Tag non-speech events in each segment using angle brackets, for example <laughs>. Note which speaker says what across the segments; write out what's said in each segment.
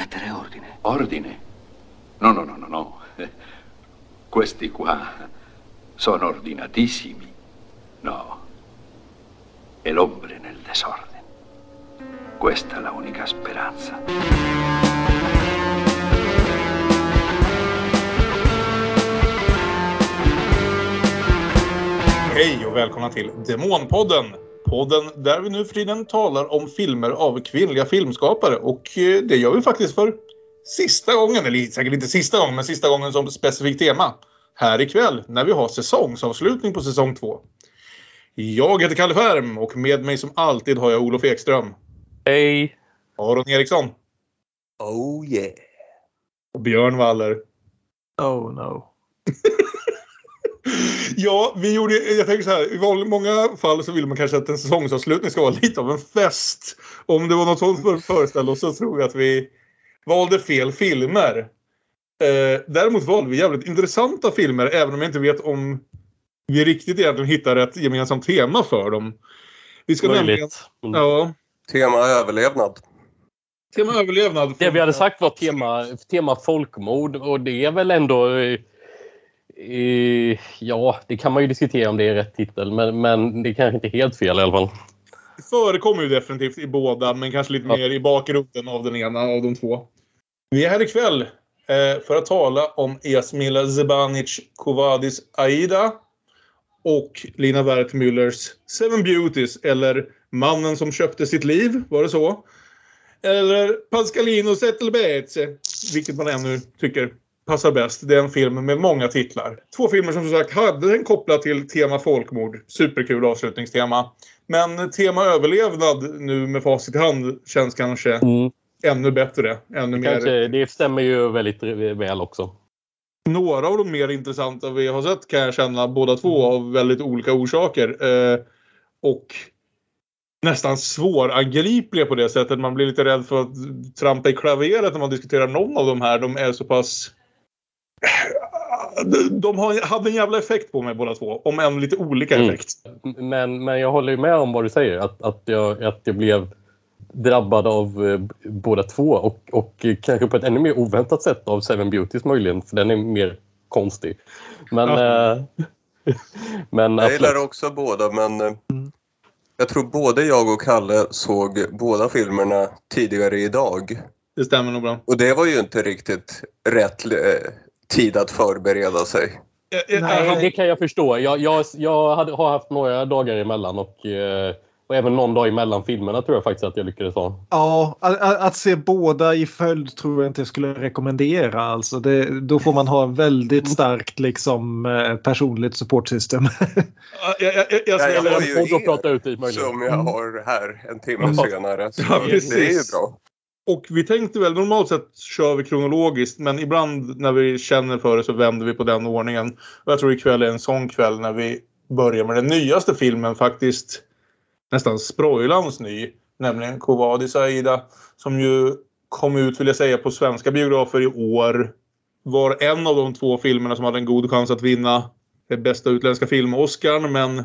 Speaker 1: Mettere ordine.
Speaker 2: Ordine? No, no, no, no, no. Questi qua sono ordinatissimi. No. È l'ombre nel desordine. Questa è la unica speranza.
Speaker 3: Hej och välkomna till Demonpodden. Podden där vi nu för tiden talar om filmer av kvinnliga filmskapare. Och eh, det gör vi faktiskt för sista gången, eller säkert inte sista gången, men sista gången som specifikt tema. Här ikväll när vi har säsongsavslutning på säsong två. Jag heter Kalle Färm och med mig som alltid har jag Olof Ekström.
Speaker 4: Hej!
Speaker 3: Aron Eriksson.
Speaker 5: Oh yeah.
Speaker 3: Och Björn Waller.
Speaker 4: Oh no. <laughs>
Speaker 3: Ja, vi gjorde, jag tänker så här, i många fall så vill man kanske att en säsongsavslutning ska vara lite av en fest. Om det var något sånt för föreställa oss så tror jag att vi valde fel filmer. Eh, däremot valde vi jävligt intressanta filmer även om jag inte vet om vi riktigt egentligen hittar ett gemensamt tema för dem. Vi ska
Speaker 4: Möjligt.
Speaker 3: nämligen...
Speaker 4: Mm.
Speaker 3: Ja,
Speaker 5: Tema överlevnad.
Speaker 3: tema överlevnad.
Speaker 4: Det vi hade sagt var tema, tema folkmord och det är väl ändå... eh, ja, det kan man ju diskutera om det är rätt titel men, men det är kanske inte helt fel i alla fall.
Speaker 3: Det förekommer ju definitivt i båda, men kanske lite
Speaker 4: Ja.
Speaker 3: mer i bakgrunden av den ena av de två. Vi är här ikväll eh, för att tala om Esmila Zebanic Kovadis Aida och Lina Wertmüllers Seven Beauties, eller Mannen som köpte sitt liv, var det så? Eller Pascalino Zettelbeze, vilket man ännu tycker passar bäst. Det är en film med många titlar. Två filmer som som sagt hade en kopplat till tema folkmord. Superkul avslutningstema. Men tema överlevnad nu med facit i hand känns kanske
Speaker 4: Mm.
Speaker 3: ännu bättre. Ännu mer.
Speaker 4: Kanske, det stämmer ju väldigt väl också.
Speaker 3: Några av de mer intressanta vi har sett kan jag känna båda två av väldigt olika orsaker. Eh, och nästan svårangripliga på det sättet. Man blir lite rädd för att trampa i klaveret när man diskuterar någon av de här. De är så pass... De- har, hade en jävla effekt på mig båda två. Om än lite olika
Speaker 4: Mm.
Speaker 3: effekt.
Speaker 4: Men, men jag håller ju med om vad du säger. Att, att, jag, att jag blev drabbad av eh, båda två och, och kanske på ett ännu mer oväntat sätt av Seven Beauties möjligen. För den är mer konstig. Men,
Speaker 3: Ja.
Speaker 4: eh, men
Speaker 5: Jag
Speaker 4: absolut.
Speaker 5: gillar också båda men eh, jag tror både jag och Kalle såg båda filmerna tidigare idag.
Speaker 3: Det stämmer nog bra.
Speaker 5: Och det var ju inte riktigt rätt eh, tid att förbereda sig.
Speaker 4: Nej, det kan jag förstå. Jag, jag, jag hade, har haft några dagar emellan och, eh, och även någon dag emellan filmerna tror jag faktiskt att jag lyckades ha.
Speaker 6: Ja, att, att- se båda i följd tror jag inte jag skulle rekommendera. Alltså det, då får man ha en väldigt starkt liksom, eh, personligt supportsystem. <laughs>
Speaker 3: jag, jag, jag, jag,
Speaker 5: Ja, jag
Speaker 3: jag,
Speaker 5: har ju er
Speaker 4: prata ut möjligen.
Speaker 5: som jag har här en timme
Speaker 4: Ja.
Speaker 5: senare. Så
Speaker 3: Ja,
Speaker 5: det är ju bra.
Speaker 3: Och vi tänkte väl, normalt sett kör vi kronologiskt men ibland när vi känner för det så vänder vi på den ordningen. Och jag tror ikväll är en sån kväll när vi börjar med den nyaste filmen faktiskt nästan sproilans ny. Nämligen Kovadis Aida som ju kom ut vill jag säga på svenska biografer i år. Var en av de två filmerna som hade en god chans att vinna bästa utländska film-Oscarn men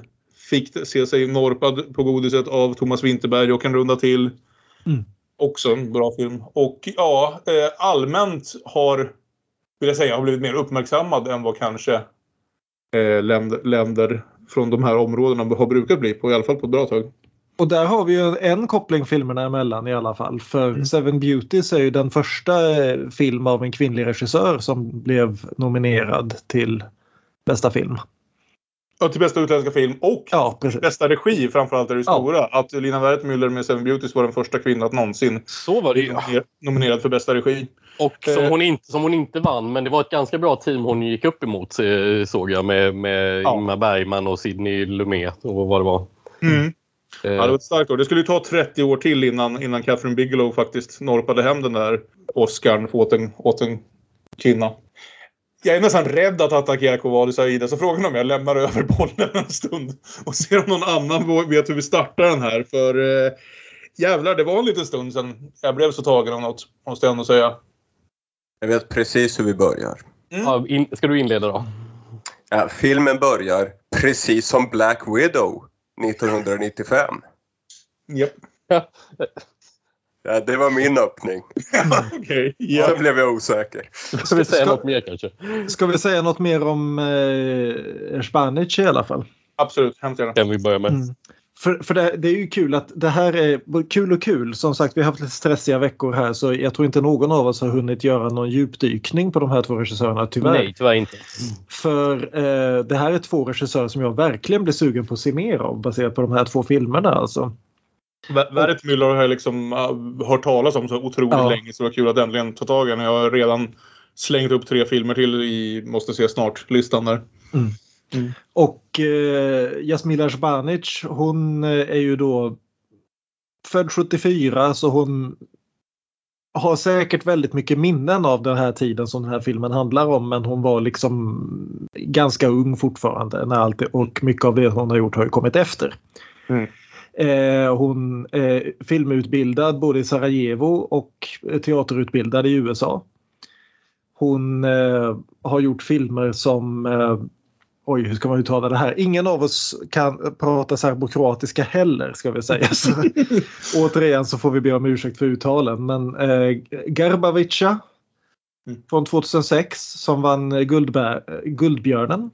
Speaker 3: fick se sig norpad på godiset av Thomas Winterberg och en runda till. Mm. Också en bra film. Och ja, eh, allmänt har, vill jag säga, har blivit mer uppmärksammad än vad kanske eh, länder, länder från de här områdena har brukat bli på, i alla fall på ett bra tag.
Speaker 6: Och där har vi ju en koppling filmerna emellan i alla fall. För Seven Beauties är ju den första eh, film av en kvinnlig regissör som blev nominerad till bästa film.
Speaker 3: Ja, till bästa utländska film och
Speaker 6: Ja,
Speaker 3: bästa regi framförallt är det
Speaker 6: Ja.
Speaker 3: stora. Att Lina Wertmüller med Seven Beauties var den första kvinnan att någonsin
Speaker 4: Så var det
Speaker 3: nominerad för bästa regi.
Speaker 4: Och som
Speaker 3: Eh.
Speaker 4: hon, inte, som hon inte vann, men det var ett ganska bra team hon gick upp emot eh, såg jag med, med
Speaker 3: Ja.
Speaker 4: Ingmar Bergman och Sidney Lumet och vad det var.
Speaker 3: Mm.
Speaker 4: Eh,
Speaker 3: Ja, det var ett starkt år. Det skulle ju ta 30 år till innan, innan Catherine Bigelow faktiskt norpade hem den där Oscarn åt en, åt en kvinna. Jag är nästan rädd att attackera Kovadis Aida så frågan är om jag lämnar över bollen en stund och ser om någon annan vet hur vi startar den här. För eh, jävlar, det var en liten stund sedan jag blev så tagen av något, måste jag ändå säga.
Speaker 5: Jag vet precis hur vi börjar.
Speaker 4: ja, in, ska du inleda då?
Speaker 5: Ja, filmen börjar precis som Black Widow 1995.
Speaker 3: Japp.
Speaker 5: Ja, det var min öppning. <laughs>
Speaker 3: Okej.
Speaker 5: Sen
Speaker 3: Ja.
Speaker 5: blev jag osäker.
Speaker 4: Ska vi säga
Speaker 6: Ska-
Speaker 4: något mer kanske?
Speaker 6: Ska vi säga något mer om eh, Spanic i alla fall?
Speaker 3: Absolut, hemskt gärna.
Speaker 4: Kan vi börja med.
Speaker 6: Mm. För, för det, det är ju kul att det här är kul och kul. Som sagt, vi har haft lite stressiga veckor här så jag tror inte någon av oss har hunnit göra någon djupdykning på de här två regissörerna tyvärr.
Speaker 4: Nej, tyvärr inte.
Speaker 6: För eh, det här är två regissörer som jag verkligen blir sugen på att se mer av baserat på de här två filmerna alltså.
Speaker 3: Vä- Verret Müller har jag liksom uh, hört talas om så otroligt
Speaker 6: Ja.
Speaker 3: länge så det var kul att äntligen ta tag i den. Jag har redan slängt upp tre filmer till i Måste se snart-listan där.
Speaker 6: Och eh, Jasmila Zbanic hon eh, är ju då född 74 så hon har säkert väldigt mycket minnen av den här tiden som den här filmen handlar om men hon var liksom ganska ung fortfarande när allt, och mycket av det hon har gjort har ju kommit efter.
Speaker 3: Mm.
Speaker 6: Eh, hon är filmutbildad både i Sarajevo och teaterutbildad i USA. Hon eh, har gjort filmer som eh, Oj, hur ska man uttala det här? Ingen av oss kan prata serbokroatiska heller ska vi säga. Så, <laughs> återigen så får vi be om ursäkt för uttalen. Men eh, Garbavica
Speaker 3: Mm.
Speaker 6: från 2006 som vann eh, Guldbär, Guldbjörnen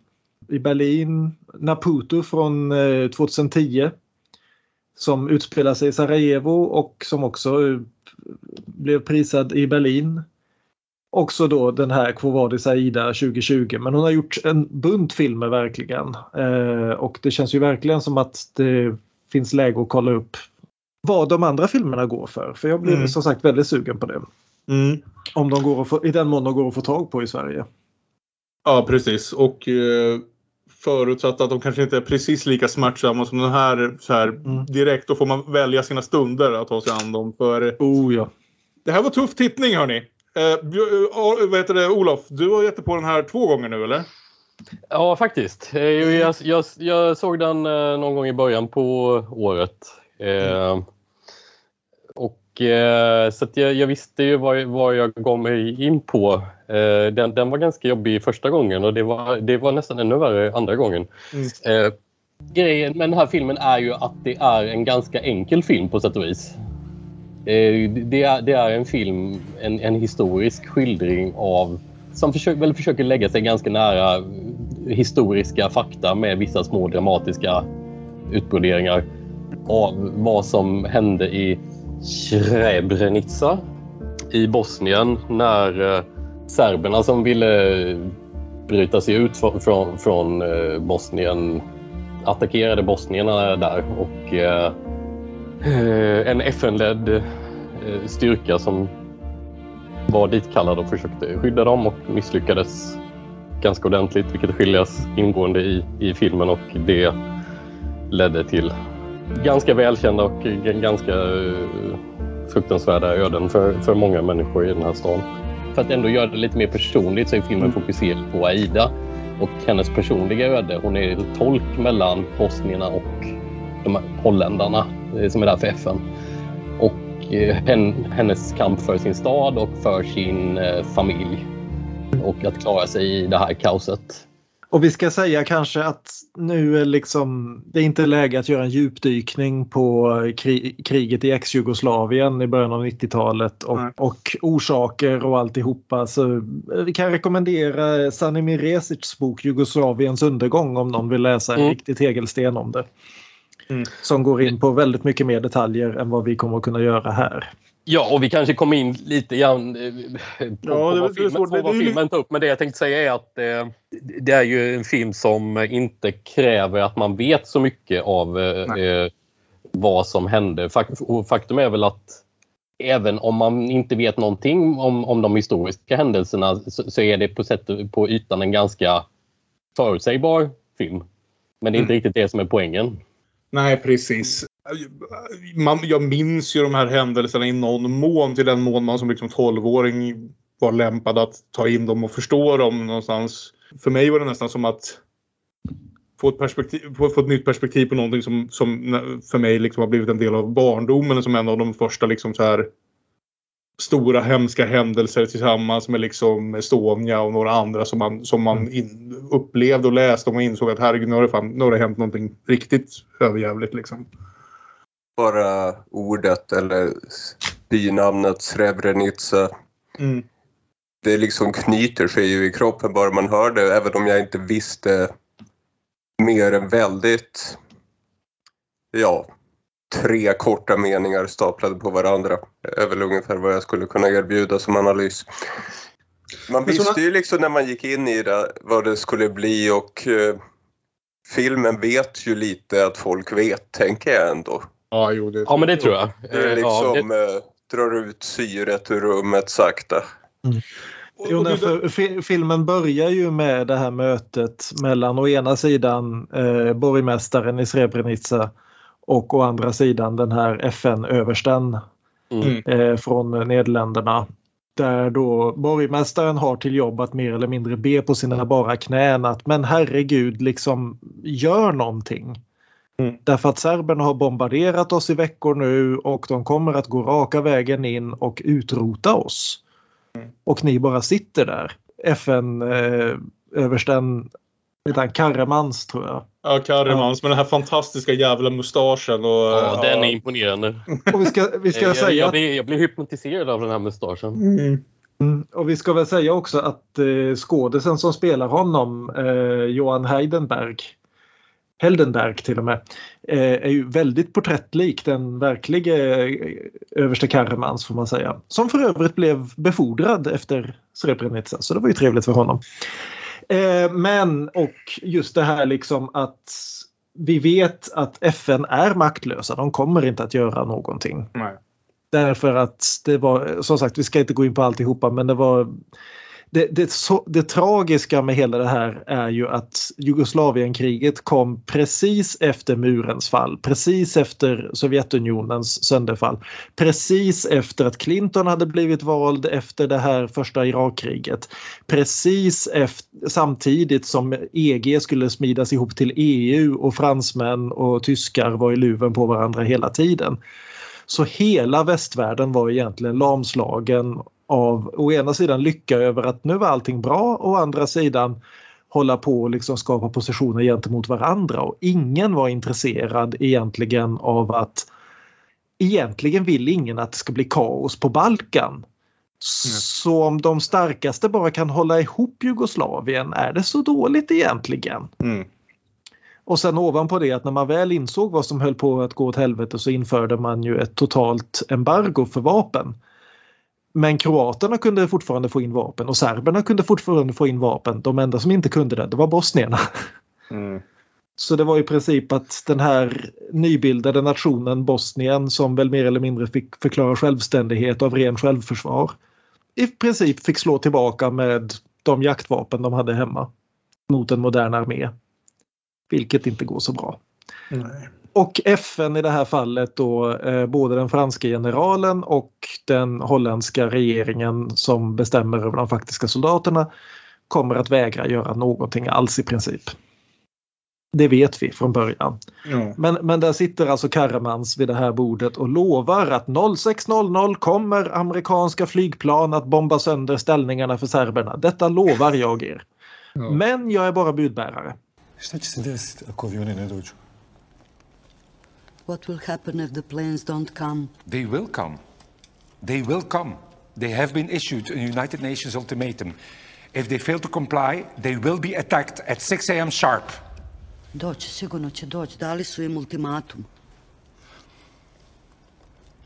Speaker 6: i Berlin. Naputo från eh, 2010 som utspelar sig i Sarajevo och som också eh, blev prisad i Berlin. Också då den här Quo Vadis Aida 2020 men hon har gjort en bunt filmer verkligen. Eh, och det känns ju verkligen som att det finns läge att kolla upp vad de andra filmerna går för. För jag blir
Speaker 3: Mm.
Speaker 6: som sagt väldigt sugen på det.
Speaker 3: Mm.
Speaker 6: Om de går att få, I den mån de går att få tag på i Sverige.
Speaker 3: Ja, precis. Och eh, förutsatt att de kanske inte är precis lika smärtsamma som den här, så här
Speaker 6: Mm.
Speaker 3: direkt. Då får man välja sina stunder att ta sig an dem. För
Speaker 6: Oh ja.
Speaker 3: det här var tuff tittning hörni. Eh, eh, vad heter det, Olof, du har gett på den här två gånger nu eller?
Speaker 4: Ja, faktiskt. Eh, Jag, jag, jag såg den eh, någon gång i början på året. Eh, eh, så att jag, jag visste ju vad, vad jag gav mig in på. Eh, den, den var ganska jobbig första gången och det var, det var nästan ännu värre andra gången.
Speaker 3: Mm.
Speaker 4: Eh, grejen med den här filmen är ju att det är en ganska enkel film på sätt och vis. Eh, det, är, det är en film, en, en historisk skildring av som försöker, väl försöker lägga sig ganska nära historiska fakta med vissa små dramatiska utbroderingar av vad som hände i Srebrenica i Bosnien när eh, serberna som ville eh, bryta sig ut från, från, från Bosnien attackerade bosnierna där och en FN-ledd styrka som var ditkallad och försökte skydda dem och misslyckades ganska ordentligt vilket skiljas ingående i, i filmen och det ledde till ganska välkända och ganska eh, fruktansvärda öden för, för många människor i den här stan. För att ändå göra det lite mer personligt så är filmen fokuserad på Aida och hennes personliga öde. Hon är tolk mellan bosnierna och de här holländarna eh, som är där för FN. Och eh, hen, hennes kamp för sin stad och för sin familj. Och att klara sig i det här kaoset.
Speaker 6: Och vi ska säga kanske att nu är liksom, det är inte läge att göra en djupdykning på kri kriget i ex-Jugoslavien i början av 90-talet och, och orsaker och alltihopa. Så vi kan rekommendera Sani Miresics bok Jugoslaviens undergång om någon vill läsa en
Speaker 4: Mm.
Speaker 6: riktig tegelsten om det.
Speaker 3: Mm.
Speaker 6: Som går in på väldigt mycket mer detaljer än vad vi kommer att kunna göra här.
Speaker 4: Ja, och vi kanske kommer in lite grann eh, på,
Speaker 3: Ja,
Speaker 4: på vad filmen, på vad filmen tar upp. Men det jag tänkte säga är att eh, det är ju en film som inte kräver att man vet så mycket av eh, eh, vad som hände. Faktum är väl att även om man inte vet någonting om, om de historiska händelserna så, så är det på, sätt, på ytan en ganska förutsägbar film. Men det är inte riktigt det som är poängen.
Speaker 3: Nej, precis. Man, jag minns ju de här händelserna i någon mån till den mån man som liksom 12-åring var lämpad att ta in dem och förstå dem någonstans. För mig var det nästan som att få ett, perspektiv, få, få ett nytt perspektiv på någonting som, som för mig liksom har blivit en del av barndomen som en av de första liksom så här stora hemska händelser tillsammans med liksom Estonia och några andra som man, som man in, upplevde och läste och insåg att herregud nu har det, fan, nu har det hänt någonting riktigt överjävligt liksom.
Speaker 5: Bara ordet eller bynamnet Srebrenica.
Speaker 3: Mm.
Speaker 5: Det liksom knyter sig ju i kroppen bara man hör det, även om jag inte visste mer än väldigt, ja, tre korta meningar staplade på varandra. är väl ungefär vad jag skulle kunna erbjuda som analys. Man visste ju liksom när man gick in i det vad det skulle bli och eh, filmen vet ju lite att folk vet, tänker jag ändå.
Speaker 3: Ja, jo, det,
Speaker 4: Ja, men det tror jag.
Speaker 5: Det är
Speaker 4: Eh, ja,
Speaker 5: liksom
Speaker 4: det,
Speaker 5: eh, drar ut syret ur rummet sakta.
Speaker 3: Och-
Speaker 6: Jo, nej, för fi- filmen börjar ju med det här mötet mellan å ena sidan eh, borgmästaren i Srebrenica och å andra sidan den här FN-översten
Speaker 4: mm.
Speaker 6: eh, från Nederländerna. Där då borgmästaren har till jobb att mer eller mindre be på sina bara knän att men herregud liksom gör någonting.
Speaker 3: Mm.
Speaker 6: Därför att serberna har bombarderat oss i veckor nu och de kommer att gå raka vägen in och utrota oss. Och ni bara sitter där. FN-översten eh, Karremans tror jag.
Speaker 3: Ja, Karimans med den här fantastiska jävla mustaschen. Och,
Speaker 4: ja, den är imponerande.
Speaker 6: Och vi ska, vi ska
Speaker 4: jag,
Speaker 6: säga
Speaker 4: jag,
Speaker 6: att
Speaker 4: blir, jag blir hypnotiserad av den här mustaschen.
Speaker 3: Mm.
Speaker 6: Mm, och vi ska väl säga också att eh, skådisen som spelar honom, eh, Johan Heidenberg, Heldenberg till och med, eh, är ju väldigt porträttlik den verklige eh, överste Karremans får man säga. Som för övrigt blev befordrad efter Srebrenica så det var ju trevligt för honom. Eh, men och just det här liksom att vi vet att FN är maktlösa, de kommer inte att göra någonting.
Speaker 3: Nej.
Speaker 6: Därför att det var, som sagt vi ska inte gå in på alltihopa men det var det, det, så, det tragiska med hela det här är ju att Jugoslavienkriget kom precis efter murens fall, precis efter Sovjetunionens sönderfall. Precis efter att Clinton hade blivit vald efter det här första Irakkriget. Precis efter, samtidigt som EG skulle smidas ihop till EU och fransmän och tyskar var i luven på varandra hela tiden. Så hela västvärlden var egentligen lamslagen av å ena sidan lycka över att nu var allting bra och å andra sidan hålla på och liksom skapa positioner gentemot varandra och ingen var intresserad egentligen av att egentligen vill ingen att det ska bli kaos på Balkan. Så om de starkaste bara kan hålla ihop Jugoslavien, är det så dåligt egentligen?
Speaker 3: Mm.
Speaker 6: Och sen ovanpå det att när man väl insåg vad som höll på att gå åt helvete så införde man ju ett totalt embargo för vapen. Men kroaterna kunde fortfarande få in vapen och serberna kunde fortfarande få in vapen. De enda som inte kunde det, det var bosnierna.
Speaker 3: Mm.
Speaker 6: Så det var i princip att den här nybildade nationen Bosnien som väl mer eller mindre fick förklara självständighet av ren självförsvar i princip fick slå tillbaka med de jaktvapen de hade hemma mot en modern armé. Vilket inte går så bra.
Speaker 3: Nej.
Speaker 6: Och FN i det här fallet då eh, både den franska generalen och den holländska regeringen som bestämmer över de faktiska soldaterna kommer att vägra göra någonting alls i princip. Det vet vi från början.
Speaker 3: Ja.
Speaker 6: Men, men där sitter alltså Karremans vid det här bordet och lovar att 06.00 kommer amerikanska flygplan att bomba sönder ställningarna för serberna. Detta lovar jag er.
Speaker 3: Ja.
Speaker 6: Men jag är bara budbärare.
Speaker 1: Dođu?
Speaker 7: What will happen if the planes don't come?
Speaker 8: They will come. They will come. They have been issued a United Nations ultimatum. If they fail to comply, they will be attacked at 6 a.m. sharp.
Speaker 7: Doći, sigurno će doći. Dali su im ultimatum.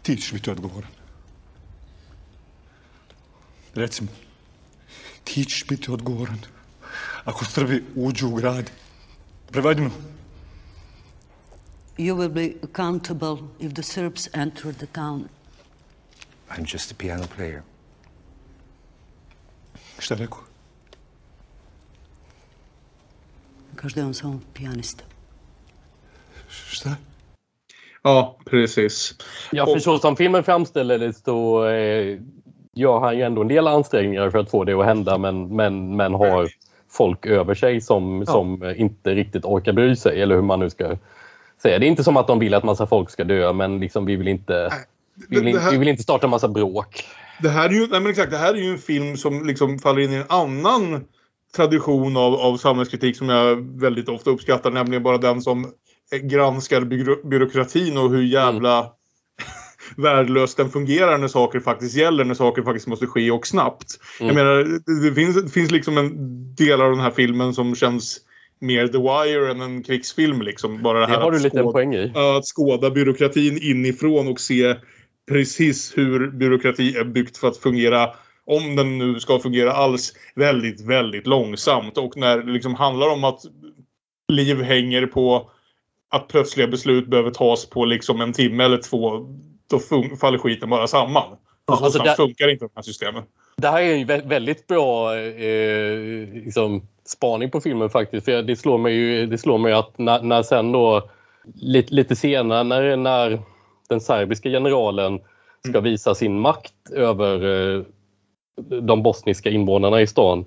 Speaker 1: Ti ćeš biti odgovoran. Recimo, ti ćeš biti odgovoran ako Srbi uđu u grad. Prevedimo.
Speaker 7: You will be accountable if the Serbs enter the town.
Speaker 8: I'm just a piano player.
Speaker 1: Šta rekao?
Speaker 7: Kaže da je on samo pijanista.
Speaker 1: Šta?
Speaker 3: ja, precis.
Speaker 4: Ja, för så som filmen framställer det så eh, gör han ju ändå en del ansträngningar för att få det att hända men, men, men har folk över sig som,
Speaker 6: Ja.
Speaker 4: som inte riktigt orkar bry sig eller hur man nu ska säga. Det är inte som att de vill att massa folk ska dö men liksom vi vill inte, vi vill,
Speaker 3: det här-
Speaker 4: vi vill inte starta massa bråk.
Speaker 3: Det här är ju, nej men exakt, det här är ju en film som liksom faller in i en annan tradition av, av samhällskritik som jag väldigt ofta uppskattar, nämligen bara den som granskar byråkratin och hur jävla <laughs> värdelös den fungerar när saker faktiskt gäller, när saker faktiskt måste ske och snabbt.
Speaker 4: Mm.
Speaker 3: Jag menar, det, det, finns, det finns liksom en del av den här filmen som känns mer The Wire än en krigsfilm. Liksom. Bara det
Speaker 4: Det
Speaker 3: här
Speaker 4: har du
Speaker 3: att
Speaker 4: lite
Speaker 3: skåda-
Speaker 4: poäng i.
Speaker 3: Ja, att skåda byråkratin inifrån och se precis hur byråkrati är byggt för att fungera om den nu ska fungera alls, väldigt, väldigt långsamt. Och när det liksom handlar om att liv hänger på att plötsliga beslut behöver tas på liksom en timme eller två, då faller skiten bara samman. Så
Speaker 4: alltså där-
Speaker 3: funkar inte de här systemen.
Speaker 4: Det här är en vä- väldigt bra eh, liksom, spaning på filmen faktiskt. För det slår mig ju det slår mig att när, när sen då lite, lite senare när, när den serbiska generalen ska visa sin makt över eh, de bosniska invånarna i stan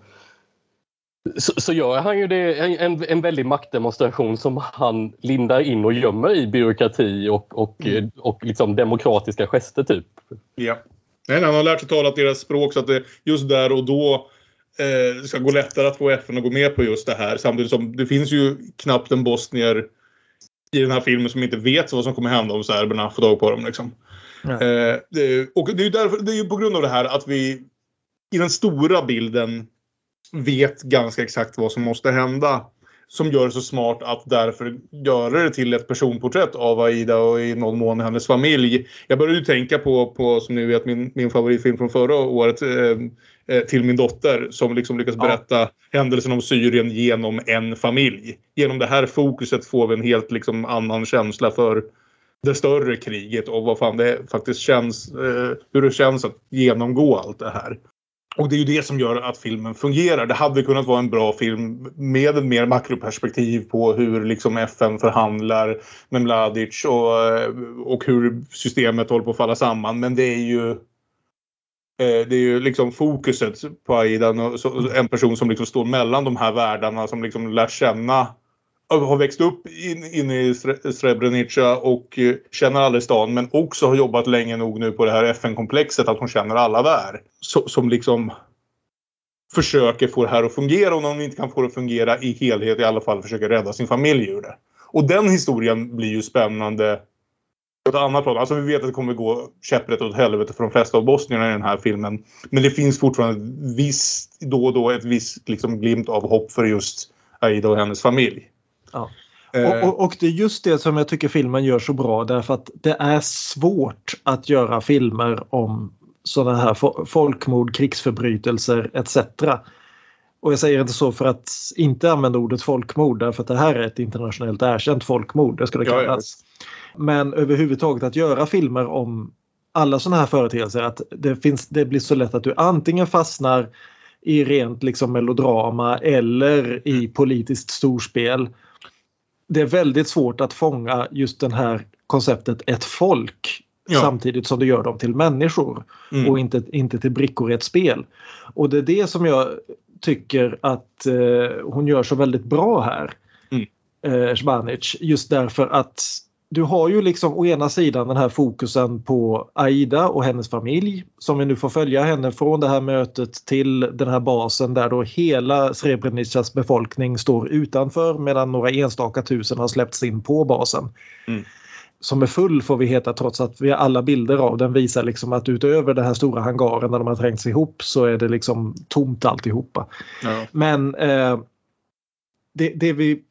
Speaker 4: så, så gör han ju det, en, en, väldig maktdemonstration som han lindar in och gömmer i byråkrati och, och, eh, och liksom demokratiska gester typ.
Speaker 3: Ja. Nej, han har lärt sig tala deras språk så att det just där och då eh, ska gå lättare att få FN att gå med på just det här. Samtidigt som det finns ju knappt en bosnier i den här filmen som inte vet vad som kommer hända om serberna får tag på dem. Liksom. Eh, det, och det är därför, det är ju på grund av det här att vi i den stora bilden vet ganska exakt vad som måste hända. Som gör det så smart att därför göra det till ett personporträtt av Aida och i någon mån hennes familj. Jag började ju tänka på, på som ni vet, min, min favoritfilm från förra året. Eh, eh, till min dotter som liksom lyckas
Speaker 6: Ja.
Speaker 3: berätta händelsen om Syrien genom en familj. Genom det här fokuset får vi en helt liksom annan känsla för det större kriget och vad fan det faktiskt känns, eh, hur det känns att genomgå allt det här. Och det är ju det som gör att filmen fungerar. Det hade kunnat vara en bra film med ett mer makroperspektiv på hur liksom FN förhandlar med Mladic och, och hur systemet håller på att falla samman. Men det är ju eh, det är ju liksom fokuset på Aidan, och en person som liksom står mellan de här världarna som liksom lär känna har växt upp in, inne i Srebrenica och eh, känner alla i stan men också har jobbat länge nog nu på det här FN-komplexet att hon känner alla där. Så, som liksom försöker få det här att fungera och när hon inte kan få det att fungera i helhet i alla fall försöker rädda sin familj ur det. Och den historien blir ju spännande på ett annat plan. Alltså vi vet att det kommer gå käpprätt åt helvete för de flesta av bosnierna i den här filmen. Men det finns fortfarande viss, då och då ett visst liksom, glimt av hopp för just Aida och hennes familj.
Speaker 6: Ja.
Speaker 3: Eh,
Speaker 6: Och, och, och det är just det som jag tycker filmen gör så bra därför att det är svårt att göra filmer om sådana här fo- folkmord, krigsförbrytelser etc. Och jag säger inte så för att inte använda ordet folkmord därför att det här är ett internationellt erkänt folkmord, det ska det
Speaker 3: Ja, ja.
Speaker 6: kallas. Men överhuvudtaget att göra filmer om alla sådana här företeelser att det, finns, det blir så lätt att du antingen fastnar i rent liksom melodrama eller i politiskt storspel. Det är väldigt svårt att fånga just det här konceptet ett folk
Speaker 3: Ja.
Speaker 6: samtidigt som du gör dem till människor
Speaker 3: Mm.
Speaker 6: och inte, inte till brickor i ett spel. Och det är det som jag tycker att eh, hon gör så väldigt bra här.
Speaker 3: Mm.
Speaker 6: Eh, Zbanic, just därför att du har ju liksom å ena sidan den här fokusen på Aida och hennes familj som vi nu får följa henne från det här mötet till den här basen där då hela Srebrenicas befolkning står utanför medan några enstaka tusen har släppts in på basen.
Speaker 3: Mm.
Speaker 6: Som är full får vi heta trots att vi har alla bilder av den visar liksom att utöver den här stora hangaren där de har trängts ihop så är det liksom tomt alltihopa.
Speaker 3: ja.
Speaker 6: Men eh, det, det vi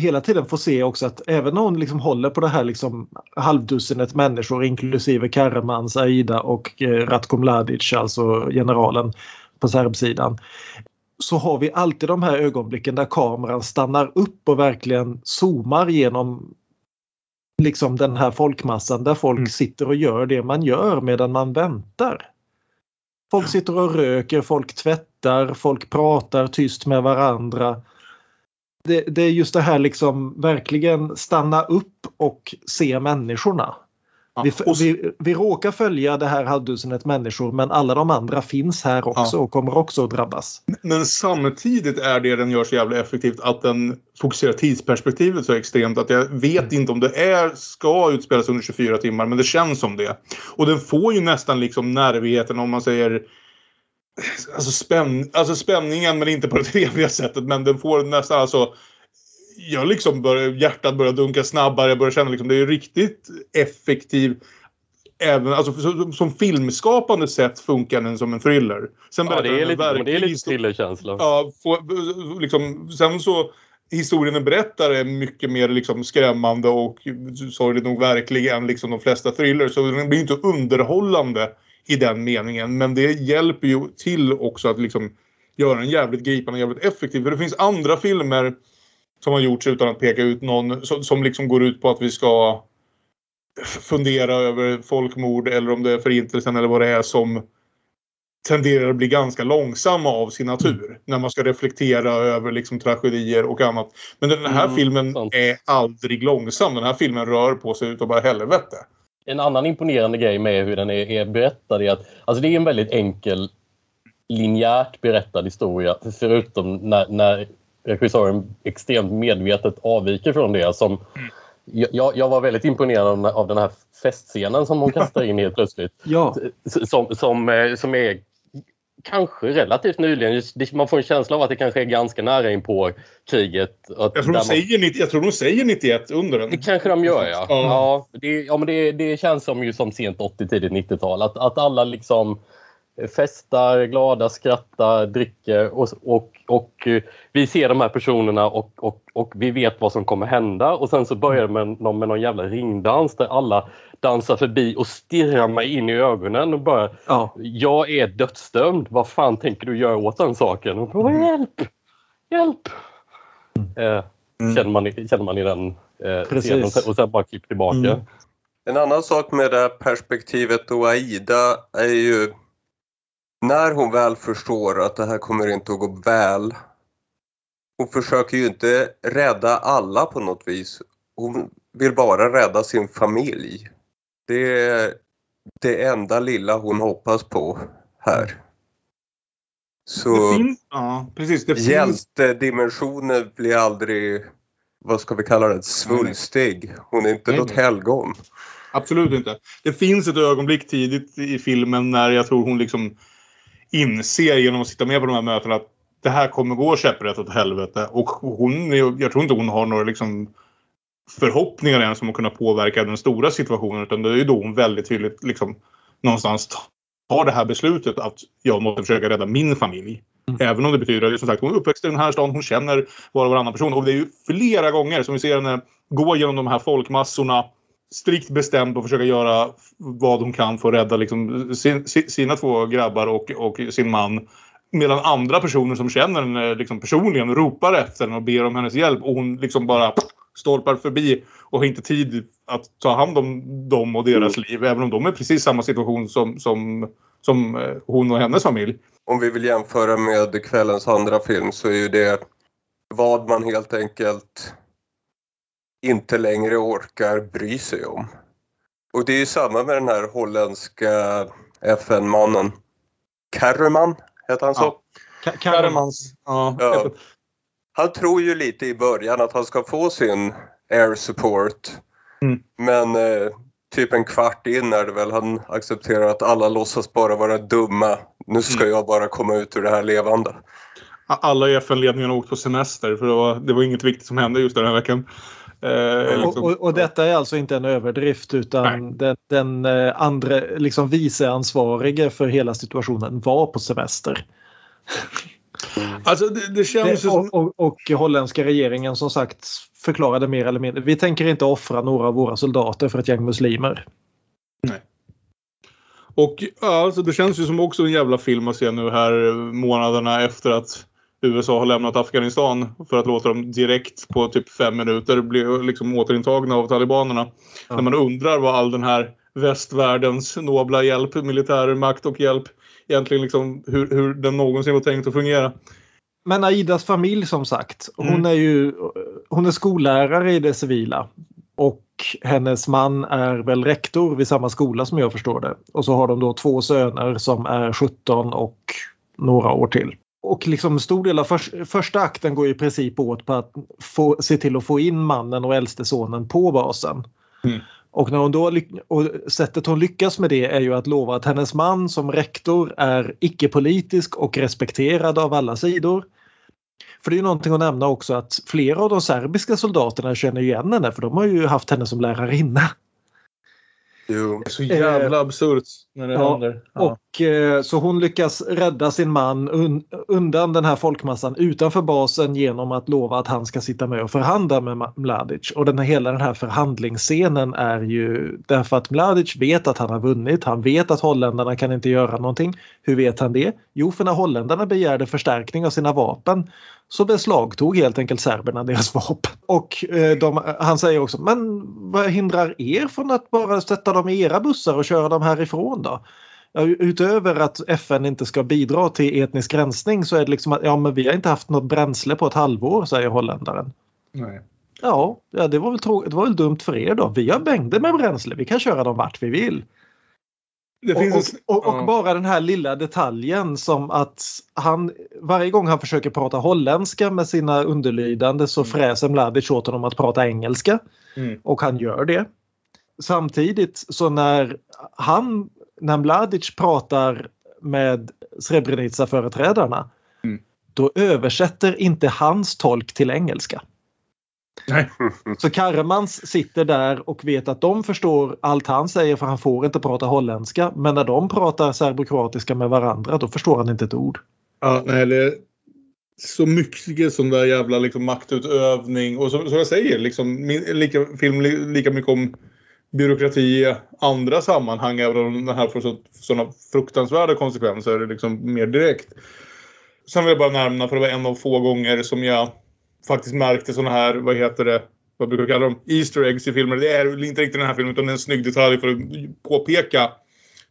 Speaker 6: hela tiden får se också att även om hon liksom håller på det här liksom halvdussinet människor inklusive Karamans, Aida och eh, Ratko Mladic, alltså generalen på serbsidan. Så har vi alltid de här ögonblicken där kameran stannar upp och verkligen zoomar genom liksom den här folkmassan där folk
Speaker 3: Mm.
Speaker 6: sitter och gör det man gör medan man väntar. Folk sitter och röker, folk tvättar, folk pratar tyst med varandra. Det, det är just det här liksom verkligen stanna upp och se människorna.
Speaker 3: Ja,
Speaker 6: Vi,
Speaker 3: och
Speaker 6: vi, vi råkar följa det här halvdussinet människor men alla de andra finns här också
Speaker 3: Ja.
Speaker 6: och kommer också att drabbas.
Speaker 3: Men samtidigt är det den gör så jävla effektivt att den fokuserar tidsperspektivet så extremt att jag vet inte om det är, ska utspelas under 24 timmar men det känns som det. Och den får ju nästan liksom nervigheten om man säger Alltså, spänn, alltså spänningen men inte på det <laughs> trevliga sättet men den får nästan alltså jag liksom börjar, hjärtat börjar dunka snabbare, jag börjar känna liksom det är riktigt effektiv även, alltså som, som filmskapande sätt funkar den som en thriller. Sen
Speaker 4: Ja, det är lite, men det är
Speaker 3: verklig
Speaker 4: lite thrillerkänsla.
Speaker 3: Ja, få, liksom, sen så historien den berättar är mycket mer liksom skrämmande och sorgligt nog verklig än liksom de flesta thrillers. Så den blir inte underhållande i den meningen. Men det hjälper ju till också att liksom göra den jävligt gripande och jävligt effektiv. För det finns andra filmer som har gjorts utan att peka ut någon som, som liksom går ut på att vi ska fundera över folkmord eller om det är förintelsen eller vad det är som tenderar att bli ganska långsamma av sin natur. När man ska reflektera över liksom tragedier och annat. Men den här
Speaker 4: Mm,
Speaker 3: filmen
Speaker 4: sant.
Speaker 3: är aldrig långsam. Den här filmen rör på sig utav bara helvete.
Speaker 4: En annan imponerande grej med hur den är, är berättad är att alltså det är en väldigt enkel linjärt berättad historia förutom när, när regissören extremt medvetet avviker från det. Som, jag, jag var väldigt imponerad av, av den här festscenen som hon kastar in helt plötsligt.
Speaker 6: Ja,
Speaker 4: Som, som, eh, som är kanske relativt nyligen. Man får en känsla av att det kanske är ganska nära in på kriget. Att
Speaker 3: Jag tror,
Speaker 4: man-
Speaker 3: säger, 90 jag tror de säger 91 under den.
Speaker 4: det kanske de gör ja.
Speaker 3: Ja.
Speaker 4: Ja, det, ja men det, det känns som ju som sent 80 tidigt 90-tal. Att, att alla liksom festar, glada, skrattar, dricker och, och, och eh, vi ser de här personerna och, och, och vi vet vad som kommer hända och sen så börjar det med, någon- med någon jävla ringdans där alla dansar förbi och stirrar mig in i ögonen och bara
Speaker 6: ja.
Speaker 4: Jag är dödsdömd, vad fan tänker du göra åt den saken? Och bara, hjälp! Hjälp! Eh, känner, man, i- känner man i den eh, scenen och sen, och sen bara klipp tillbaka.
Speaker 6: Mm.
Speaker 5: En annan sak med det här perspektivet och Aida är ju när hon väl förstår att det här kommer inte att gå väl. Hon försöker ju inte rädda alla på något vis. Hon vill bara rädda sin familj. Det är det enda lilla hon hoppas på här. Så
Speaker 3: Det finns, ja, precis. Det finns,
Speaker 5: hjältedimensionen blir aldrig, vad ska vi kalla det, svulstig. Hon är inte
Speaker 3: Nej,
Speaker 5: något
Speaker 3: nej.
Speaker 5: helgon.
Speaker 3: Absolut inte. Det finns ett ögonblick tidigt i filmen när jag tror hon liksom inser genom att sitta med på de här mötena att det här kommer gå käpprätt åt helvete. Och hon, jag tror inte hon har några liksom förhoppningar ens om att kunna påverka den stora situationen. Utan det är ju då hon väldigt tydligt liksom någonstans tar det här beslutet att jag måste försöka rädda min familj. Även om det betyder, som sagt, hon är uppväxt i den här stan, hon känner var och varannan person. Och det är ju flera gånger som vi ser henne gå genom de här folkmassorna strikt bestämd och försöka göra vad hon kan för att rädda liksom, sin, si- sina två grabbar och, och sin man. Medan andra personer som känner henne liksom, personligen ropar efter henne och ber om hennes hjälp och hon liksom bara stolpar förbi och har inte tid att ta hand om dem och deras liv. Även om de är precis samma situation som, som, som eh, hon och hennes familj.
Speaker 5: Om vi vill jämföra med kvällens andra film så är ju det vad man helt enkelt inte längre orkar bry sig om. Och det är ju samma med den här holländska FN-mannen. Karreman, heter han så?
Speaker 3: Ja. Karremans. Ja.
Speaker 5: Ja. Han tror ju lite i början att han ska få sin air support.
Speaker 3: Mm.
Speaker 5: Men eh, typ en kvart in är det väl han accepterar att alla låtsas bara vara dumma. Nu ska
Speaker 3: Mm.
Speaker 5: jag bara komma ut ur det här levande.
Speaker 3: Alla i FN-ledningen har åkt på semester för det var, det var inget viktigt som hände just den här veckan. Eh,
Speaker 6: och,
Speaker 3: liksom.
Speaker 6: och, och detta är alltså inte en överdrift utan den, den eh, andra liksom vice ansvarige för hela situationen var på semester.
Speaker 3: Alltså det, det känns
Speaker 6: Det, och, och, och holländska regeringen som sagt förklarade mer eller mindre vi tänker inte offra några av våra soldater för ett gäng muslimer.
Speaker 3: Och ja, alltså det känns ju som också en jävla film att se nu här månaderna efter att USA har lämnat Afghanistan för att låta dem direkt på typ fem minuter bli liksom återintagna av talibanerna.
Speaker 6: Ja.
Speaker 3: När man undrar vad all den här västvärldens nobla hjälp, militär makt och hjälp egentligen liksom hur, hur den någonsin var tänkt att fungera.
Speaker 6: Men Aidas familj som sagt, hon
Speaker 3: Mm.
Speaker 6: är ju hon är skollärare i det civila. Och hennes man är väl rektor vid samma skola som jag förstår det. Och så har de då två söner som är 17 och några år till. Och liksom stor del av för, första akten går i princip åt på att få, se till att få in mannen och äldste sonen på basen.
Speaker 3: Mm.
Speaker 6: Och, när hon då, och sättet hon lyckas med det är ju att lova att hennes man som rektor är icke-politisk och respekterad av alla sidor. För det är ju någonting att nämna också att flera av de serbiska soldaterna känner igen henne för de har ju haft henne som lärarinna.
Speaker 5: Jo.
Speaker 3: Det är så jävla
Speaker 6: Eh,
Speaker 3: absurt när det
Speaker 6: ja,
Speaker 3: händer. Ja.
Speaker 6: Och eh, så hon lyckas rädda sin man un undan den här folkmassan utanför basen genom att lova att han ska sitta med och förhandla med Mladic. Och den här, hela den här förhandlingsscenen är ju därför att Mladic vet att han har vunnit. Han vet att holländarna kan inte göra någonting. Hur vet han det? Jo, för när holländarna begärde förstärkning av sina vapen så beslagtog helt enkelt serberna deras vapen. Och eh, de, han säger också, men vad hindrar er från att bara sätta dem i era bussar och köra dem härifrån då? Ja, utöver att FN inte ska bidra till etnisk rensning så är det liksom att ja, men vi har inte haft något bränsle på ett halvår, säger holländaren.
Speaker 3: Nej.
Speaker 6: Ja, ja det, var väl det var väl dumt för er då. Vi har mängder med bränsle, vi kan köra dem vart vi vill. Och,
Speaker 3: finns
Speaker 6: och, och, och
Speaker 3: ja.
Speaker 6: bara den här lilla detaljen som att han varje gång han försöker prata holländska med sina underlydande så fräser Mladic åt honom att prata engelska.
Speaker 3: Mm.
Speaker 6: Och han gör det. Samtidigt så när han, när Mladic pratar med Srebrenica-företrädarna
Speaker 3: Mm.
Speaker 6: då översätter inte hans tolk till engelska.
Speaker 3: Nej. <laughs>
Speaker 6: Så Karremans sitter där och vet att de förstår allt han säger för han får inte prata holländska. Men när de pratar serbokroatiska med varandra då förstår han inte ett ord.
Speaker 3: Ja, nej, det är så mycket sån där jävla liksom, maktutövning. Och som, som jag säger, liksom, min, lika, film li, lika mycket om byråkrati i andra sammanhang. Även om den här får så, sådana fruktansvärda konsekvenser liksom, mer direkt. Sen vill jag bara nämna, för det var en av få gånger som jag faktiskt märkte sådana här, vad heter det, vad brukar jag kalla dem? Easter eggs i filmer. Det är inte riktigt den här filmen utan det är en snygg detalj för att påpeka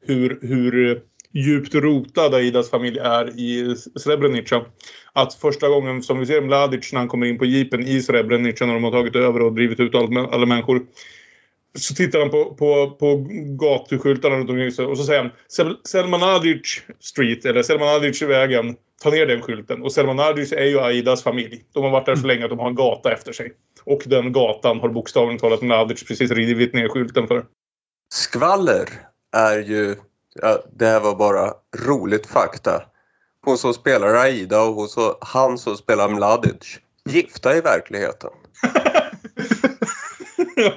Speaker 3: hur, hur djupt rotad Aidas familj är i Srebrenica. Att första gången som vi ser Mladic när han kommer in på jeepen i Srebrenica när de har tagit över och drivit ut alla, alla människor. Så tittar han på, på, på gatuskyltarna runt omkring sig och så säger han Selma Nadic Street eller Selma Nadic vägen. Ta ner den skylten. Och Selman Adic är ju Aidas familj. De har varit där så länge att de har en gata efter sig. Och den gatan har bokstavligt talat Mladic precis rivit ner skylten för.
Speaker 5: Skvaller är ju, ja, det här var bara roligt fakta. Hon som spelar Aida och hon som, han som spelar Mladic. Gifta i verkligheten. <laughs>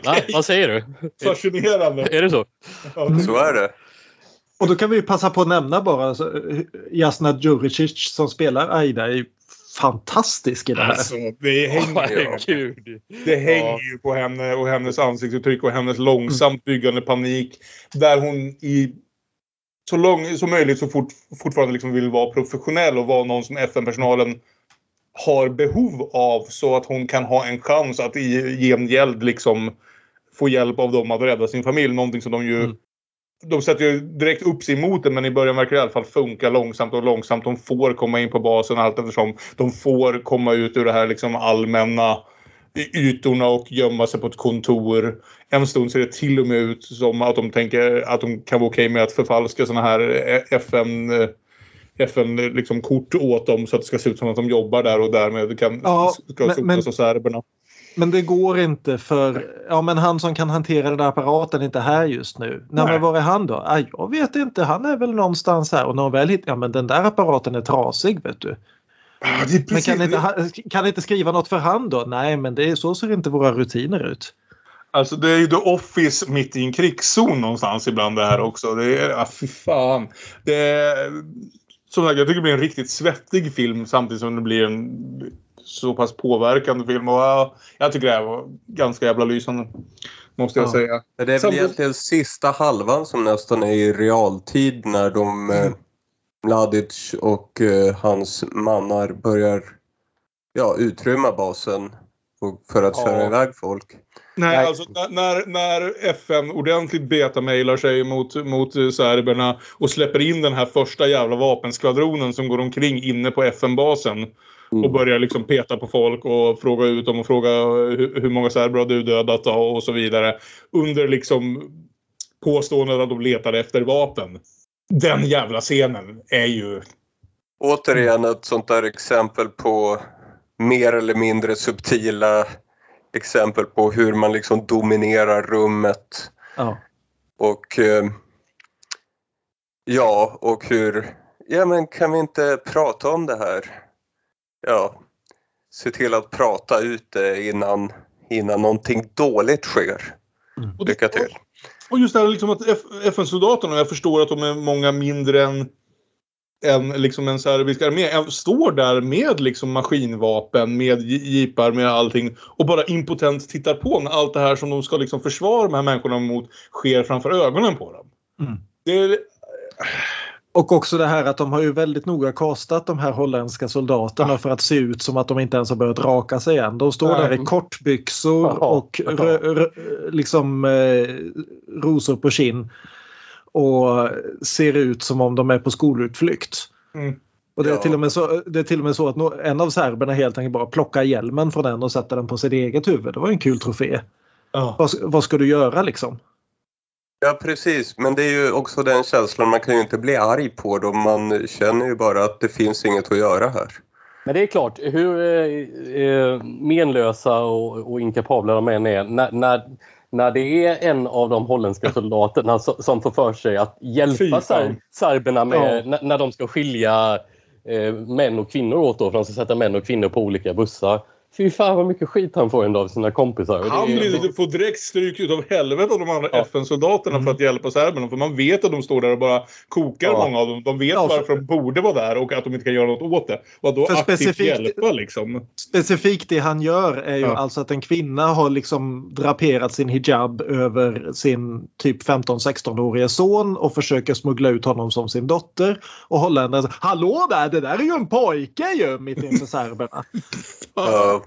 Speaker 4: Va? Vad säger du?
Speaker 3: Fascinerande.
Speaker 4: Är det så?
Speaker 5: Så är det.
Speaker 6: Och då kan vi passa på att nämna bara alltså, Jasna Djuricic som spelar Aida är ju fantastisk i det här.
Speaker 3: Alltså, det hänger,
Speaker 4: Herregud.
Speaker 3: det hänger ju på henne och hennes ansiktsuttryck och hennes långsamt byggande panik. Där hon i så långt som möjligt så fort, fortfarande liksom vill vara professionell och vara någon som FN-personalen har behov av så att hon kan ha en chans att i gengäld liksom få hjälp av dem att rädda sin familj. Någonting som de ju
Speaker 6: Mm.
Speaker 3: De sätter ju direkt upp sig mot det men i början verkar det i alla fall funka långsamt och långsamt. De får komma in på basen allt eftersom. De får komma ut ur det här liksom allmänna ytorna och gömma sig på ett kontor. En stund ser det till och med ut som att de tänker att de kan vara okej med att förfalska såna här FN FN liksom kort åt dem så att det ska se ut som att de jobbar där och därmed kan
Speaker 6: Ja,
Speaker 3: av serberna.
Speaker 6: Men det går inte för ja, men han som kan hantera den där apparaten är inte här just nu. Nej,
Speaker 3: Nej.
Speaker 6: men var är han då? Ah, jag vet inte, han är väl någonstans här och när de väl hittar, ja men den där apparaten är trasig vet du.
Speaker 3: Det är
Speaker 6: Men
Speaker 3: precis-
Speaker 6: kan inte, kan inte skriva något för hand då? Nej men det är, så ser inte våra rutiner ut.
Speaker 3: Alltså det är ju The Office mitt i en krigszon någonstans ibland det här också. Det är, ja, fy fan. Det är, som sagt, jag tycker det blir en riktigt svettig film samtidigt som det blir en så pass påverkande film. Och ja, jag tycker det här var ganska jävla lysande. Måste jag
Speaker 6: Ja.
Speaker 3: säga.
Speaker 5: Det är väl egentligen sista halvan som nästan är i realtid när de eh, Mladic och eh, hans mannar börjar ja, utrymma basen och, för att
Speaker 3: Ja.
Speaker 5: köra iväg folk.
Speaker 3: Nej,
Speaker 6: Nej.
Speaker 3: alltså när- när, FN ordentligt betamailar sig mot, mot eh, serberna och släpper in den här första jävla vapenskvadronen som går omkring inne på FN-basen och börjar liksom peta på folk och fråga ut dem och fråga hur, hur många serber har du dödat och, och så vidare. Under liksom påståendet att de letade efter vapen. Den jävla scenen är ju...
Speaker 5: Återigen ett sånt där exempel på mer eller mindre subtila exempel på hur man liksom dominerar rummet.
Speaker 6: Ja.
Speaker 5: Och eh, ja, och hur... Ja, men kan vi inte prata om det här? Ja, se till att prata ut det innan, innan någonting dåligt sker.
Speaker 3: Och
Speaker 5: Lycka till.
Speaker 3: Och just det här liksom att FN-soldaterna, jag förstår att de är många mindre än, än liksom en serbisk armé, står där med liksom maskinvapen, med jeepar, med allting och bara impotent tittar på när allt det här som de ska liksom försvara de här människorna mot sker framför ögonen på dem.
Speaker 6: Mm.
Speaker 3: Det är,
Speaker 6: Och också det här att de har ju väldigt noga kastat de här holländska soldaterna för att se ut som att de inte ens har börjat raka sig än. De står
Speaker 3: Nej.
Speaker 6: där i kortbyxor
Speaker 4: Jaha,
Speaker 6: och liksom eh, rosor på kinn. Och ser ut som om de är på skolutflykt.
Speaker 3: Mm.
Speaker 6: Och det är,
Speaker 5: Ja.
Speaker 6: till och med så, det är till och med så att en av serberna helt enkelt bara plockar hjälmen från den och sätter den på sitt eget huvud. Det var en kul trofé.
Speaker 3: ja.
Speaker 6: Vad, vad ska du göra liksom?
Speaker 5: Ja, precis. Men det är ju också den känslan, man kan ju inte bli arg på dem. Man känner ju bara att det finns inget att göra här.
Speaker 4: Men det är klart, hur eh, eh, menlösa och, och inkapabla de än är, när, när, när det är en av de holländska <laughs> soldaterna som, som får för sig att hjälpa ser, serberna med,
Speaker 6: Ja.
Speaker 4: när, när de ska skilja eh, män och kvinnor åt då, för de ska sätta män och kvinnor på olika bussar. Fy fan vad mycket skit han får ändå av sina kompisar.
Speaker 3: Han blir, får direkt stryk utav helvete av de andra
Speaker 4: Ja.
Speaker 3: FN-soldaterna för att hjälpa serberna. För man vet att de står där och bara kokar
Speaker 4: Ja.
Speaker 3: många av dem. De vet
Speaker 6: Ja, för-
Speaker 3: varför de borde vara där och att de inte kan göra något åt det. Att då
Speaker 6: För
Speaker 3: aktivt
Speaker 6: specifikt-
Speaker 3: hjälpa liksom.
Speaker 6: Specifikt det han gör är ju
Speaker 3: Ja.
Speaker 6: alltså att en kvinna har liksom draperat sin hijab över sin typ 15-16-årige son och försöker smuggla ut honom som sin dotter. Och holländaren säger Hallå där, det där är ju en pojke ju mitt inför serberna. <laughs>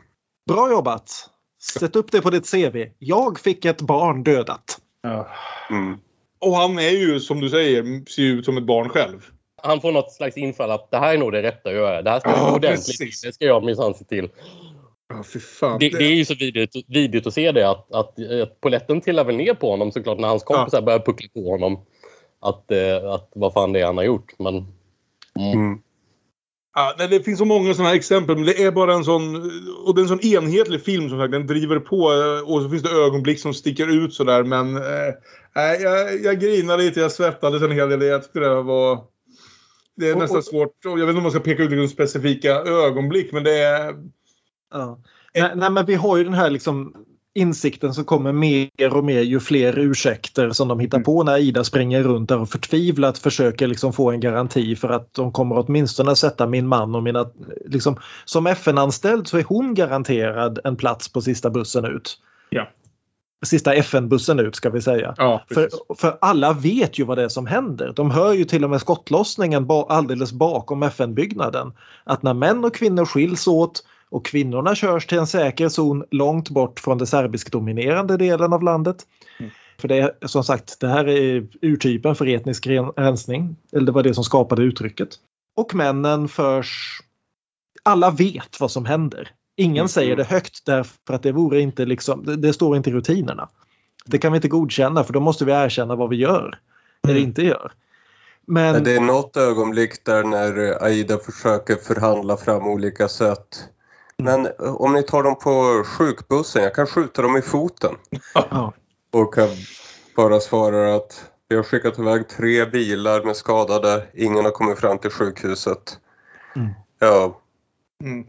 Speaker 5: Ja,
Speaker 6: Bra jobbat! Sätt upp det på ditt CV. Jag fick ett barn dödat.
Speaker 5: mm.
Speaker 3: Och han är ju som du säger, ser ut som ett barn själv.
Speaker 4: Han får något slags infall att det här är nog det rätta att göra. Det här ska
Speaker 3: Ja,
Speaker 4: jag gå ordentligt
Speaker 3: precis.
Speaker 4: Det ska jag minsann se till.
Speaker 3: Ja.
Speaker 4: Det, det är ju så vidrigt, vidrigt att se det att, att, att poletten trillar väl ner på honom såklart när hans kompisar börjar puckla på honom. Att, eh, att vad fan det är han har gjort. Men, mm.
Speaker 5: Mm.
Speaker 3: Ja, det finns så många sådana här exempel men det är bara en sån och det är en sån enhetlig film som sagt. Den driver på eh, och så finns det ögonblick som sticker ut sådär men eh, jag, jag grinade lite, jag svettades en hel del. Jag tyckte det var det är
Speaker 6: Och-
Speaker 3: nästan
Speaker 6: och-
Speaker 3: svårt. Jag vet inte om man ska peka ut liksom specifika ögonblick men det är
Speaker 6: Ja. Nej, nej, men vi har ju den här liksom insikten som kommer mer och mer ju fler ursäkter som de hittar på när Ida springer runt där och förtvivlat försöker liksom få en garanti för att de kommer åtminstone sätta min man och mina... Liksom, som FN-anställd så är hon garanterad en plats på sista bussen ut.
Speaker 3: Ja.
Speaker 6: Sista FN-bussen ut ska vi säga.
Speaker 3: ja,
Speaker 6: För, för alla vet ju vad det är som händer. De hör ju till och med skottlossningen ba, alldeles bakom FN-byggnaden. Att när män och kvinnor skiljs åt och kvinnorna körs till en säker zon långt bort från den serbisk-dominerande delen av landet. För det är som sagt, det här är urtypen för etnisk ren- rensning. Eller det var det som skapade uttrycket. Och männen förs... Alla vet vad som händer. Ingen säger det högt därför att det vore inte liksom, det, det står inte i rutinerna. Det kan vi inte godkänna för då måste vi erkänna vad vi gör. Eller inte gör. Men
Speaker 5: Det är något ögonblick där när Aida försöker förhandla fram olika sätt. Men eh, om ni tar dem på sjukbussen, jag kan skjuta dem i foten.
Speaker 6: ja,
Speaker 5: Och kan bara svara att vi har skickat iväg tre bilar med skadade. Ingen har kommit fram till sjukhuset.
Speaker 6: Mm.
Speaker 5: Ja,
Speaker 3: Mm.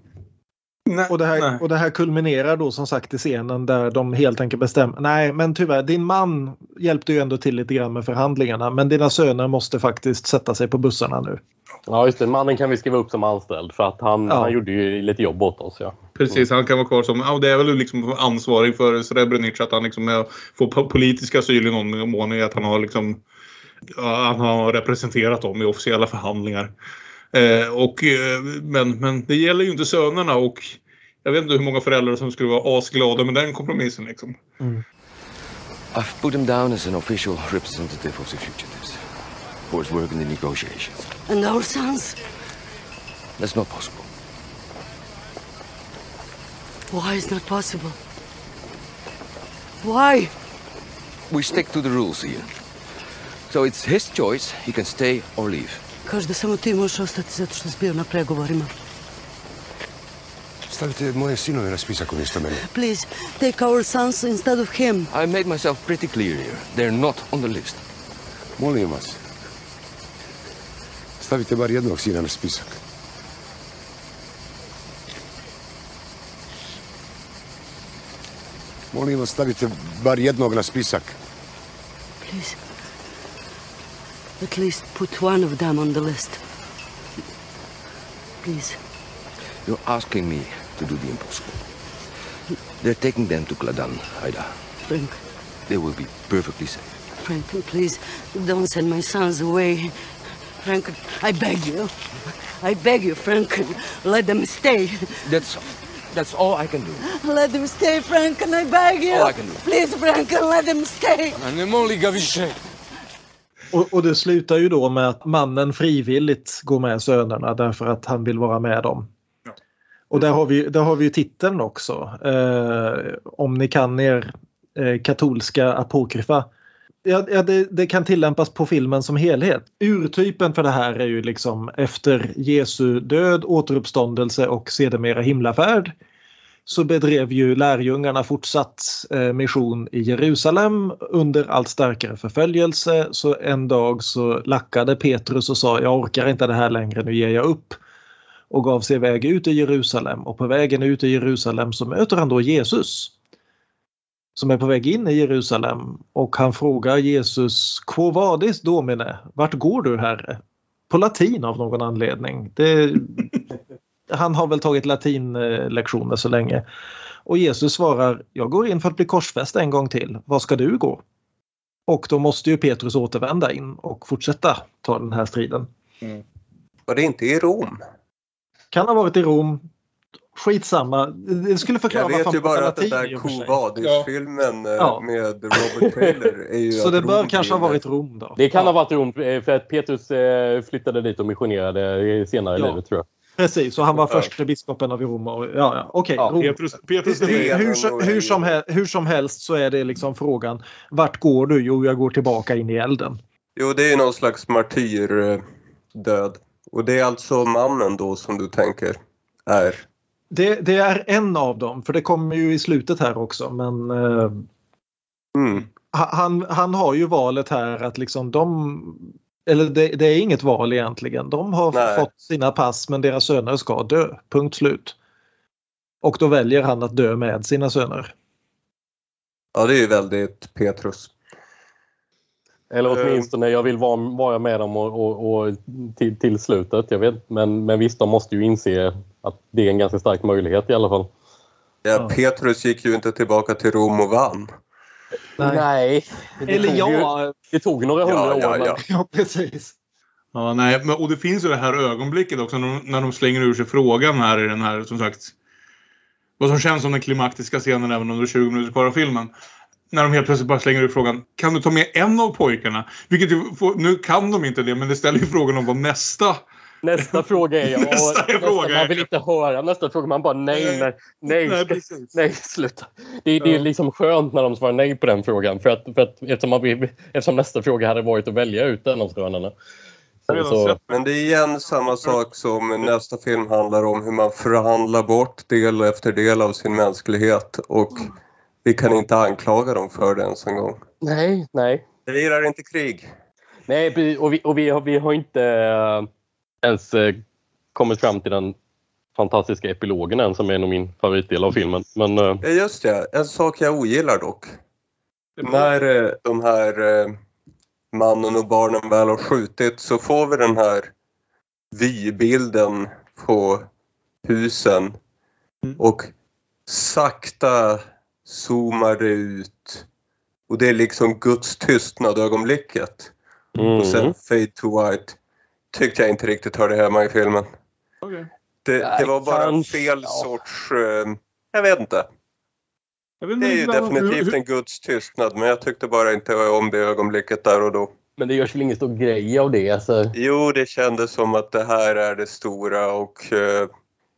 Speaker 3: Nej,
Speaker 6: och, det
Speaker 3: nej.
Speaker 6: här, och det här kulminerar då som sagt i scenen där de helt enkelt bestämmer. Nej men tyvärr, din man hjälpte ju ändå till lite grann med förhandlingarna men dina söner måste faktiskt sätta sig på bussarna nu.
Speaker 4: Ja just det, mannen kan vi skriva upp som anställd för att han,
Speaker 6: Ja.
Speaker 4: han gjorde ju lite jobb åt oss. Ja.
Speaker 3: Precis, han kan vara kvar som, ja, det är väl liksom ansvarig för Srebrenica att han liksom är, får po- politisk asyl i någon mån i att han har liksom han har representerat dem i officiella förhandlingar. Eh, och, eh, men, men det gäller ju inte sönerna och jag vet inte hur många föräldrar som skulle vara asglada med den kompromissen liksom.
Speaker 9: I've put him down as an official representative of the fugitives for his work in the negotiations.
Speaker 7: And our sons?
Speaker 9: That's not possible.
Speaker 7: Why is not possible? Why?
Speaker 9: We stick to the rules, Ian. So it's his choice. He can stay or leave.
Speaker 7: Kaži da samo ti možeš ostati zato što si bio na pregovorima.
Speaker 10: Stavite moje sinove na spisak umjesto mene.
Speaker 7: Please, take our sons instead of him.
Speaker 9: I made myself pretty clear here. They're not on the list.
Speaker 10: Molim vas. Stavite bar jednog sina na spisak. Molim vas, stavite bar jednog na spisak.
Speaker 7: Please. At least put one of them on the list. Please.
Speaker 9: You're asking me to do the impossible. They're taking them to Kladan, Ida.
Speaker 7: Frank,
Speaker 9: They will be perfectly safe.
Speaker 7: Frank, please don't send my sons away. Frank, I beg you. I beg you, Frank. Let them stay.
Speaker 9: That's that's all I can do.
Speaker 7: Let them stay, Frank, and I beg you.
Speaker 9: All I can do.
Speaker 7: Please, Frank, let them stay.
Speaker 6: Och, och det slutar ju då med att mannen frivilligt går med sönerna därför att han vill vara med dem. Och där har vi, där har vi ju titeln också. Eh, om ni kan er eh, katolska apokryfa. Ja, ja det, det kan tillämpas på filmen som helhet. Urtypen för det här är ju liksom efter Jesu död, återuppståndelse och sedermera himlafärd så bedrev ju lärjungarna fortsatt eh, mission i Jerusalem under allt starkare förföljelse. Så en dag så lackade Petrus och sa jag orkar inte det här längre, nu ger jag upp. Och gav sig iväg ut i Jerusalem och på vägen ut i Jerusalem så möter han då Jesus. Som är på väg in i Jerusalem och han frågar Jesus Quo vadis domine? Vart går du herre? På latin av någon anledning. Det, han har väl tagit latinlektioner så länge. Och Jesus svarar, jag går in för att bli korsfäst en gång till. Var ska du gå? Och då måste ju Petrus återvända in och fortsätta ta den här striden.
Speaker 5: Var det inte i Rom?
Speaker 6: Kan ha varit i Rom. Skitsamma. Det skulle förklara
Speaker 5: Jag vet ju bara att den där
Speaker 6: och.
Speaker 5: Kovadis-filmen eh,
Speaker 6: Ja.
Speaker 5: med Robert Taylor är ju <laughs>
Speaker 6: Så det bör kanske ha varit Rom då.
Speaker 4: Det kan
Speaker 6: Ja.
Speaker 4: ha varit Rom eh, för att Petrus eh, flyttade dit och missionerade senare i
Speaker 6: Ja.
Speaker 4: livet tror jag.
Speaker 6: Precis, och han var
Speaker 5: Ja.
Speaker 6: första biskopen av Rom. Och, ja, ja, Okej,
Speaker 4: Ja,
Speaker 6: Rom.
Speaker 3: Petrus, Petrus
Speaker 6: Hur, hur, hur, som hel, hur som helst så är det liksom frågan vart går du? Jo, jag går tillbaka in i elden.
Speaker 5: Jo, det är någon slags martyrdöd. Och det är alltså mannen då som du tänker är.
Speaker 6: Det, det är en av dem, för det kommer ju i slutet här också. Men eh,
Speaker 5: Mm.
Speaker 6: ha- han, han har ju valet här att liksom de... Eller det, det är inget val egentligen. De har
Speaker 5: Nej.
Speaker 6: fått sina pass men deras söner ska dö. Punkt slut. Och då väljer han att dö med sina söner.
Speaker 5: Ja, det är ju väldigt Petrus.
Speaker 4: Eller
Speaker 5: Eh.
Speaker 4: åtminstone jag vill vara, vara med dem och, och, och till, till slutet. Jag vet, men, men visst, de måste ju inse att det är en ganska stark möjlighet i alla fall.
Speaker 5: Ja,
Speaker 6: Ja.
Speaker 5: Petrus gick ju inte tillbaka till Rom och vann.
Speaker 4: Nej. Det
Speaker 6: Eller
Speaker 4: ju-
Speaker 6: ja,
Speaker 4: Det tog några hundra
Speaker 5: Ja, ja,
Speaker 4: år.
Speaker 5: ja.
Speaker 6: ja precis.
Speaker 3: Ja, nej, men, och det finns ju det här ögonblicket också när de, när de slänger ur sig frågan här i den här, som sagt, vad som känns som den klimaktiska scenen även under 20 minuter kvar av filmen. När de helt plötsligt bara slänger ur frågan, kan du ta med en av pojkarna? Vilket ju nu kan de inte det, men det ställer ju frågan om vad nästa...
Speaker 4: Nästa fråga är ja,
Speaker 3: Nästa
Speaker 4: och
Speaker 3: fråga är-
Speaker 4: Man vill inte höra nästa fråga. Man bara nej, nej, nej,
Speaker 3: Nej,
Speaker 4: nej sluta. Det, det är
Speaker 3: Ja.
Speaker 4: liksom skönt när de svarar nej på den frågan. För att, för att, eftersom, man, eftersom nästa fråga hade varit att välja ut en av.
Speaker 3: Jag har
Speaker 4: Så,
Speaker 5: Men det är igen samma sak som nästa film handlar om hur man förhandlar bort del efter del av sin mänsklighet och vi kan inte anklaga dem för det ens en gång.
Speaker 4: nej, nej.
Speaker 5: Det lirar inte krig.
Speaker 4: Nej, och vi, och vi, har, vi har inte eh, ens eh, kommit fram till den fantastiska epilogen än som är nog min favoritdel av filmen. Men eh,
Speaker 5: Ja, just det. En sak jag ogillar dock. När eh, de här mannen och barnen väl har skjutit så får vi den här vybilden på husen och sakta zoomar det ut och det är liksom Guds tystnad ögonblicket.
Speaker 4: mm,
Speaker 5: Och sen fade to white. Tyckte jag inte riktigt hörde hemma i filmen.
Speaker 3: Okej.
Speaker 5: Det, det var bara
Speaker 4: kanske,
Speaker 5: fel
Speaker 4: ja.
Speaker 5: sorts... Eh, jag vet inte.
Speaker 3: Jag vet
Speaker 5: Det är ju
Speaker 3: inte, hur-
Speaker 5: definitivt
Speaker 3: hur-
Speaker 5: en Guds tystnad men jag tyckte bara inte om det ögonblicket där och då.
Speaker 4: men det görs väl ingen stor grej av det. Alltså.
Speaker 5: Jo, det kändes som att det här är det stora och eh,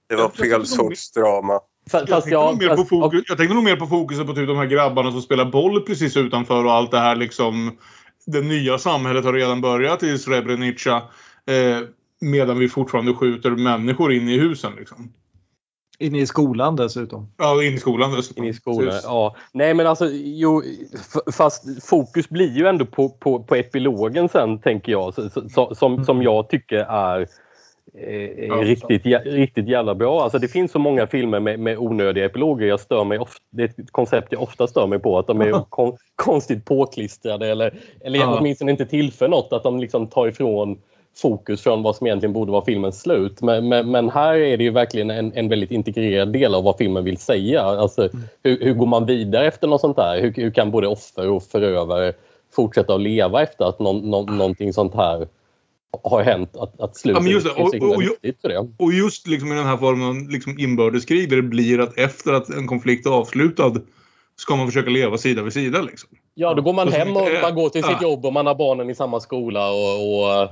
Speaker 5: det var
Speaker 3: Jag
Speaker 5: fel sorts drama.
Speaker 4: Fa-
Speaker 3: Jag
Speaker 4: Fast
Speaker 3: tänkte, nog mer på
Speaker 4: fast-
Speaker 3: fokus, jag tänkte nog mer på fokuset på typ de här grabbarna som spelar boll precis utanför och allt det här liksom. Det nya samhället har redan börjat i Srebrenica. Eh, medan vi fortfarande skjuter människor in i husen. Liksom.
Speaker 6: Inne i skolan dessutom.
Speaker 3: Ja, in i skolan dessutom.
Speaker 4: In i skolan,
Speaker 3: Precis.
Speaker 4: ja. Nej men alltså, jo, fast fokus blir ju ändå på, på, på epilogen sen tänker jag. Så, så, som, som jag tycker är är riktigt, jä- riktigt jävla bra. Alltså det finns så många filmer med, med onödiga epiloger. Jag stör mig ofta, det är ett koncept jag ofta stör mig på. Att de är <laughs> kon, konstigt påklistrade eller, eller
Speaker 3: Ja.
Speaker 4: åtminstone inte tillför något. Att de liksom tar ifrån fokus från vad som egentligen borde vara filmens slut. Men, men, men här är det ju verkligen en, en väldigt integrerad del av vad filmen vill säga. Alltså, hur, hur går man vidare efter något sånt här? Hur, hur kan både offer och förövare fortsätta att leva efter att någon, någon, någonting sånt här har hänt? Att, att slutet
Speaker 3: Ja, just det. Och-
Speaker 4: himla
Speaker 3: och- och-
Speaker 4: viktigt för det.
Speaker 3: Och just liksom i den här formen av liksom inbördeskrig där det blir att efter att en konflikt är avslutad ska man försöka leva sida vid sida. Liksom.
Speaker 4: Ja, då går man
Speaker 3: Och så
Speaker 4: hem och man går till sitt jobb och man har barnen i samma skola och, och,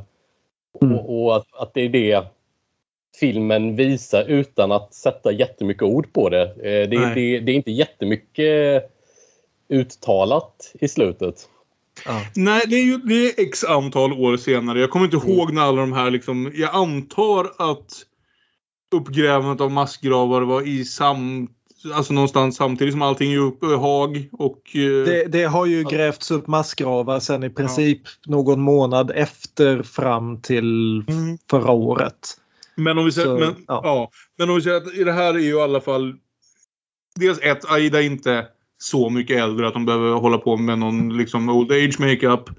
Speaker 4: och, och att, att det är det filmen visar utan att sätta jättemycket ord på det. Eh, Det, det, det är inte jättemycket uttalat i slutet.
Speaker 3: Nej, det är ju det är x antal år senare. Jag kommer inte ihåg när alla de här liksom... Jag antar att uppgrävandet av massgravar var i sam... Alltså någonstans samtidigt som allting är uppe i Haag och... eh,
Speaker 6: Det, det har ju grävts upp massgravar sen i princip någon månad efter fram till
Speaker 3: Mm.
Speaker 6: förra året.
Speaker 3: Men om vi säger,
Speaker 6: Så,
Speaker 3: men, ja. men om vi säger att i det här är ju i alla fall... Dels ett, Aida är inte så mycket äldre att de behöver hålla på med någon liksom old age makeup.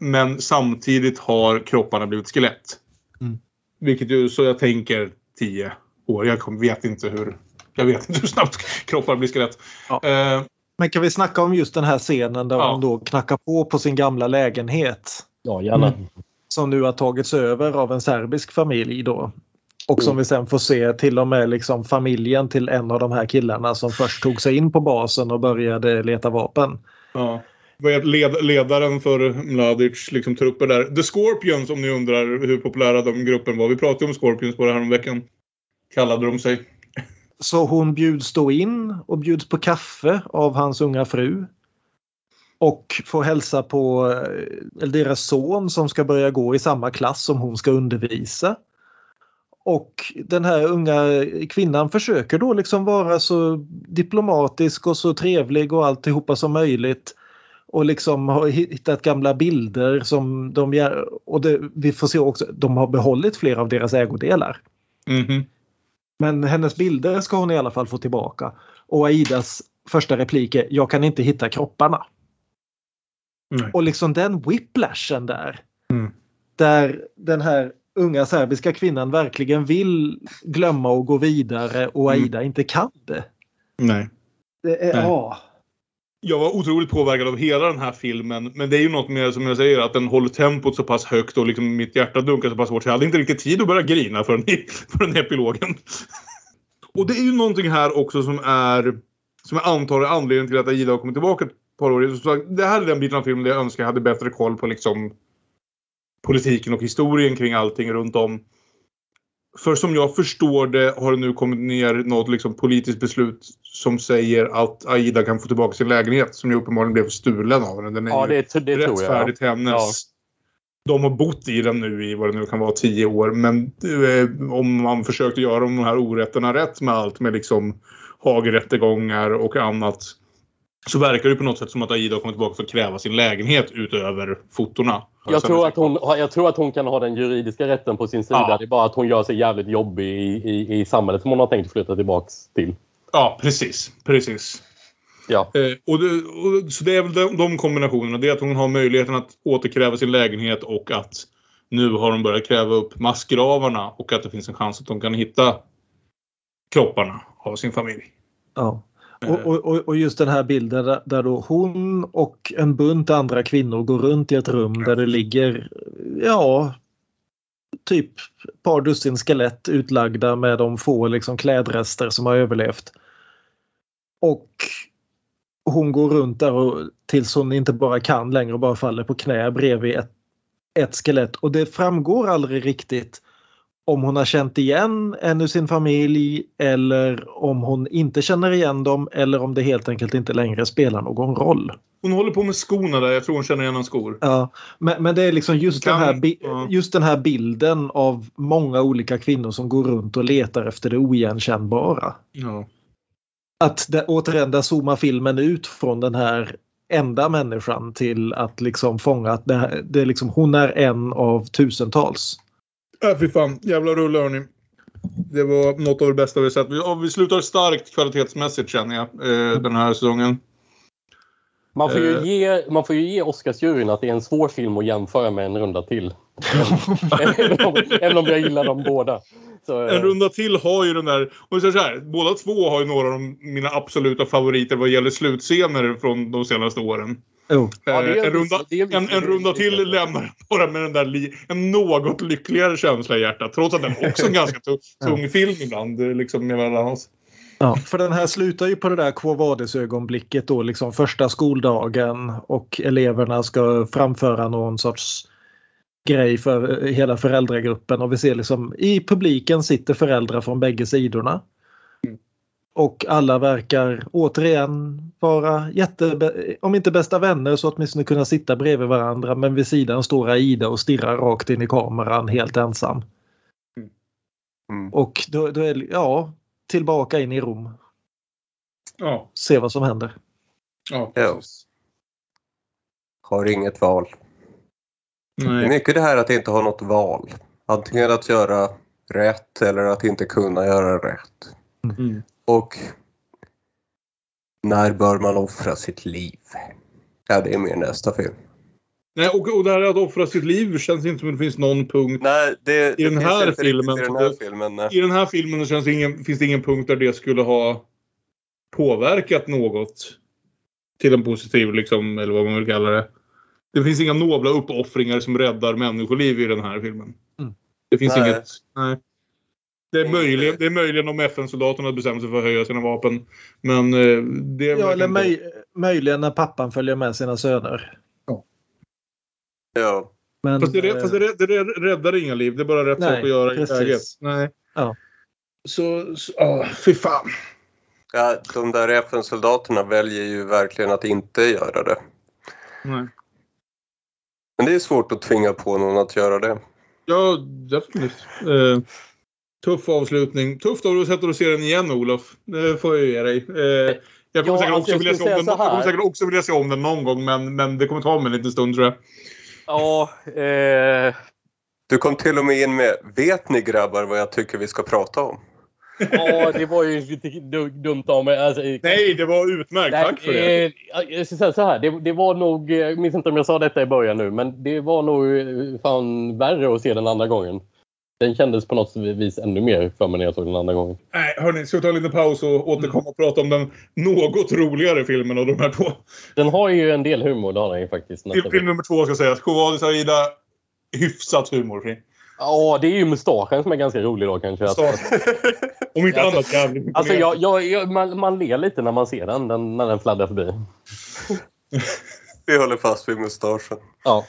Speaker 3: Men samtidigt har kropparna blivit skelett.
Speaker 6: Mm.
Speaker 3: Vilket ju, så jag tänker 10 år. Jag vet inte hur... Jag vet inte hur snabbt kroppar blir skelett. Eh,
Speaker 6: Men kan vi snacka om just den här scenen där
Speaker 3: Ja.
Speaker 6: hon då knackar på på sin gamla lägenhet.
Speaker 4: Ja, gärna.
Speaker 6: Som nu har tagits över av en serbisk familj då. Och som
Speaker 3: Mm.
Speaker 6: vi sen får se till och med liksom familjen till en av de här killarna som först tog sig in på basen och började leta vapen.
Speaker 3: Ja. Led, ledaren för Mladic liksom, trupper där? The Scorpions om ni undrar hur populära de gruppen var. Vi pratade om Scorpions bara häromveckan. Kallade de sig.
Speaker 6: Så hon bjuds då in och bjuds på kaffe av hans unga fru. Och får hälsa på eh, deras son som ska börja gå i samma klass som hon ska undervisa. Och den här unga kvinnan försöker då liksom vara så diplomatisk och så trevlig och alltihopa som möjligt. Och liksom har hittat gamla bilder som de gör. Och det, vi får se också, de har behållit flera av deras ägodelar.
Speaker 3: Mhm.
Speaker 6: Men hennes bilder ska hon i alla fall få tillbaka. Och Aidas första replik är “Jag kan inte hitta kropparna”.
Speaker 3: Nej.
Speaker 6: Och liksom den whiplashen där.
Speaker 3: Mm.
Speaker 6: Där den här unga serbiska kvinnan verkligen vill glömma och gå vidare och
Speaker 3: Mm.
Speaker 6: Aida inte kan det.
Speaker 3: Nej.
Speaker 6: det är,
Speaker 3: Nej.
Speaker 6: ja.
Speaker 3: Jag var otroligt påverkad av hela den här filmen. Men det är ju något med, som jag säger, att den håller tempot så pass högt och liksom mitt hjärta dunkar så pass hårt. Så jag hade inte riktigt tid att börja grina förrän, den, <laughs> för den epilogen. och det är ju någonting här också som är, som jag antar är anledningen till att Aida har kommit tillbaka ett par år. Det här är den biten av filmen där jag önskar jag hade bättre koll på liksom politiken och historien kring allting runt om. För som jag förstår det har det nu kommit ner något liksom politiskt beslut som säger att Aida kan få tillbaka sin lägenhet som ju uppenbarligen blev stulen av henne. Den är
Speaker 4: Ja, det, det tror jag.
Speaker 3: rättfärdigt hennes. De har bott i den nu i vad det nu kan vara tio år. Men eh, om man försökte göra de här orätterna rätt med allt med liksom Hagerättegångar och annat. Så verkar det på något sätt som att Aida har kommit tillbaka för att kräva sin lägenhet utöver fotona.
Speaker 4: Jag tror, att hon, jag tror att hon kan ha den juridiska rätten på sin sida.
Speaker 3: Ja.
Speaker 4: Det är bara att hon gör sig jävligt jobbig i, i, i samhället som hon har tänkt flytta tillbaks till.
Speaker 3: Ja, precis. Precis.
Speaker 4: Ja.
Speaker 3: Eh, och det, och, så det är väl de, de kombinationerna. Det är att hon har möjligheten att återkräva sin lägenhet och att nu har de börjat kräva upp massgravarna och att det finns en chans att de kan hitta kropparna av sin familj.
Speaker 6: Ja. Och, och, och- just den här bilden där, där då hon och en bunt andra kvinnor går runt i ett rum där det ligger ja typ ett par dussin skelett utlagda med de få liksom klädrester som har överlevt. Och hon går runt där och, tills hon inte bara kan längre och bara faller på knä bredvid ett, ett skelett. Och det framgår aldrig riktigt om hon har känt igen en ur sin familj eller om hon inte känner igen dem eller om det helt enkelt inte längre spelar någon roll.
Speaker 3: Hon håller på med skorna där. Jag tror hon känner igen hans skor.
Speaker 6: Ja, men, men det är liksom just,
Speaker 3: Kan-
Speaker 6: den här
Speaker 3: ja.
Speaker 6: just den här bilden av många olika kvinnor som går runt och letar efter det oigenkännbara.
Speaker 3: Ja.
Speaker 6: Att det, återigen, där zoomar filmen ut från den här enda människan till att liksom fånga att det, det liksom, hon är en av tusentals.
Speaker 3: Ja, fy fan. Jävla rulle hörni. Det var något av det bästa vi sett. Vi, vi slutar starkt kvalitetsmässigt känner jag eh, den här säsongen.
Speaker 4: Man får ju
Speaker 3: Eh.
Speaker 4: ge, man får ju ge Oscarsjuryn att det är en svår film att jämföra med en runda till. <laughs> även, om, även om jag gillar dem båda. Så, eh,
Speaker 3: En runda till har ju den där, och så här, båda två har ju några av mina absoluta favoriter vad gäller slutscener från de senaste åren.
Speaker 6: Oh.
Speaker 4: Ja,
Speaker 3: Eh, en, runda,
Speaker 4: en
Speaker 3: en, till lämnar bara med den där li, en något lyckligare känsla i hjärtat. Trots att den <laughs> också är en ganska tung, tung film ibland. eh, Liksom.
Speaker 6: Ja, för den här slutar ju på det där Quo Vadis ögonblicket då, liksom första skoldagen och eleverna ska framföra någon sorts grej för hela föräldragruppen och vi ser liksom i publiken sitter föräldrar från bägge sidorna. Och alla verkar återigen vara jätte, om inte bästa vänner så åtminstone kunna sitta bredvid varandra men vid sidan står Aida och stirrar rakt in i kameran helt ensam.
Speaker 5: Mm.
Speaker 6: Och då, då är det, ja, tillbaka in i Rom.
Speaker 3: Ja,
Speaker 6: Se vad som händer.
Speaker 3: ja,
Speaker 5: Ja.
Speaker 3: precis.
Speaker 5: Har inget val. Det är
Speaker 3: Nej.
Speaker 5: mycket det här att inte ha något val. Antingen att göra rätt eller att inte kunna göra rätt.
Speaker 3: Mm.
Speaker 5: Och när bör man offra sitt liv? Ja, det är mer nästa film.
Speaker 3: Nej, och, och det här att offra sitt liv känns inte som att det finns någon punkt.
Speaker 5: Nej, det,
Speaker 3: I den här filmen
Speaker 5: I den här filmen, nej.
Speaker 3: I den här filmen känns det ingen, finns det ingen punkt där det skulle ha påverkat något till en positiv, liksom, eller vad man vill kalla det. Det finns inga nobla uppoffringar som räddar människoliv i den här filmen.
Speaker 6: Mm.
Speaker 3: Det finns
Speaker 5: Nej.
Speaker 3: inget... Nej. Det är, möjligen, det är möjligen om FN-soldaterna bestämmer sig för att höja sina vapen. Men eh, det är
Speaker 6: Ja, eller möj, möjligen när pappan följer med sina söner.
Speaker 5: Ja.
Speaker 6: Men,
Speaker 3: Fast, det,
Speaker 6: eh,
Speaker 3: fast det, det, det räddar inga liv. Det är bara rätt
Speaker 6: Nej,
Speaker 3: sak att göra
Speaker 6: precis.
Speaker 3: i läget. Nej.
Speaker 6: Ja.
Speaker 3: Så, så ah, fy fan.
Speaker 5: ja, de där FN-soldaterna väljer ju verkligen att inte göra det.
Speaker 3: Nej.
Speaker 5: Men det är svårt att tvinga på någon att göra det.
Speaker 3: Ja, definitivt. Eh, tuff avslutning. Tufft av dig att se den igen, Olof. Det får jag ge dig. Eh, jag kommer,
Speaker 4: Ja,
Speaker 3: säkert,
Speaker 4: alltså,
Speaker 3: också
Speaker 4: jag
Speaker 3: vilja den, jag kommer säkert också vilja se om den någon gång, men, men det kommer ta mig en liten stund tror jag.
Speaker 4: Ja, eh,
Speaker 5: Du kom till och med in med Vet ni grabbar vad jag tycker vi ska prata om?
Speaker 4: ja, det var ju lite du- dumt av mig. Alltså,
Speaker 3: Nej, det var utmärkt. Tack för det.
Speaker 4: eh, Jag ska säga så här. Det, det var nog, eh, jag minns inte om jag sa detta i början nu, men det var nog eh, fan värre att se den andra gången. Den kändes på något vis ännu mer för mig när jag såg den andra gången.
Speaker 3: Nej, hörni, ska vi ta en liten paus och återkomma och prata om den något roligare filmen av de här två.
Speaker 4: Den har ju en del humor, det har den ju faktiskt.
Speaker 3: Film,
Speaker 4: nästa
Speaker 3: film nummer två ska sägas. Kovadis Aida, hyfsat humorfri.
Speaker 4: Ja, det är ju mustaschen som är ganska rolig då kanske. Att. <laughs>
Speaker 3: Om inte annat jävligt
Speaker 4: alltså jag, jag, jag, man, man ler lite när man ser den, den när den fladdrar förbi. <laughs>
Speaker 5: Vi håller fast vid mustaschen.
Speaker 4: Ja.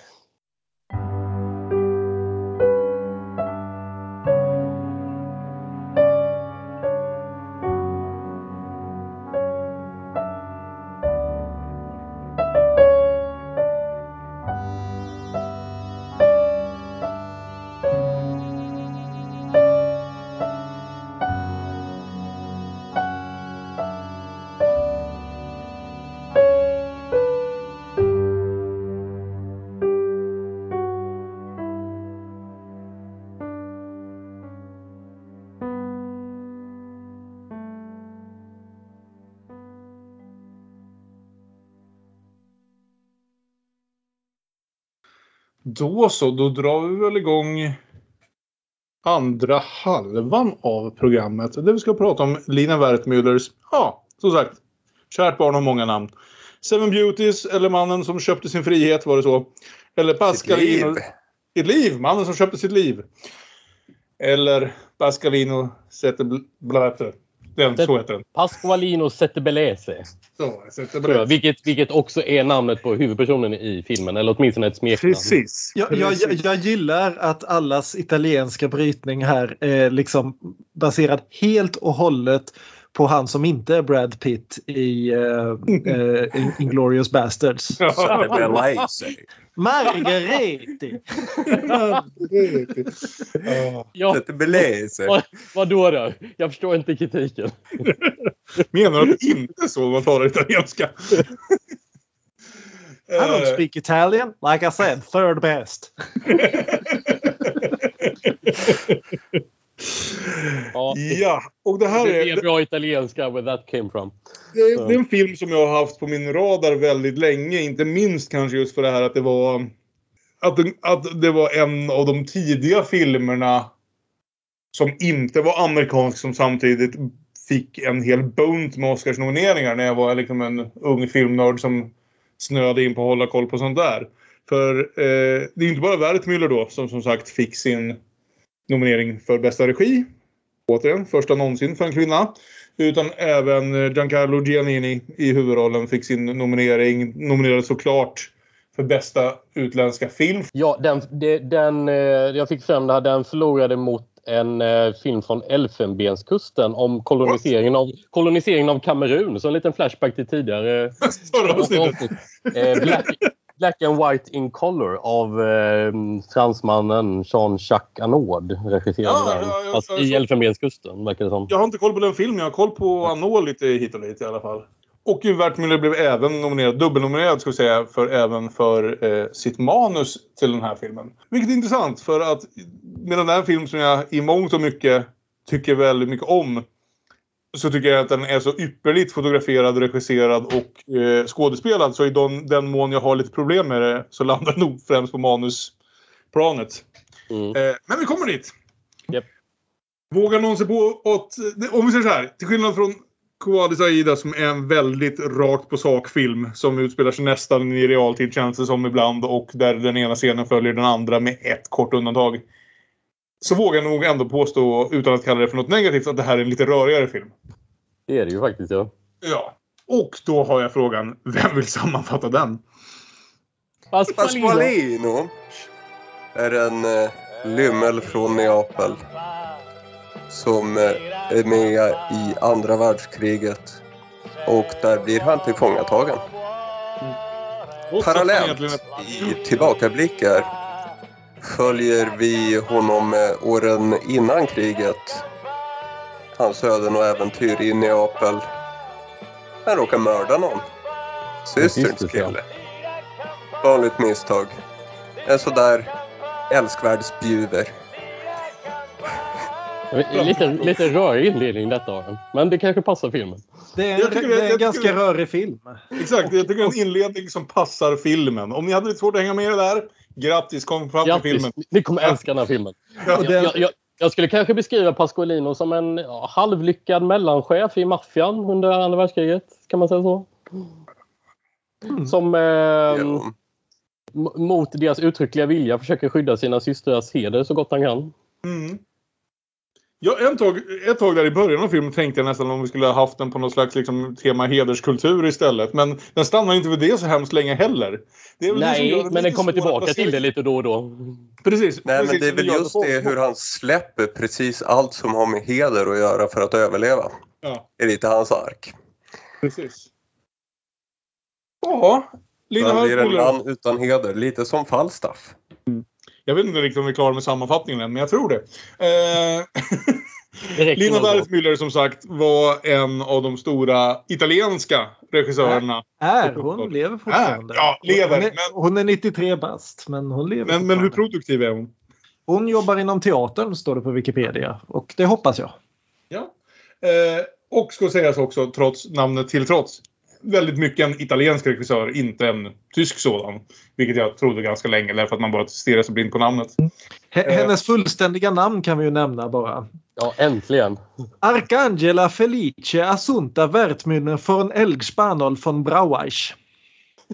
Speaker 3: Då så, då drar vi väl igång andra halvan av programmet. Där vi ska prata om Lina Wertmüllers, ja, som sagt, kärt barn har många namn. Seven Beauties, eller Mannen som köpte sin frihet, var det så? Eller Pascalino...
Speaker 5: liv.
Speaker 3: Sitt liv! Mannen som köpte sitt liv. Eller Pascalino Zetterblatter. Den, så heter den.
Speaker 4: Pasqualino Settebelese.
Speaker 3: Så.
Speaker 4: Vilket, vilket också är namnet på huvudpersonen i filmen. Eller åtminstone ett smeknamn.
Speaker 3: Precis.
Speaker 6: Jag, jag, jag gillar att allas italienska brytning här är liksom baserad helt och hållet på han som inte är Brad Pitt i uh, uh, Inglourious Bastards. Margareti!
Speaker 4: Ja, vad, vadå då? Jag förstår inte kritiken.
Speaker 3: Menar du att det inte är så man talar italienska?
Speaker 6: I don't speak Italian. Like I said, third best. <laughs>
Speaker 4: Ja,
Speaker 3: Ja, och det här
Speaker 4: det är
Speaker 3: är,
Speaker 4: bra italienska where that came from.
Speaker 3: det, är, det är en film som jag har haft på min radar väldigt länge. Inte minst kanske just för det här att det var att, att det var en av de tidiga filmerna som inte var amerikansk som samtidigt fick en hel bunt med Oscarsnomineringar när jag var liksom en ung filmnörd som snöade in på att hålla koll på sånt där. För eh, det är inte bara Wertmüller då som som sagt fick sin nominering för bästa regi. Återigen, första någonsin för en kvinna. Utan även eh, Giancarlo Giannini i huvudrollen fick sin nominering. Nominerad såklart för bästa utländska film.
Speaker 4: Ja, den, den, eh, jag fick fram det här. Den förlorade mot en eh, film från Elfenbenskusten om koloniseringen av, koloniseringen av Kamerun. Så en liten flashback till tidigare <laughs> avsnitt. Black, Black and White in Color av eh, fransmannen Jean-Jacques Annaud regisserade
Speaker 3: Ja,
Speaker 4: den.
Speaker 3: ja, ja,
Speaker 4: Fast i Elfenbenskusten verkar det som.
Speaker 3: Jag har inte koll på den filmen. Jag har koll på Anno lite hit och dit i alla fall. Och Wertmüller blev även nominerad, dubbelnominerad ska vi säga, för, även för eh, sitt manus till den här filmen. Vilket är intressant för att med den här film som jag i mångt och mycket tycker väldigt mycket om så tycker jag att den är så ypperligt fotograferad, regisserad och eh, skådespelad. Så i den, den mån jag har lite problem med det så landar det nog främst på manusplanet.
Speaker 4: Mm.
Speaker 3: Eh, men vi kommer dit.
Speaker 4: Japp.
Speaker 3: Vågar någon sig på att... Om vi säger så här. Till skillnad från Quadis Aida som är en väldigt rakt på sak-film som utspelar sig nästan i realtid känns det som ibland och där den ena scenen följer den andra med ett kort undantag. Så vågar jag nog ändå påstå, utan att kalla det för något negativt, att det här är en lite rörigare film.
Speaker 4: Det är det ju faktiskt. Ja.
Speaker 3: Ja. Och då har jag frågan, vem vill sammanfatta den?
Speaker 4: Pasqualino.
Speaker 5: Pasqualino är en eh, lymmel från Neapel som eh, är med i andra världskriget och där blir han tillfångatagen.
Speaker 3: Egentligen
Speaker 5: Parallellt i tillbakablickar följer vi honom eh, åren innan kriget. Hans öden och äventyr i Neapel. Han råkar mörda någon. Systerns kille. Vanligt misstag. En sådär älskvärd spjuver.
Speaker 4: Lite, lite rörig inledning detta har den. Men det kanske passar filmen.
Speaker 6: Det är en,
Speaker 3: Jag tycker det-
Speaker 6: det är en
Speaker 3: jag
Speaker 6: ganska
Speaker 3: tycker-
Speaker 6: rörig film.
Speaker 3: Exakt, jag tycker det är en inledning som passar filmen. Om ni hade lite svårt att hänga med i det där, grattis, kom fram till
Speaker 4: Grattis!
Speaker 3: filmen.
Speaker 4: Ni kommer älska den här filmen.
Speaker 3: Ja.
Speaker 6: Den,
Speaker 4: jag, jag, jag skulle kanske beskriva Pasqualino som en ja, halvlyckad mellanchef i maffian under andra världskriget. Kan man säga så? Som eh,
Speaker 5: Ja.
Speaker 4: mot deras uttryckliga vilja försöker skydda sina systrars heder så gott han kan.
Speaker 3: Mm. Ja, en tag, ett tag där i början av filmen tänkte jag nästan om vi skulle ha haft den på något slags liksom, tema hederskultur istället. Men den stannar inte vid det så hemskt länge heller. Det är väl det som gör
Speaker 4: Nej,
Speaker 3: det
Speaker 4: men den kommer tillbaka till det lite då och då.
Speaker 3: Precis.
Speaker 5: Nej
Speaker 3: precis,
Speaker 5: men det är väl just det hur han släpper precis allt som har med heder att göra för att överleva.
Speaker 3: Ja,
Speaker 5: är lite hans ark.
Speaker 3: precis. Ja, Lina
Speaker 5: Han blir en man utan heder, lite som Falstaff.
Speaker 3: Jag vet inte riktigt om vi är klara med sammanfattningen än, men jag tror det. Eh, <laughs> Lina. Wertmüller som sagt var en av de stora italienska regissörerna.
Speaker 6: är hon lever fortfarande.
Speaker 3: Är, ja, lever,
Speaker 6: Hon är,
Speaker 3: men-
Speaker 6: hon är 93 bast, men hon lever
Speaker 3: Men, men hur produktiv är hon?
Speaker 6: Hon jobbar inom teatern, står det på Wikipedia. Och det hoppas jag.
Speaker 3: Ja. Eh, och ska sägas också, trots namnet till trots, väldigt mycket en italiensk regissör, inte en tysk sådan. Vilket jag trodde ganska länge, därför att man bara stirrar sig blind på namnet.
Speaker 6: H-
Speaker 3: Eh.
Speaker 6: Hennes fullständiga namn kan vi ju nämna bara.
Speaker 4: Ja, äntligen.
Speaker 6: Arcangela Felice Assunta Wertmüller von Elgspanol von Braueich.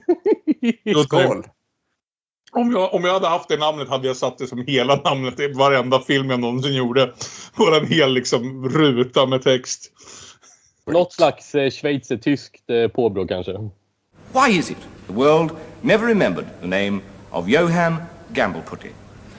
Speaker 6: <laughs>
Speaker 5: Skål!
Speaker 3: Om jag, om jag hade haft det namnet hade jag satt det som hela namnet i varenda film jag någonsin gjorde. Bara en hel liksom, ruta med text.
Speaker 4: Något slags eh, schweizertyskt eh, påbrå kanske.
Speaker 11: Why is it the world never remembered the name of Johann Gambleputty?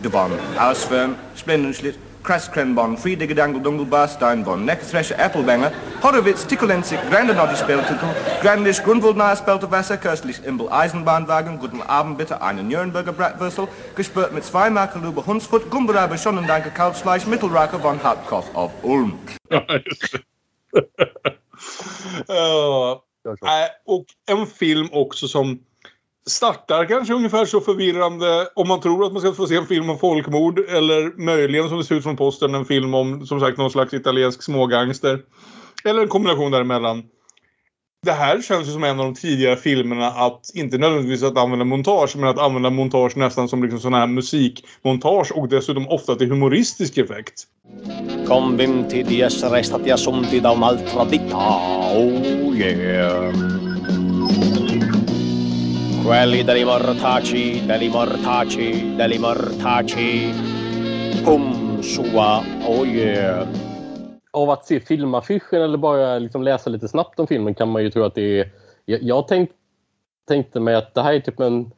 Speaker 11: De von Ausfern, Splendenslit, Krasskrenbon, Friedigedangledungle, Barstein, von Neckarthresher, Applebanger, Horowitz, Tickelenzig, Grandenoddy Speltitel, Grandlich, Grundwoldnahe Spelterwasser, Köstlich, Imbel, Eisenbahnwagen, Guten Abend bitte, einen Nürnberger Bratwürstel, gespürt mit zwei Makelube Hunsfurt, Gumberabe Schonnendanke Kalbsfleisch, Mittelraker von Hartkoff of Ulm.
Speaker 3: Nej, och en film också som startar kanske ungefär så förvirrande om man tror att man ska få se en film om folkmord eller möjligen som det ser ut från posten en film om som sagt någon slags italiensk smågangster. Eller en kombination däremellan. Det här känns ju som en av de tidigare filmerna att inte nödvändigtvis att använda montage men att använda montage nästan som liksom sån här musikmontage och dessutom ofta till humoristisk effekt.
Speaker 12: Convinti di essere stati assunti da un'altra vita, oh yeah. Quelli degli mortaci, degli mortaci, degli mortaci. Pum sua, oh yeah.
Speaker 4: Av att se filmaffischen eller bara liksom läsa lite snabbt om filmen kan man ju tro att det är... Jag, jag tänk, tänkte mig att det här är typ en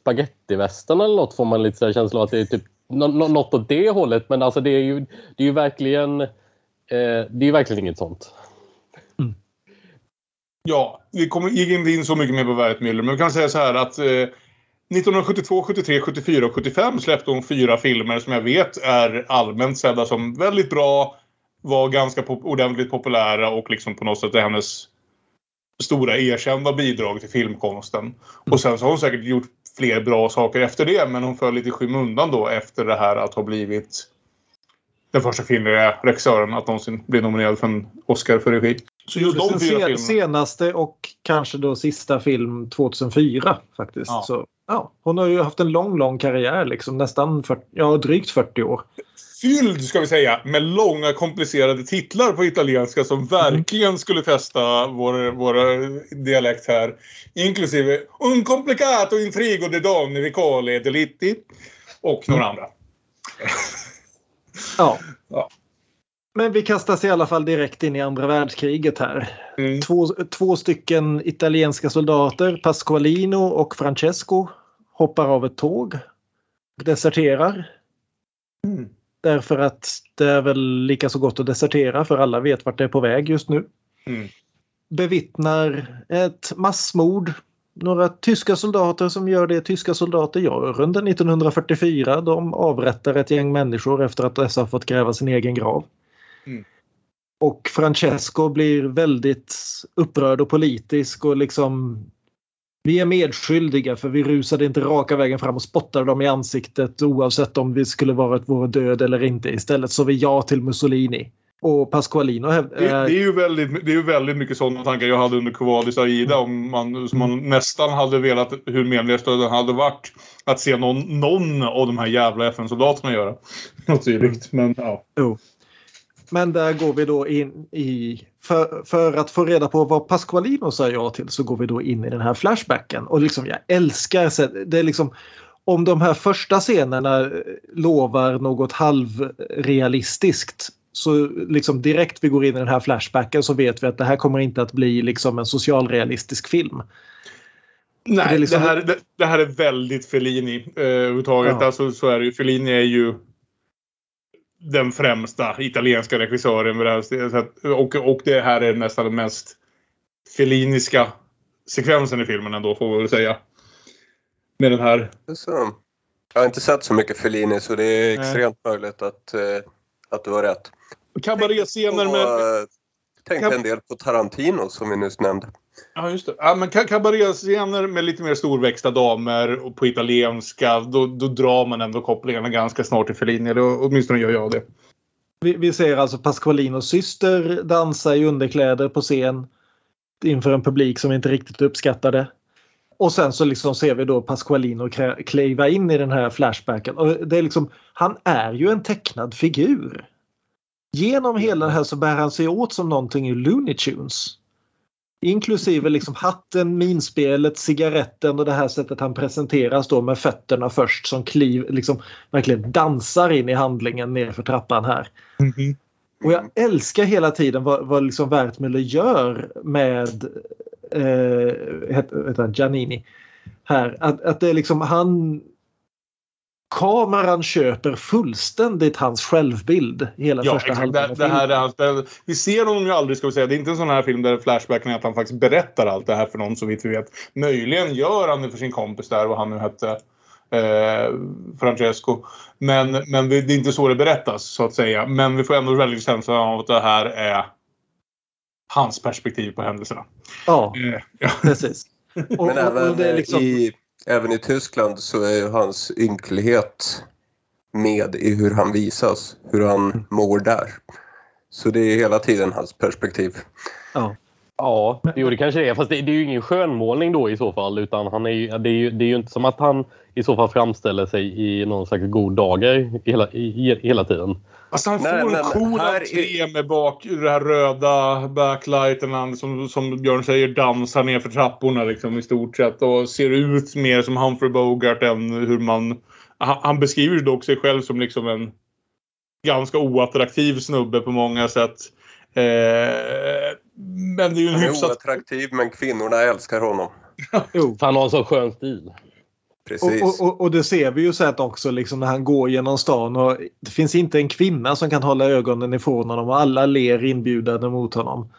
Speaker 4: spagettivästern eller något får man lite så här känsla av att det är typ nå- nå- något åt det hållet. Men alltså det är ju, det är ju verkligen... Eh, det är ju verkligen inget sånt.
Speaker 3: Ja, vi kommer, gick inte in så mycket mer på Wertmüller, men vi kan säga så här att eh, 1972, 73, 74 och 75 släppte hon fyra filmer som jag vet är allmänt sedda som väldigt bra, var ganska pop ordentligt populära och liksom på något sätt är hennes stora erkända bidrag till filmkonsten. Och sen så har hon säkert gjort fler bra saker efter det, men hon föll lite i skymundan då efter det här att ha blivit den första kvinnliga regissören att någonsin bli nominerad för en Oscar för regi. Så just de fyra filmerna.
Speaker 6: senaste och kanske då sista film 2004 faktiskt.
Speaker 3: Ja.
Speaker 6: Så, ja, hon har ju haft en lång, lång karriär liksom. Nästan 40, ja, drygt 40 år.
Speaker 3: Fylld, ska vi säga, med långa komplicerade titlar på italienska som verkligen skulle testa vår, våra dialekt här. Inklusive Un complicato intrigo de donne vicole delitti och några andra.
Speaker 6: Ja.
Speaker 3: Ja.
Speaker 6: Men vi kastas i alla fall direkt in i andra världskriget här.
Speaker 3: Mm.
Speaker 6: Två, två stycken italienska soldater, Pasqualino och Francesco, hoppar av ett tåg och deserterar.
Speaker 3: Mm.
Speaker 6: Därför att det är väl lika så gott att desertera för alla vet vart det är på väg just nu.
Speaker 3: Mm.
Speaker 6: Bevittnar ett massmord. Några tyska soldater som gör det tyska soldater gör under 1944. De avrättar ett gäng människor efter att dessa fått gräva sin egen grav.
Speaker 3: Mm.
Speaker 6: Och Francesco blir väldigt upprörd och politisk och liksom vi är medskyldiga för vi rusade inte raka vägen fram och spottade dem i ansiktet oavsett om vi skulle varit vår död eller inte. Istället så vi ja till Mussolini. Och Pasqualino häv-
Speaker 3: Det, det, är ju väldigt, det är ju väldigt mycket sådana tankar jag hade under Covadis Aida. Om man, som man nästan hade velat, hur menlöst den hade varit, att se någon, någon av de här jävla FN-soldaterna göra. <laughs> Något dylikt. Men ja.
Speaker 6: Jo. Men där går vi då in i... För, för att få reda på vad Pasqualino sa ja till så går vi då in i den här flashbacken. Och liksom jag älskar det är liksom om de här första scenerna lovar något halvrealistiskt så liksom direkt vi går in i den här flashbacken så vet vi att det här kommer inte att bli liksom en socialrealistisk film.
Speaker 3: Nej,
Speaker 6: Det
Speaker 3: det,
Speaker 6: liksom-
Speaker 3: här, det, det här är väldigt Fellini eh, överhuvudtaget.
Speaker 6: Ja.
Speaker 3: Alltså, så är det ju. Fellini är ju den främsta italienska regissören. Med det här, och, och det här är nästan den mest Felliniska sekvensen i filmen ändå får vi väl säga. Med den här.
Speaker 5: Så. Jag har inte sett så mycket Fellini så det är
Speaker 3: Nej.
Speaker 5: extremt möjligt att, eh, att du har rätt.
Speaker 3: Kabaretscener med...
Speaker 5: eh, tänkte en del på Tarantino som vi nyss nämnde.
Speaker 3: Ja, just det. Ja, men kabaréscener med lite mer storväxta damer och på italienska. Då, då drar man ändå kopplingarna ganska snart till Fellini. Eller åtminstone gör jag det.
Speaker 6: Vi, vi ser alltså Pasqualinos syster dansa i underkläder på scen inför en publik som inte riktigt uppskattar det. Och sen så liksom ser vi då Pasqualino kliva in i den här flashbacken. Och det är liksom, han är ju en tecknad figur. Genom hela det här så bär han sig åt som någonting i Looney Tunes. Inklusive liksom hatten, minspelet, cigaretten och det här sättet han presenteras då med fötterna först som kliv, liksom verkligen dansar in i handlingen nerför trappan här. Och jag älskar hela tiden vad, vad liksom Wertmüller gör med eh, heter, heter han, Giannini. Här. Att, att det är liksom han Kameran köper fullständigt hans självbild hela
Speaker 3: Ja,
Speaker 6: första
Speaker 3: exakt.
Speaker 6: halvan
Speaker 3: Det, här
Speaker 6: filmen.
Speaker 3: är hans, det, vi ser honom ju aldrig, ska vi säga. Det är inte en sån här film där flashbacken är att han faktiskt berättar allt det här för någon så vitt vi vet. Möjligen gör han det för sin kompis där, vad han nu hette. Eh, Francesco. Men, men det är inte så det berättas, så att säga. Men vi får ändå väldigt känslan av att det här är hans perspektiv på händelserna.
Speaker 6: Ja,
Speaker 3: Eh, ja.
Speaker 6: precis. <laughs> Och,
Speaker 5: Men även
Speaker 6: och det är liksom,
Speaker 5: i, även i Tyskland så är ju hans ynklighet med i hur han visas, hur han mår där. Så det är hela tiden hans perspektiv.
Speaker 6: Ja.
Speaker 4: Ja, jo, det kanske det är. Fast det, det är ju ingen skönmålning då i så fall. Utan han är ju, det, är ju, det är ju inte som att han i så fall framställer sig i någon slags god dager hela, i, hela tiden.
Speaker 3: Alltså han får
Speaker 5: Nej,
Speaker 3: en cool entré med bak, det här röda backlighten. Han, som, som Björn säger dansar ner för trapporna liksom, i stort sett. Och ser ut mer som Humphrey Bogart än hur man... Han, han beskriver dock sig själv som liksom en ganska oattraktiv snubbe på många sätt. Eh, men det är ju en
Speaker 5: Han är
Speaker 3: hyfsat...
Speaker 5: oattraktiv men kvinnorna älskar honom. <laughs>
Speaker 6: Jo.
Speaker 4: För han har en så skön stil.
Speaker 5: Precis.
Speaker 6: Och, och, och, det ser vi ju sett också liksom när han går genom stan och det finns inte en kvinna som kan hålla ögonen ifrån honom och alla ler inbjudande mot honom.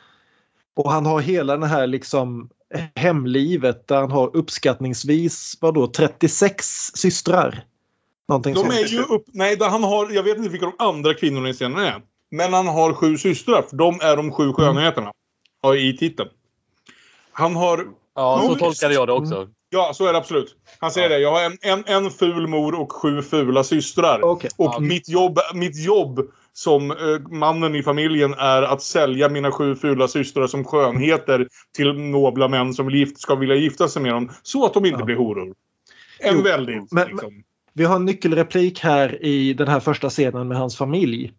Speaker 6: Och han har hela det här liksom hemlivet där han har uppskattningsvis vadå 36 systrar. Någonting
Speaker 3: De
Speaker 6: sånt.
Speaker 3: är ju upp... Nej, han har... Jag vet inte vilka de andra kvinnorna i scenen är. Men han har sju systrar. För de är de sju skönheterna. Ja, I titeln. Han har...
Speaker 4: Ja, så tolkade jag det också.
Speaker 3: Ja, så är det absolut. Han säger det. Jag har en, en, en ful mor och sju fula systrar.
Speaker 6: Okej.
Speaker 3: Och
Speaker 4: Ja.
Speaker 3: mitt, jobb, mitt jobb som eh, mannen i familjen är att sälja mina sju fula systrar som skönheter till nobla män som gift, ska vilja gifta sig med dem. Så att de inte
Speaker 6: Ja.
Speaker 3: blir horor. En
Speaker 6: Jo,
Speaker 3: väldigt...
Speaker 6: men-
Speaker 3: liksom.
Speaker 6: Vi har en nyckelreplik här i den här första scenen med hans familj.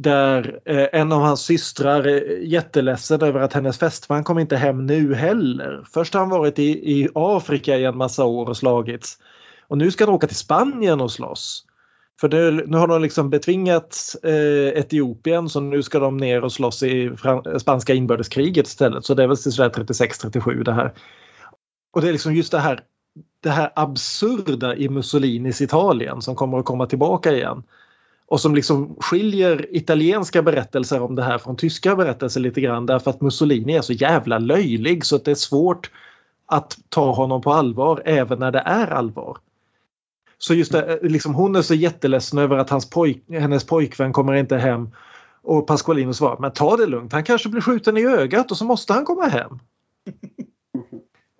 Speaker 6: Där eh, en av hans systrar är jätteledsen över att hennes fästman kommer inte hem nu heller. Först har han varit i, i Afrika i en massa år och slagits. Och nu ska han åka till Spanien och slåss. För nu, nu har de liksom betvingat eh, Etiopien så nu ska de ner och slåss i fran- spanska inbördeskriget istället. Så det är väl sådär 36-37 det här. Och det är liksom just det här det här absurda i Mussolinis Italien som kommer att komma tillbaka igen. Och som liksom skiljer italienska berättelser om det här från tyska berättelser lite grann därför att Mussolini är så jävla löjlig så att det är svårt att ta honom på allvar även när det är allvar. Så just det, liksom hon är så jätteledsen över att hans pojk, hennes pojkvän kommer inte hem. Och Pasqualino svarar, men ta det lugnt, han kanske blir skjuten i ögat och så måste han komma hem. <laughs>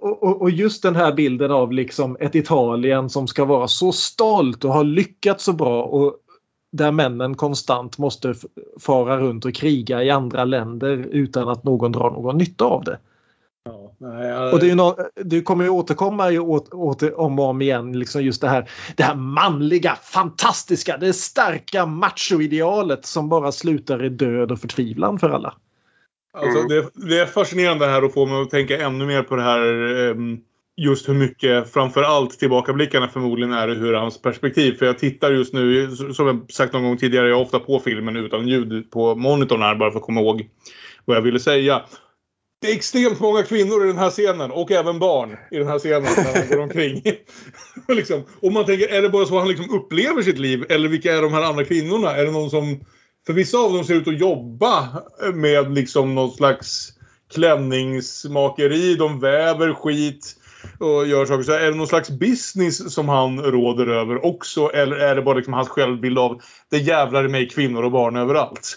Speaker 6: Och, och, och just den här bilden av liksom ett Italien som ska vara så stolt och ha lyckats så bra och där männen konstant måste fara runt och kriga i andra länder utan att någon drar någon nytta av det.
Speaker 3: Nej, jag-
Speaker 6: Och det, är ju nå- det kommer ju återkomma ju åt, åter, om och om igen, liksom just det här, det här manliga, fantastiska, det starka machoidealet som bara slutar i död och förtvivlan för alla.
Speaker 3: Alltså, det, det är fascinerande här att få mig att tänka ännu mer på det här. ehm, Just hur mycket, framför allt tillbakablickarna förmodligen är ur hans perspektiv. För jag tittar just nu, som jag sagt någon gång tidigare, jag är ofta på filmen utan ljud på monitorn här bara för att komma ihåg vad jag ville säga. Det är extremt många kvinnor i den här scenen och även barn i den här scenen när han går omkring. Och <laughs> liksom, och man tänker, är det bara så han liksom upplever sitt liv? Eller vilka är de här andra kvinnorna? Är det någon som... För vissa av dem ser ut att jobba med liksom någon slags klänningsmakeri. De väver skit och gör saker. Så är det någon slags business som han råder över också? Eller är det bara liksom hans självbild av det jävlar i mig kvinnor och barn överallt?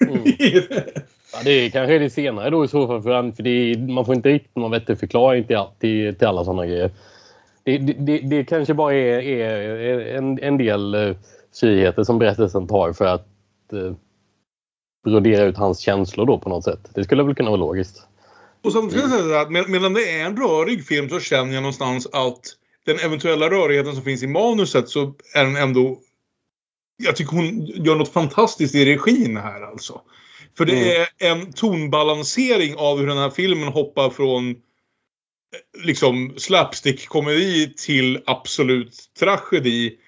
Speaker 4: Mm. <laughs> Ja, det är kanske det senare då i så fall. För, han- för är, man får inte riktigt någon vettig förklaring till, till, till alla sådana grejer. Det, det, det, det kanske bara är, är en, en del eh, friheter som berättelsen tar för att eh, brodera ut hans känslor då på något sätt. Det skulle väl kunna vara logiskt.
Speaker 3: Och samtidigt ska jag säga så här, att med- medan det är en rörig film så känner jag någonstans att den eventuella rörigheten som finns i manuset så är den ändå... Jag tycker hon gör något fantastiskt i regin här alltså. För det är en tonbalansering av hur den här filmen hoppar från eh, liksom slapstick-komedi till absolut tragedi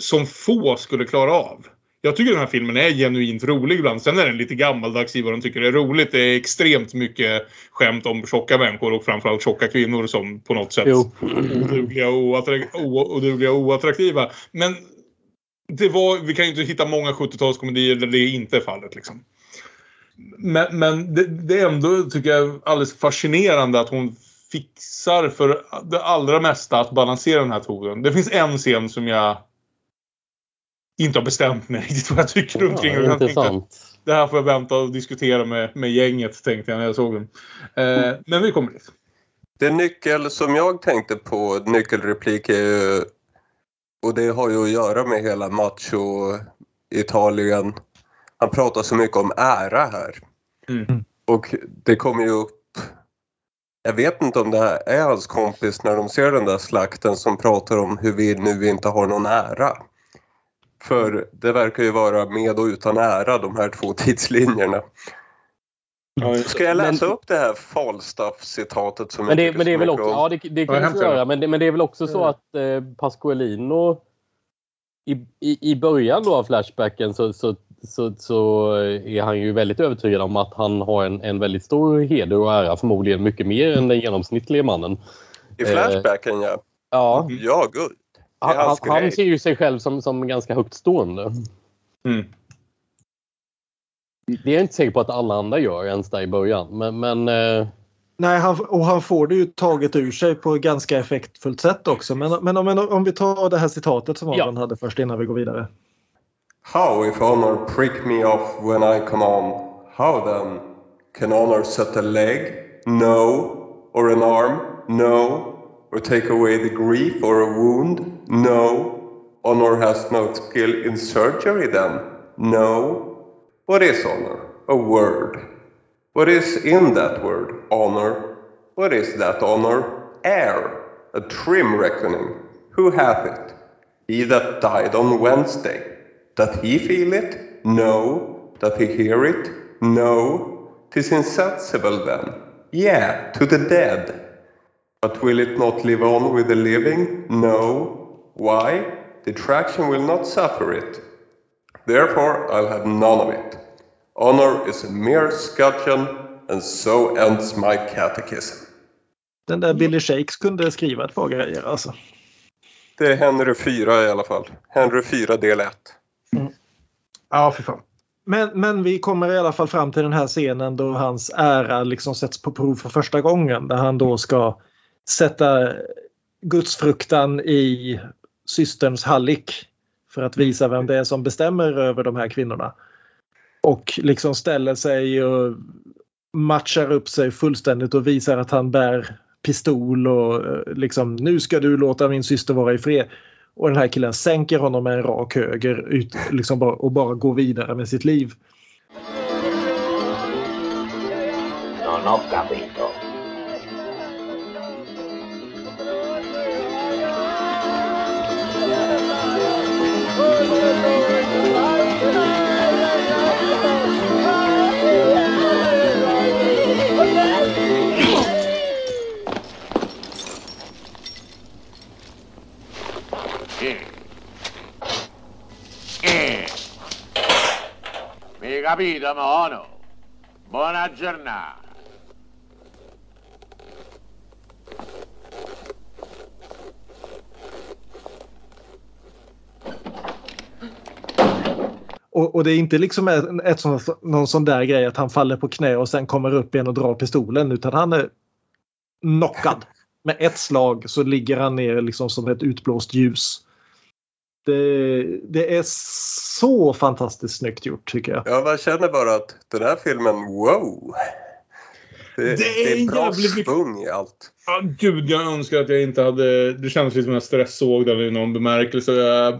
Speaker 3: som få skulle klara av. Jag tycker den här filmen är genuint rolig ibland. Sen är den lite gammaldags i vad den tycker är roligt. Det är extremt mycket skämt om tjocka människor och framförallt tjocka kvinnor som på något sätt
Speaker 4: Jo.
Speaker 3: odugliga och oattra- o- odugliga och oattraktiva. Men det var, vi kan ju inte hitta många 70-talskomedier där det inte är fallet. Liksom. Men, men det, det är ändå, tycker jag, alldeles fascinerande att hon fixar för det allra mesta att balansera den här tonen. Det finns en scen som jag inte har bestämt mig riktigt vad jag tycker
Speaker 4: Ja,
Speaker 3: omkring. Jag tänkte, det här får jag vänta och diskutera med, med gänget tänkte jag när jag såg den. Eh, men vi kommer dit.
Speaker 5: Det nyckel som jag tänkte på, nyckelreplik är ju, och det har ju att göra med hela macho-Italien. Han pratar så mycket om ära här.
Speaker 3: Mm.
Speaker 5: Och det kommer ju upp, jag vet inte om det här är hans kompis när de ser den där slakten som pratar om hur vi nu inte har någon ära. För det verkar ju vara med och utan ära de här två tidslinjerna. Ska jag läsa upp det här Falstaff-citatet som
Speaker 4: Men det, men det är
Speaker 5: så
Speaker 4: väl också,
Speaker 5: om?
Speaker 4: ja det, det kan du göra, men det, men det är väl också så att eh, Pasqualino i, i, i början då av Flashbacken så, så, så, så är han ju väldigt övertygad om att han har en, en väldigt stor heder och ära, förmodligen mycket mer än den genomsnittliga mannen.
Speaker 5: I Flashbacken ja.
Speaker 4: Ja.
Speaker 5: Ja, gud.
Speaker 4: Han, han, han ser ju sig själv som, som ganska högt stående.
Speaker 3: Mm.
Speaker 4: Det är jag inte säker på att alla andra gör ens där i början. Men, men eh,
Speaker 6: Nej, han, och han får det ju taget ur sig på ett ganska effektfullt sätt också. Men, men om, om vi tar det här citatet som Aron hade först innan vi går vidare.
Speaker 5: How if honor prick me off when I come on? How then? Can honor set a leg? No. Or an arm? No. Or take away the grief or a wound? No. Honor has no skill in surgery then? No. What is honor? A word. What is in that word? Honor. What is that honor? Air. A trim reckoning. Who hath it? He that died on Wednesday. Doth he feel it? No. Doth he hear it? No. Tis insensible then. Yeah, to the dead. But will it not live on with the living? No. Why? Detraction will not suffer it. Therefore I'll have none of it. Honor is a mere scutcheon, and so ends my catechism.
Speaker 6: Den där Billy Shakes kunde skriva ett par grejer alltså.
Speaker 5: Det är Henry 4 i alla fall. Henry 4 del 1.
Speaker 6: Ja, för fan. Men, men vi kommer i alla fall fram till den här scenen då hans ära liksom sätts på prov för första gången. Där han då ska sätta gudsfruktan i systerns hallick. För att visa vem det är som bestämmer över de här kvinnorna. Och liksom ställer sig och matchar upp sig fullständigt och visar att han bär pistol och eh, liksom nu ska du låta min syster vara i fred. Och den här killen sänker honom med en rak höger ut, liksom bara, och bara går vidare med sitt liv.
Speaker 12: Non ho capito.
Speaker 13: Mono? Buona giornata.
Speaker 6: Och, och det är inte liksom ett, ett sånt, någon sån där grej att han faller på knä och sen kommer upp igen och drar pistolen utan han är knockad. Med ett slag så ligger han ner liksom som ett utblåst ljus. Det, det är så fantastiskt snyggt gjort tycker jag.
Speaker 5: Ja, man känner bara att den här filmen, wow! Det, det är,
Speaker 3: är
Speaker 5: bra
Speaker 3: jävligt mycket-
Speaker 5: svung i allt.
Speaker 3: Ja, gud, jag önskar att jag inte hade... Det känns lite som jag stressåg den i någon bemärkelse. Jag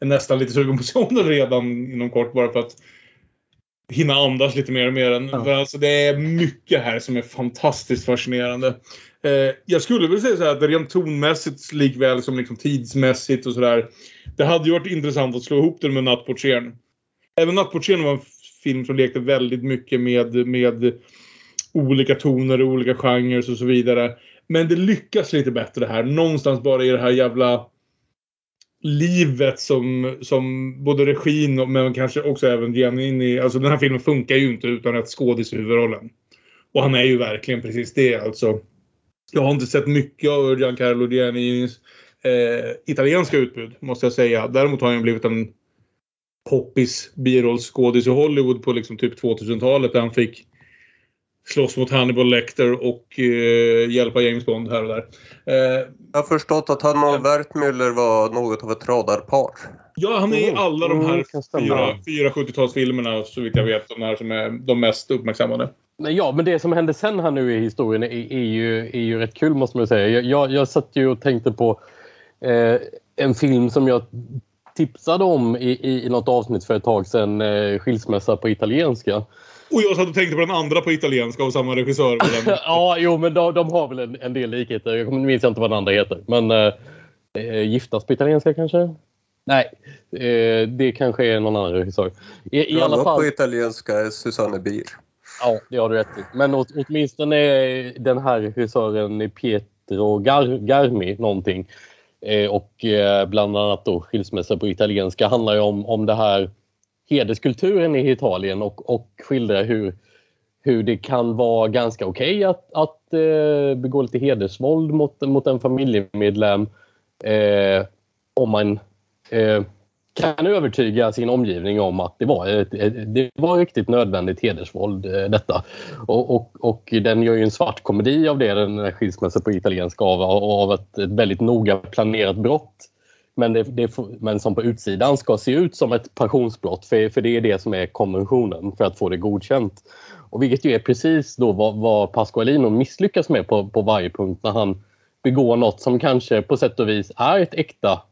Speaker 3: är nästan lite sugen på att den redan inom kort bara för att hinna andas lite mer och mer. Än, för alltså, det är mycket här som är fantastiskt fascinerande. Eh, jag skulle väl säga så här att rent tonmässigt likväl som liksom tidsmässigt och sådär. Det hade ju varit intressant att slå ihop den med Nattportieren. Även Nattportieren var en film som lekte väldigt mycket med, med olika toner och olika genrer och så vidare. Men det lyckas lite bättre här. Någonstans bara i det här jävla livet som, som både regin och men kanske också även Giannini. Alltså den här filmen funkar ju inte utan att skådis i huvudrollen. Och han är ju verkligen precis det alltså. Jag har inte sett mycket av Giancarlo Gianninis eh, italienska utbud måste jag säga. Däremot har han blivit en poppis birollskådis i Hollywood på liksom typ 2000-talet där han fick slåss mot Hannibal Lecter och eh, hjälpa James Bond här och där. Eh,
Speaker 5: Jag har förstått att han och Wertmüller var något av ett radarpar.
Speaker 3: Ja, han är i
Speaker 5: Mm.
Speaker 3: alla de här
Speaker 5: Mm,
Speaker 3: fyra, fyra 70-talsfilmerna så vitt jag vet. De här som är de mest uppmärksammade.
Speaker 4: Men ja, men det som hände sen här nu i historien är, är, ju, är ju rätt kul måste man säga. Jag, jag, jag satt ju och tänkte på eh, en film som jag tipsade om i, i, i något avsnitt för ett tag sedan, eh, Skilsmässa på italienska.
Speaker 3: Och jag satt och tänkte på den andra på italienska av samma regissör. <laughs>
Speaker 4: ja, jo, men de, de har väl en, en, del likheter. Jag minns inte vad den andra heter. Men eh, eh, Giftas på italienska kanske? Nej, eh, det kanske är någon annan regissör.
Speaker 5: I, i alla fall... på italienska är Susanne Bier.
Speaker 4: Ja, det har du rätt i. Men åt, åtminstone den här regissören Pietro Gar, Garmi någonting. Eh, och eh, bland annat då skilsmässa på italienska handlar ju om, om det här hederskulturen i Italien och, och skildrar hur, hur det kan vara ganska okej okay att, att eh, begå lite hedersvåld mot, mot en familjemedlem eh, om man eh, kan övertyga sin omgivning om att det var, ett, det var riktigt nödvändigt hedersvåld eh, detta. Och, och, och, den gör ju en svart komedi av det, den här skilsmässan på italienska, av, av ett, ett väldigt noga planerat brott. Men, det, det, men som på utsidan ska se ut som ett passionsbrott för, för det är det som är konventionen för att få det godkänt. Och vilket ju är precis då vad, vad Pasqualino misslyckas med på, på varje punkt när han begår något som kanske på sätt och vis är ett äkta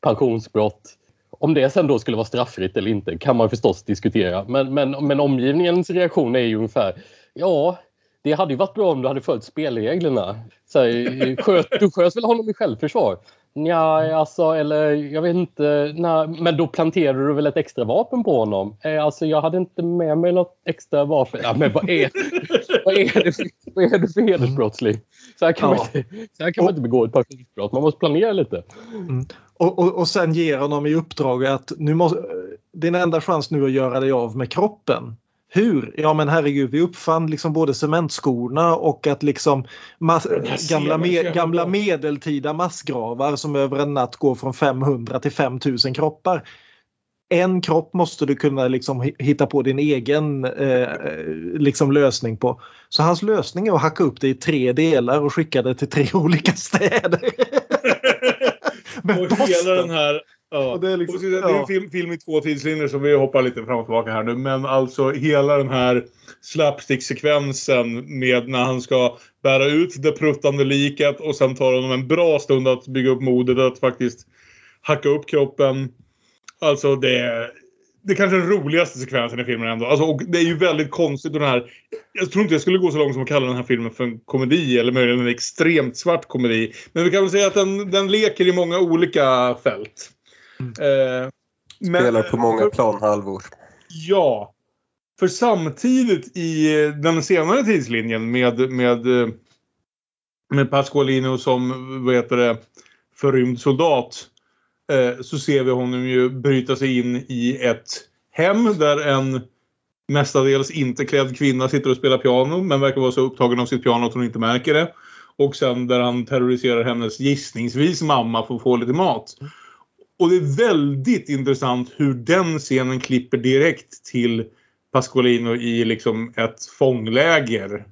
Speaker 4: passionsbrott om det sen då skulle vara straffritt eller inte kan man förstås diskutera. Men, men, men omgivningens reaktion är ju ungefär ja, det hade ju varit bra om du hade följt spelreglerna. Så här, sköt, du sköt väl honom i självförsvar? Ja, alltså, eller jag vet inte. Nej, men då planterade du väl ett extra vapen på honom? Eh, alltså, jag hade inte med mig något extra vapen. Ja, men vad är, vad är, det, för, vad är det för hedersbrottsling? Så här kan, ja. man, inte, så här kan man inte begå ett passionsbrott. Man måste planera lite.
Speaker 6: Mm. Och, och, och sen ger honom i uppdrag att nu måste, din enda chans nu att göra dig av med kroppen. Hur? Ja men herregud, vi uppfann liksom både cementskorna och att liksom gamla, me gamla medeltida massgravar som över en natt går från 500 till 5000 kroppar. En kropp måste du kunna liksom hitta på din egen eh, liksom lösning på. Så hans lösning är att hacka upp det i tre delar och skicka det till tre <laughs> olika städer. <laughs>
Speaker 3: och hela den här... Ja. det är, liksom, det är en film, film, i två tidslinjer så vi hoppar lite fram och tillbaka här nu. Men alltså hela den här slapstick-sekvensen med när han ska bära ut det pruttande liket och sen tar honom en bra stund att bygga upp modet att faktiskt hacka upp kroppen. Alltså det, det är kanske den roligaste sekvensen i filmen ändå. Alltså, och det är ju väldigt konstigt den här... Jag tror inte jag skulle gå så långt som att kalla den här filmen för en komedi eller möjligen en extremt svart komedi. Men vi kan väl säga att den, den leker i många olika fält.
Speaker 5: Mm. Eh, Spelar men, på många planhalvor.
Speaker 3: Ja. För samtidigt i den senare tidslinjen med, med, med Pasqualino som vad heter det, förrymd soldat Eh, så ser vi honom ju bryta sig in i ett hem där en mestadels inte klädd kvinna sitter och spelar piano men verkar vara så upptagen av sitt piano att hon inte märker det. Och sen där han terroriserar hennes gissningsvis mamma för att få lite mat. Och det är väldigt intressant hur den scenen klipper direkt till Pasqualino i liksom ett fångläger.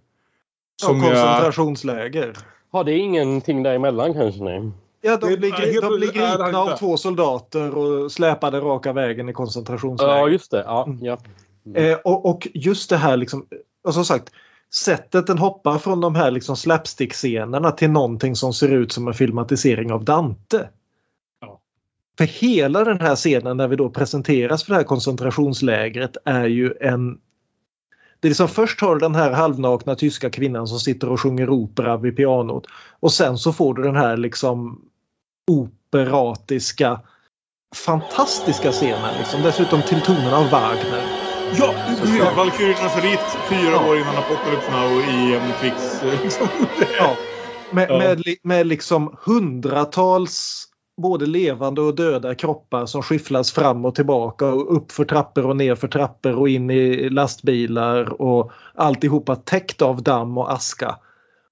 Speaker 6: Som ja, koncentrationsläger. Jag...
Speaker 4: Har det ingenting däremellan kanske? Nej?
Speaker 6: Ja, de blir, de blir gripna av två soldater och släpade raka vägen i koncentrationsläger.
Speaker 4: Ja, just det. Ja, ja.
Speaker 6: Mm. Eh, och, och, just det här liksom, och som sagt, sättet den hoppar från de här liksom slapstick-scenerna till någonting som ser ut som en filmatisering av Dante. Ja. För hela den här scenen när vi då presenteras för det här koncentrationslägret är ju en det är liksom först har du den här halvnakna tyska kvinnan som sitter och sjunger opera vid pianot och sen så får du den här liksom operatiska fantastiska scenen. Liksom. Dessutom till tonen av Wagner.
Speaker 3: Ja, ja Valkyriernas ritt fyra ja. år innan Apocalypse Now i en fix. <laughs> Liksom.
Speaker 6: ja. Med, ja. med, med liksom hundratals både levande och döda kroppar som skifflas fram och tillbaka och upp för trappor och ner för trappor och in i lastbilar och alltihopa täckt av damm och aska.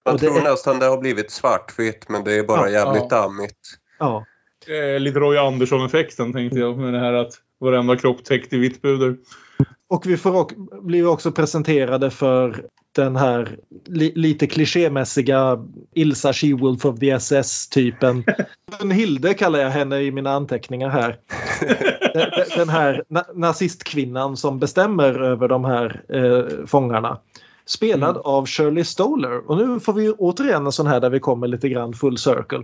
Speaker 5: Jag och tror är... nästan det har blivit svartvitt men det är bara ja, jävligt ja. dammigt.
Speaker 6: Ja.
Speaker 3: Eh, lite Roy Andersson-effekten tänkte jag med det här att varenda kropp täckt i vitt puder.
Speaker 6: Och vi får också, blir också presenterade för den här li, lite klichémässiga Ilsa She-Wolf of the SS-typen. <laughs> Hilde kallar jag henne i mina anteckningar här. <laughs> Den här nazistkvinnan som bestämmer över de här eh, fångarna. Spelad
Speaker 3: Mm.
Speaker 6: av Shirley Stoller. Och nu får vi återigen en sån här där vi kommer lite grann full circle.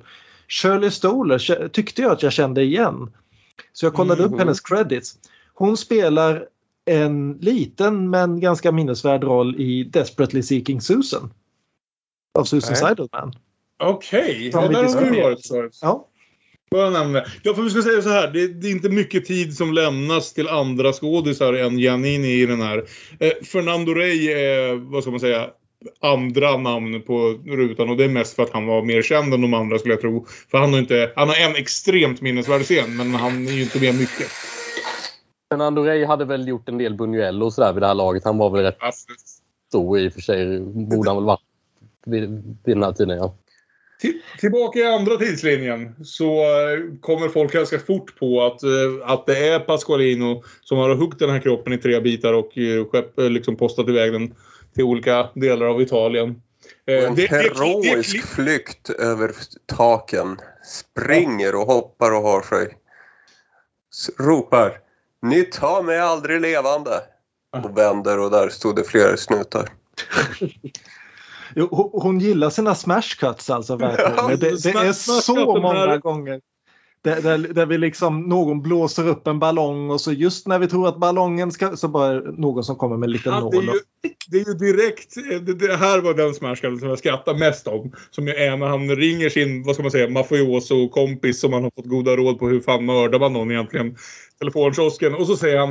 Speaker 6: Shirley Stoller tyckte jag att jag kände igen. Så jag kollade upp
Speaker 3: Mhm.
Speaker 6: hennes credits. Hon spelar en liten men ganska minnesvärd roll i Desperately Seeking Susan. Av Susan
Speaker 3: Nej.
Speaker 6: Seidelman.
Speaker 3: Okej, ja,
Speaker 6: vi
Speaker 3: där har
Speaker 6: diskuterade.
Speaker 3: varit förut.
Speaker 6: Ja.
Speaker 3: Ja, för vi ska säga så här. Det, det är inte mycket tid som lämnas till andra skådisar än Giannini i den här. Eh, Fernando Rey är, vad ska man säga, andra namn på rutan och det är mest för att han var mer känd än de andra skulle jag tro. För han har inte, han har en extremt minnesvärd scen men han är ju inte med mycket.
Speaker 4: Fernando Rey hade väl gjort en del Buñuel och sådär vid det här laget. Han var väl rätt
Speaker 3: Absolut.
Speaker 4: stor i och för sig. Borde han väl varit vid, vid den här tiden, ja.
Speaker 3: Till, tillbaka i andra tidslinjen så eh, kommer folk ganska fort på att, eh, att det är Pasqualino som har huggit den här kroppen i tre bitar och eh, skepp, liksom postat iväg den till olika delar av Italien.
Speaker 5: En
Speaker 3: det- det-
Speaker 5: heroisk
Speaker 3: det-
Speaker 5: flykt över taken. Springer och hoppar och har sig. Ropar Ni tar mig aldrig levande. Och vänder och där stod det flera snutar. <laughs>
Speaker 6: Hon- gillar sina smash cuts alltså verkligen.
Speaker 3: Ja,
Speaker 6: det, det är så många gånger. Där, där, där vi liksom, någon blåser upp en ballong och så just när vi tror att ballongen ska så bara någon som kommer med en liten
Speaker 3: Ja, det,
Speaker 6: nål.
Speaker 3: är ju, det är ju direkt, det, det här var den smashkallen som jag skrattar mest om. Som ju är när han ringer sin, vad ska man säga, mafioso-kompis som han har fått goda råd på hur fan mördar man någon egentligen. Telefonkiosken. Och så säger han,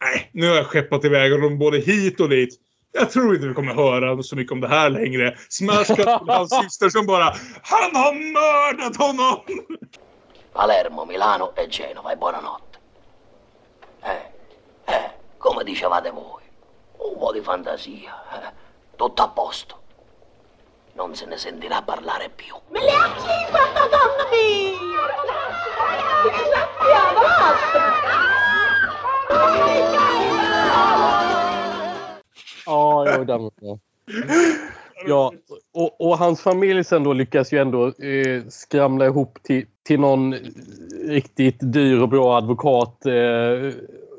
Speaker 3: nej nu har jag skeppat iväg honom både hit och dit. Jag tror inte vi kommer höra så mycket om det här längre. Smashcut till hans syster som bara, han har mördat honom!
Speaker 14: Palermo, Milano e Genova e buonanotte. Eh, eh, come dicevate voi, un po' di fantasia, eh, tutto a posto. Non se ne sentirà parlare più.
Speaker 15: Me le ha chiso sta donna mia! Disgraziata,
Speaker 4: Ja, ja, den, ja. ja och, och hans familj sen då lyckas ju ändå eh, skramla ihop till, till någon riktigt dyr och bra advokat eh,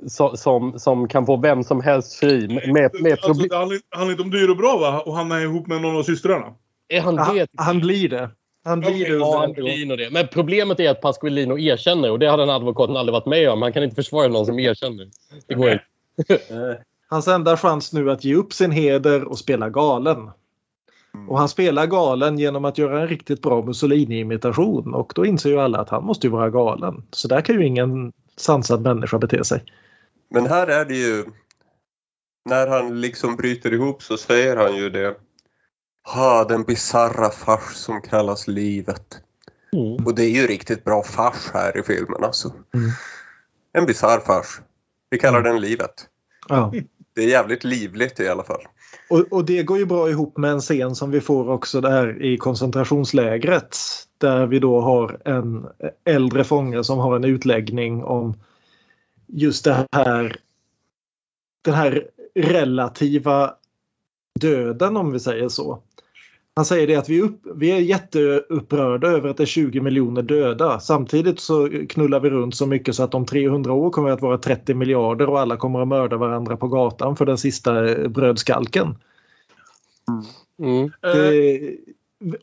Speaker 4: so, som, som kan få vem som helst fri. Med, med
Speaker 3: Alltså, det handlar, handlar inte om dyr och bra va? Och han är ihop med någon av systrarna.
Speaker 4: Är han det?
Speaker 6: han blir det. Han blir det.
Speaker 4: Ja, han blir det. Men problemet är att Pasqualino erkänner och det har den advokaten aldrig varit med om. Han kan inte försvara någon som erkänner. Det går inte.
Speaker 6: Hans enda chans nu att ge upp sin heder och spela galen. Och han spelar galen genom att göra en riktigt bra Mussolini-imitation och då inser ju alla att han måste ju vara galen. Så där kan ju ingen sansad människa bete sig.
Speaker 5: Men här är det ju... När han liksom bryter ihop så säger han ju det. Ha, den bisarra fars som kallas livet. Och det är ju riktigt bra fars här i filmen alltså. En bisarr fars. Vi kallar den livet.
Speaker 6: Ja. <laughs>
Speaker 5: Det är jävligt livligt i alla fall.
Speaker 6: Och, och det går ju bra ihop med en scen som vi får också där i koncentrationslägret. Där vi då har en äldre fånge som har en utläggning om just det här den här relativa döden om vi säger så. Han säger det att vi, är upp, vi är jätteupprörda över att det är 20 miljoner döda. Samtidigt så knullar vi runt så mycket så att om 300 år kommer det att vara 30 miljarder och alla kommer att mörda varandra på gatan för den sista eh, brödskalken.
Speaker 4: Mm.
Speaker 6: Det,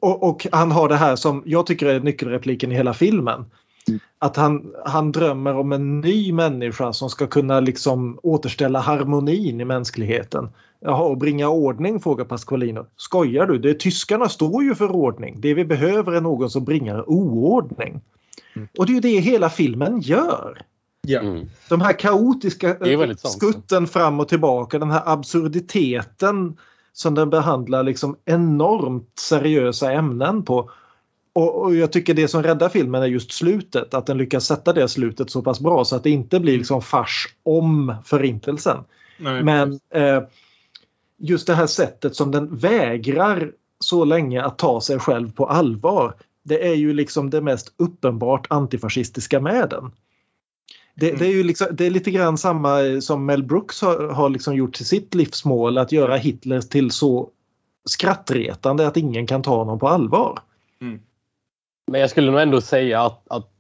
Speaker 6: och, och han har det här som jag tycker är nyckelrepliken i hela filmen. Att han, han drömmer om en ny människa som ska kunna liksom återställa harmonin i mänskligheten. Jaha, och bringa ordning frågar Pasqualino. Skojar du? Det, tyskarna står ju för ordning. Det vi behöver är någon som bringar oordning. Och det är ju det hela filmen gör.
Speaker 3: Ja.
Speaker 6: De här kaotiska
Speaker 4: sant.
Speaker 6: skutten fram och tillbaka, den här absurditeten som den behandlar liksom enormt seriösa ämnen på. Och, och jag tycker det som räddar filmen är just slutet, att den lyckas sätta det slutet så pass bra så att det inte blir liksom fars om förintelsen.
Speaker 3: Nej.
Speaker 6: Men eh, just det här sättet som den vägrar så länge att ta sig själv på allvar. Det är ju liksom det mest uppenbart antifascistiska med den. Det, det är ju liksom, det är lite grann samma som Mel Brooks har, har liksom gjort till sitt livsmål att göra Hitler till så skrattretande att ingen kan ta honom på allvar.
Speaker 4: Men jag skulle nog ändå säga att, att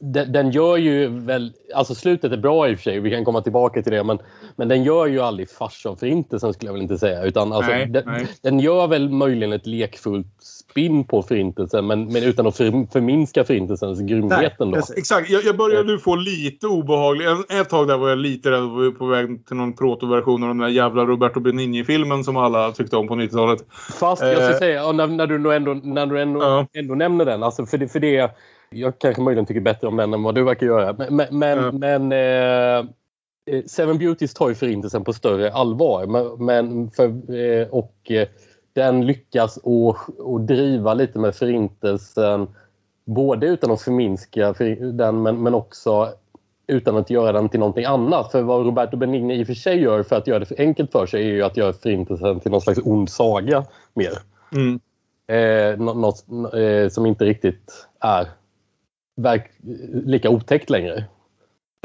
Speaker 4: den, den gör ju väl... Alltså slutet är bra i och för sig, vi kan komma tillbaka till det. Men, men den gör ju aldrig fars av förintelsen skulle jag väl inte säga. Utan alltså,
Speaker 3: Nej,
Speaker 4: den,
Speaker 3: nej.
Speaker 4: den gör väl möjligen ett lekfullt spinn på förintelsen men, men utan att för, förminska förintelsens grymhet ändå.
Speaker 3: Exakt, jag, jag började nu få lite obehaglig. En- Ett tag där var jag lite rädd var på väg till någon protoversion av den där jävla Roberto Benigni-filmen som alla tyckte om på 90-talet.
Speaker 4: Fast jag ska
Speaker 3: Eh,
Speaker 4: säga, och när, när du ändå, när du ändå, ändå nämner den, alltså för, det, för det... Jag kanske möjligen tycker bättre om den än vad du verkar göra. Men, men, men, men eh, eh, Seven Beauties tar ju förintelsen på större allvar. Men, men för, eh, och eh, den lyckas att, att driva lite med förintelsen både utan att förminska för- den men, men också utan att göra den till någonting annat. För vad Roberto Benigni i och för sig gör för att göra det för enkelt för sig är ju att göra förintelsen till någon slags ond saga mer.
Speaker 3: Mm.
Speaker 4: Eh, nå- något eh, som inte riktigt är verk, lika otäckt längre.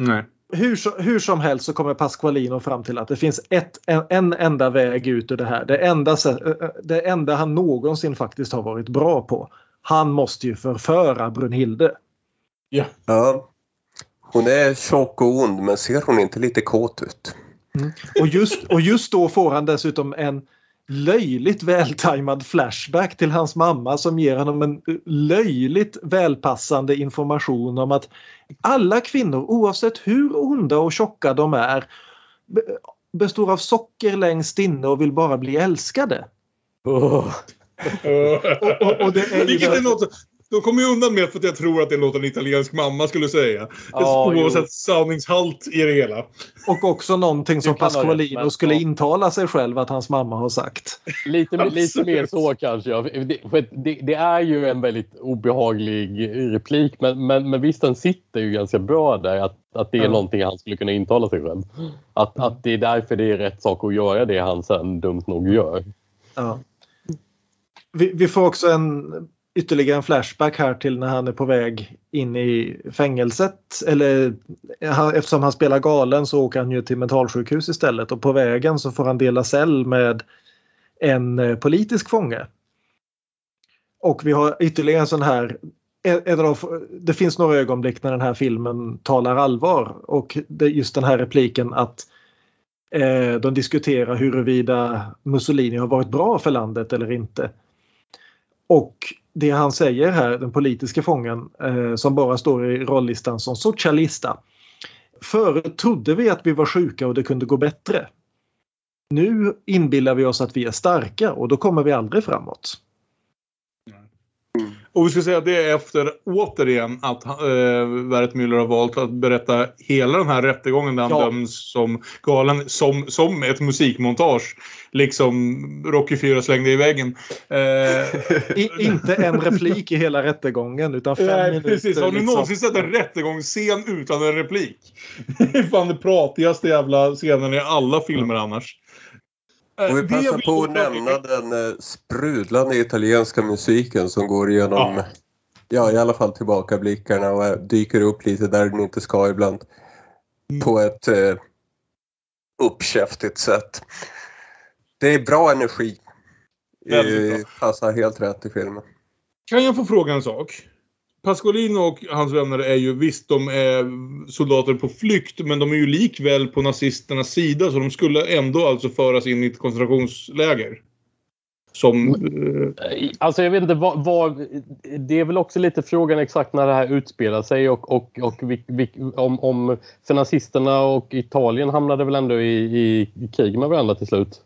Speaker 3: Nej.
Speaker 6: Hur, hur som helst så kommer Pasqualino fram till att det finns ett, en, en enda väg ut ur det här. Det enda, det enda han någonsin faktiskt har varit bra på. Han måste ju förföra Brunhilde.
Speaker 3: Ja.
Speaker 5: Ja. Hon är tjock och ond men ser hon inte lite kåt ut?
Speaker 6: Och just, och just då får han dessutom en löjligt vältajmad flashback till hans mamma som ger honom en löjligt välpassande information om att alla kvinnor oavsett hur onda och tjocka de är be- består av socker längst inne och vill bara bli älskade.
Speaker 3: och,
Speaker 6: och det är
Speaker 3: Vilket är något, de kommer ju undan med för att jag tror att det är något en italiensk mamma skulle säga.
Speaker 6: Ja,
Speaker 3: Oavsett sanningshalt i det hela.
Speaker 6: Och också någonting som Pasqualino
Speaker 4: men-
Speaker 6: skulle intala sig själv att hans mamma har sagt.
Speaker 4: Lite, lite mer så kanske. Ja. Det, för det, det är ju en väldigt obehaglig replik men, men, men visst den sitter ju ganska bra där att, att det är
Speaker 6: Ja.
Speaker 4: någonting han skulle kunna intala sig själv. Att, att det är därför det är rätt sak att göra det han sen dumt nog gör.
Speaker 6: Ja. Vi, vi får också en ytterligare en flashback här till när han är på väg in i fängelset. Eller han, eftersom han spelar galen så åker han ju till mentalsjukhus istället och på vägen så får han dela cell med en eh, politisk fånge. Och vi har ytterligare en sån här av det finns några ögonblick när den här filmen talar allvar och det är just den här repliken att eh, de diskuterar huruvida Mussolini har varit bra för landet eller inte. Och det han säger här, den politiska fången eh, som bara står i rollistan som socialista. Förut trodde vi att vi var sjuka och det kunde gå bättre. Nu inbillar vi oss att vi är starka och då kommer vi aldrig framåt.
Speaker 3: Och vi ska säga att det är efter återigen att eh, Wertmüller har valt att berätta hela den här rättegången där han
Speaker 6: Ja.
Speaker 3: döms som galen som, som ett musikmontage. Liksom Rocky 4 slängde i väggen. Eh, <laughs>
Speaker 6: I, inte en replik i hela rättegången utan fem
Speaker 3: Nej,
Speaker 6: minuter.
Speaker 3: precis. Har ni
Speaker 6: liksom.
Speaker 3: någonsin sett en rättegångsscen utan en replik? <laughs> Det är fan den pratigaste jävla scenen i alla filmer annars. Eh,
Speaker 5: Och vi
Speaker 3: det
Speaker 5: passar på att nämna den eh, sprudlande italienska musiken som går igenom, ja. i alla fall tillbakablickarna och eh, dyker upp lite där den inte ska ibland. På ett eh, uppkäftigt sätt. Det är bra energi.
Speaker 3: Väldigt
Speaker 5: Eh, passar helt rätt i filmen.
Speaker 3: Kan jag få fråga en sak? Pasqualino och hans vänner är ju visst, de är soldater på flykt, men de är ju likväl på nazisternas sida, så de skulle ändå alltså föras in i ett koncentrationsläger. Som... Eh,
Speaker 4: Alltså jag vet inte vad, vad... Det är väl också lite frågan exakt när det här utspelar sig och, och, och vi, vi, om, om... För nazisterna och Italien hamnade väl ändå i, i, i krig med varandra till slut?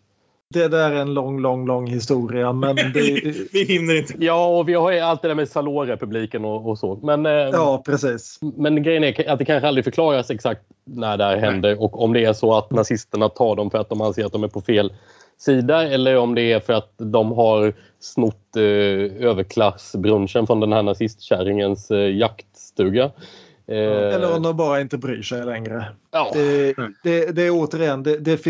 Speaker 6: Det där är en lång, lång, lång historia men det, <laughs>
Speaker 3: vi hinner inte.
Speaker 4: Ja, och vi har ju allt det där med Salorrepubliken och, och så. Men, eh,
Speaker 6: ja, precis.
Speaker 4: men grejen är att det kanske aldrig förklaras exakt när det här händer och om det är så att nazisterna tar dem för att de anser att de är på fel sida eller om det är för att de har snott eh, överklassbrunchen från den här nazistkärringens eh, jaktstuga. Eh,
Speaker 6: Eller om de bara inte bryr sig längre.
Speaker 4: Ja.
Speaker 6: Det, det, det är återigen, det, det,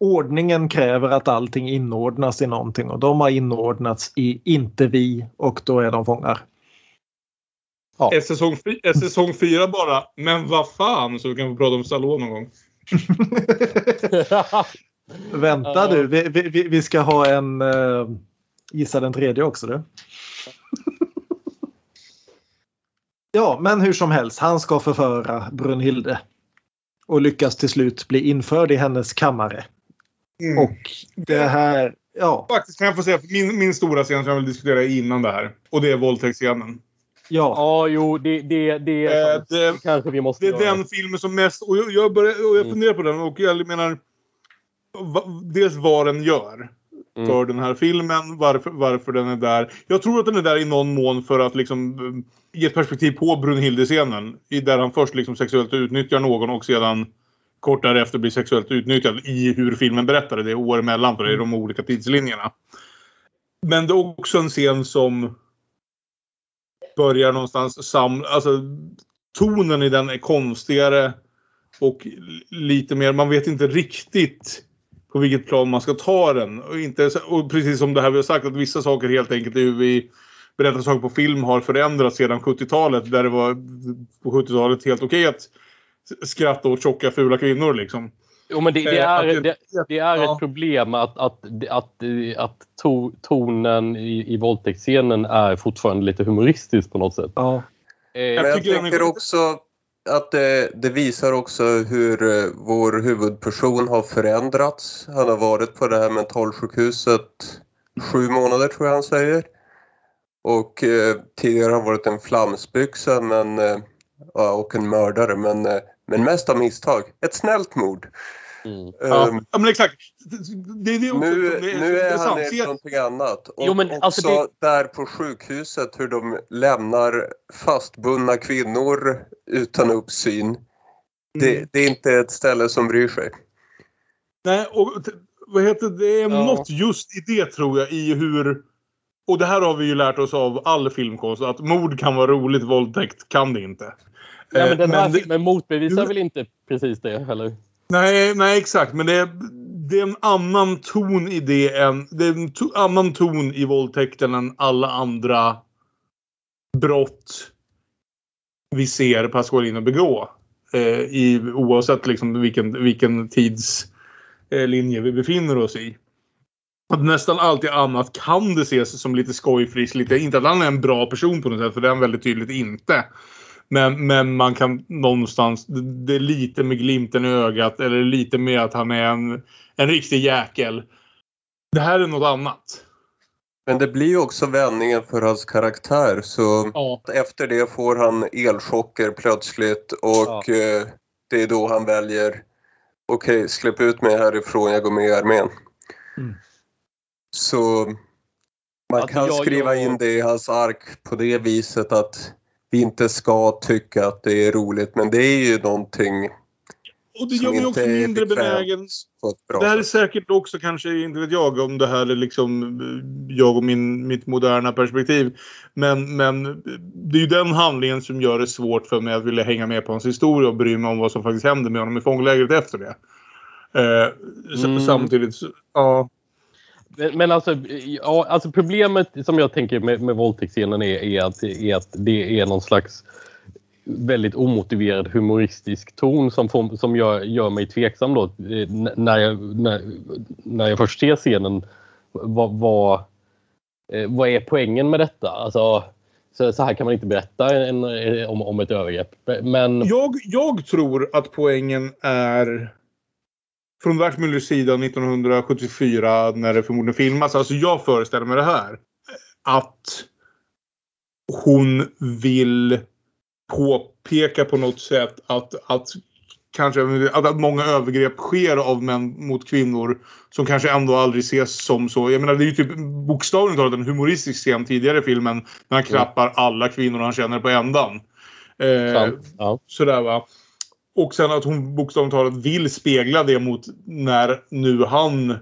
Speaker 6: ordningen kräver att allting inordnas i någonting och de har inordnats i inte vi och då är de fångar.
Speaker 3: Är säsong, är säsong fyra bara, men vad fan, så vi kan få prata om Stallone någon gång. <laughs>
Speaker 6: Vänta du, vi, vi, vi- vi ska ha en uh, Gissa den tredje också du. Ja, men hur som helst, han ska förföra Brunhilde. Och lyckas till slut bli införd i hennes kammare.
Speaker 3: Mm.
Speaker 6: Och det här, ja.
Speaker 3: Faktiskt kan jag få säga min, min stora scen som jag vill diskutera innan det här. Och det är våldtäktsscenen.
Speaker 6: Ja.
Speaker 4: Ja, jo, det, det, det,
Speaker 3: Eh, det,
Speaker 4: kanske vi måste
Speaker 3: det är
Speaker 4: göra.
Speaker 3: den filmen som mest... Och jag, jag, börjar, och jag funderar på den och jag menar... Va, dels vad den gör
Speaker 4: Mm.
Speaker 3: för den här filmen, varför, varför den är där. Jag tror att den är där i någon mån för att liksom eh, ge ett perspektiv på Brunhilde-scenen. Där han först liksom sexuellt utnyttjar någon och sedan kort därefter blir sexuellt utnyttjad i hur filmen berättade det år emellan för det är de olika tidslinjerna. Men det är också en scen som börjar någonstans sam... Alltså tonen i den är konstigare och lite mer, man vet inte riktigt på vilket plan man ska ta den. Och, inte, och precis som det här vi har sagt att vissa saker helt enkelt är hur vi berättar saker på film har förändrats sedan 70-talet där det var på 70-talet helt okej att skratta åt tjocka fula kvinnor liksom.
Speaker 4: Jo, men det, det
Speaker 3: Eh,
Speaker 4: är, det, det är
Speaker 3: ja.
Speaker 4: ett problem att, att, att, att to, tonen i, i våldtäktsscenen är fortfarande lite humoristisk på något sätt.
Speaker 6: Ja.
Speaker 4: Eh,
Speaker 5: Men jag tycker också att det, det visar också hur eh, vår huvudperson har förändrats. Han har varit på det här mentalsjukhuset sju månader tror jag han säger. Och eh, tidigare har han varit en flamsbyxa men, eh, och en mördare men, eh, men mest av misstag. Ett snällt mord.
Speaker 3: Ja,
Speaker 5: Ehm,
Speaker 3: ja, men exakt. Det är det också
Speaker 5: nu,
Speaker 3: det är,
Speaker 5: nu
Speaker 3: det
Speaker 5: är
Speaker 3: är
Speaker 5: han i
Speaker 3: Se-
Speaker 5: någonting annat. Och
Speaker 4: Jo, men
Speaker 5: också
Speaker 4: alltså
Speaker 5: där på sjukhuset hur de lämnar fastbundna kvinnor utan uppsyn.
Speaker 3: Mm.
Speaker 5: Det, det är inte ett ställe som bryr sig.
Speaker 3: Nej, och vad heter det? Det är
Speaker 4: Ja.
Speaker 3: något just i det tror jag i hur... Och det här har vi ju lärt oss av all filmkonst att mord kan vara roligt, våldtäkt kan det inte.
Speaker 4: ja,
Speaker 3: Eh,
Speaker 4: men den här
Speaker 3: men det-
Speaker 4: filmen motbevisar väl inte precis det heller?
Speaker 3: Nej, nej exakt. Men det är, det är en annan ton i det än... Det är en to, annan ton i våldtäkten än alla andra brott vi ser Pasqualino begå. Eh, i, oavsett liksom vilken, vilken tidslinje eh, vi befinner oss i. Att nästan alltid annat kan det ses som lite skojfriskt. Lite, inte att han är en bra person på något sätt, för det är han väldigt tydligt inte. Men, men man kan någonstans, det är lite med glimten i ögat eller lite med att han är en, en riktig jäkel. Det här är något annat.
Speaker 5: Men det blir ju också vändningen för hans karaktär så
Speaker 3: Ja.
Speaker 5: efter det får han elchocker plötsligt och eh, det är då han väljer okej släpp ut mig härifrån, jag går med i armén.
Speaker 6: Mm.
Speaker 5: Så man
Speaker 4: Alltså,
Speaker 5: kan
Speaker 4: jag-
Speaker 5: skriva
Speaker 4: jag-
Speaker 5: in det i hans ark på det viset att vi inte ska tycka att det är roligt men det är ju någonting
Speaker 3: Och det gör mig också mindre benägen. Det här är säkert också kanske, inte vet jag om det här är liksom eh, jag och min, mitt moderna perspektiv. Men, men det är ju den handlingen som gör det svårt för mig att vilja hänga med på hans historia och bry mig om vad som faktiskt händer med honom i fånglägret efter det. Eh,
Speaker 4: Mm.
Speaker 3: Samtidigt, ja.
Speaker 4: Men, men alltså, ja, alltså problemet som jag tänker med, med våldtäktsscenen är, är, att, är att det är någon slags väldigt omotiverad humoristisk ton som, får, som gör, gör mig tveksam då. Eh, när jag, när, när jag först ser scenen. Vad, vad, eh, vad är poängen med detta? Alltså, så, så här kan man inte berätta en, om, om ett övergrepp. Men
Speaker 3: Jag, jag tror att poängen är från Wertmüllers sida 1974 när det förmodligen filmas. Alltså jag föreställer mig det här. Att hon vill påpeka på något sätt att, att kanske att, att många övergrepp sker av män mot kvinnor som kanske ändå aldrig ses som så. Jag menar det är ju typ bokstavligt talat en humoristisk scen tidigare i filmen när han klappar alla kvinnor han känner på ändan. Eh,
Speaker 4: ja.
Speaker 3: Sådär va. Och sen att hon bokstavligt talat vill spegla det mot när nu han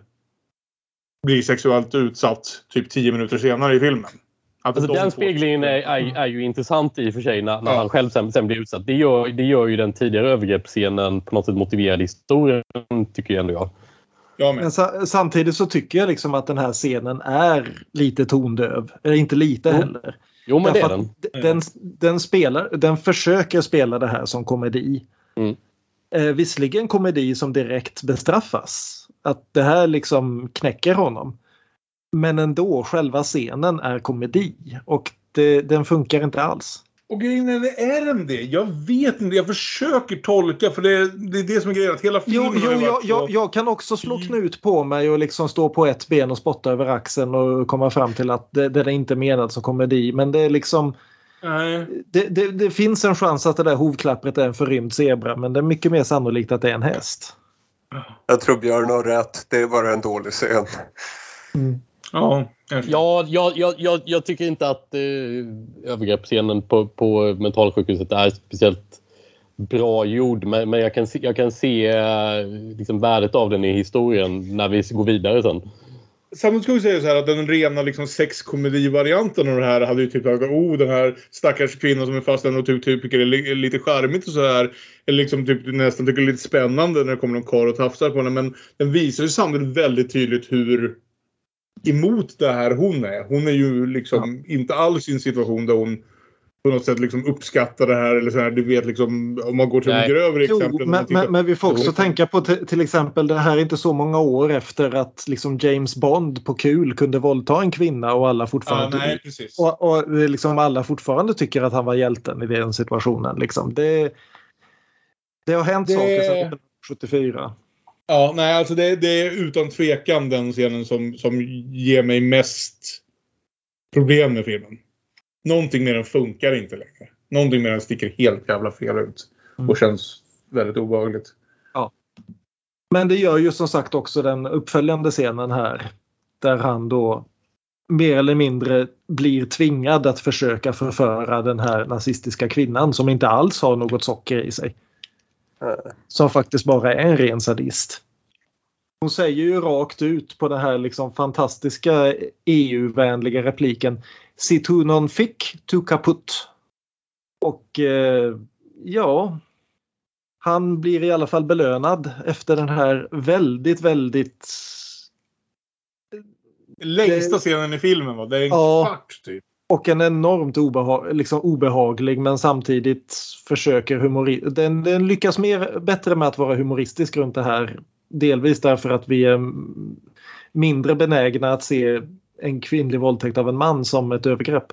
Speaker 3: blir sexuellt utsatt typ 10 minuter senare i filmen. Att
Speaker 4: Alltså
Speaker 3: de
Speaker 4: den speglingen är, är, är ju intressant i och för sig när, när
Speaker 3: Ja.
Speaker 4: han själv sen, sen blir utsatt. Det gör, det gör ju den tidigare övergreppsscenen på något sätt motiverad historien tycker jag ändå jag.
Speaker 3: Jag.
Speaker 6: Men sa, samtidigt så tycker jag liksom att den här scenen är lite tondöv. Eller inte lite
Speaker 4: Jo.
Speaker 6: heller.
Speaker 4: Jo men det är
Speaker 6: Därför
Speaker 4: den.
Speaker 6: Den, den, spelar, den försöker spela det här som komedi.
Speaker 4: Mm.
Speaker 6: Eh, visserligen komedi som direkt bestraffas. Att det här liksom knäcker honom. Men ändå, själva scenen är komedi. Och det, den funkar inte alls.
Speaker 3: Och grejen är, är den det? Jag vet inte. Jag försöker tolka för det, det är det som är grejen. Att hela filmen
Speaker 6: Jo, jo jag,
Speaker 3: varit
Speaker 6: jag, jag kan också slå knut på mig och liksom stå på ett ben och spotta över axeln och komma fram till att det, det är inte menat som komedi. Men det är liksom... Det, det, det finns en chans att det där hovklappret är en förrymd zebra men det är mycket mer sannolikt att det är en häst.
Speaker 5: Jag tror Björn har rätt. Det är bara en dålig scen.
Speaker 3: Ja,
Speaker 4: Ja, jag, jag, jag, jag tycker inte att eh, övergreppsscenen på, på mentalsjukhuset är speciellt bra gjord. Men, men jag kan se, jag kan se eh, liksom värdet av den i historien när vi går vidare sen.
Speaker 3: Samtidigt ska vi säga så här att den rena liksom, sexkomedivarianten av det här hade ju typ att oh den här stackars kvinnan som är fastlämnad och typ, typ tycker det är li- lite charmigt och så här. Eller liksom typ nästan tycker det är lite spännande när det kommer någon karl och tafsar på henne. Men den visar ju samtidigt väldigt tydligt hur emot det här hon är. Hon är ju liksom inte alls i en situation där hon på något sätt liksom uppskattar det här eller så här. Du vet liksom om man går till de grövre
Speaker 6: Jo,
Speaker 3: exemplen.
Speaker 6: men, men, men vi får också tänka på till, exempel det här är inte så många år efter att liksom James Bond på kul kunde våldta en kvinna och alla fortfarande,
Speaker 3: Ja, nej,
Speaker 6: och, och liksom alla fortfarande tycker att han var hjälten i den situationen. Liksom. Det, det har hänt
Speaker 3: Det-
Speaker 6: saker sedan 1974.
Speaker 3: Ja, nej, alltså det, det är utan tvekan den scenen som, som ger mig mest problem med filmen. Någonting med den funkar inte längre. Någonting med den sticker helt jävla fel ut. Och känns väldigt obehagligt.
Speaker 6: Ja. Men det gör ju som sagt också den uppföljande scenen här. Där han då mer eller mindre blir tvingad att försöka förföra den här nazistiska kvinnan som inte alls har något socker i sig. Som faktiskt bara är en ren sadist. Hon säger ju rakt ut på den här liksom fantastiska EU-vänliga repliken Si tu non fick tu kaput. Och eh, ja, han blir i alla fall belönad efter den här väldigt, väldigt...
Speaker 3: Längsta scenen i filmen va? Det är en
Speaker 6: Ja.
Speaker 3: kvart typ.
Speaker 6: Och en enormt obeha liksom obehaglig men samtidigt försöker humori den, den lyckas mer, bättre med att vara humoristisk runt det här. Delvis därför att vi är mindre benägna att se en kvinnlig våldtäkt av en man som ett övergrepp.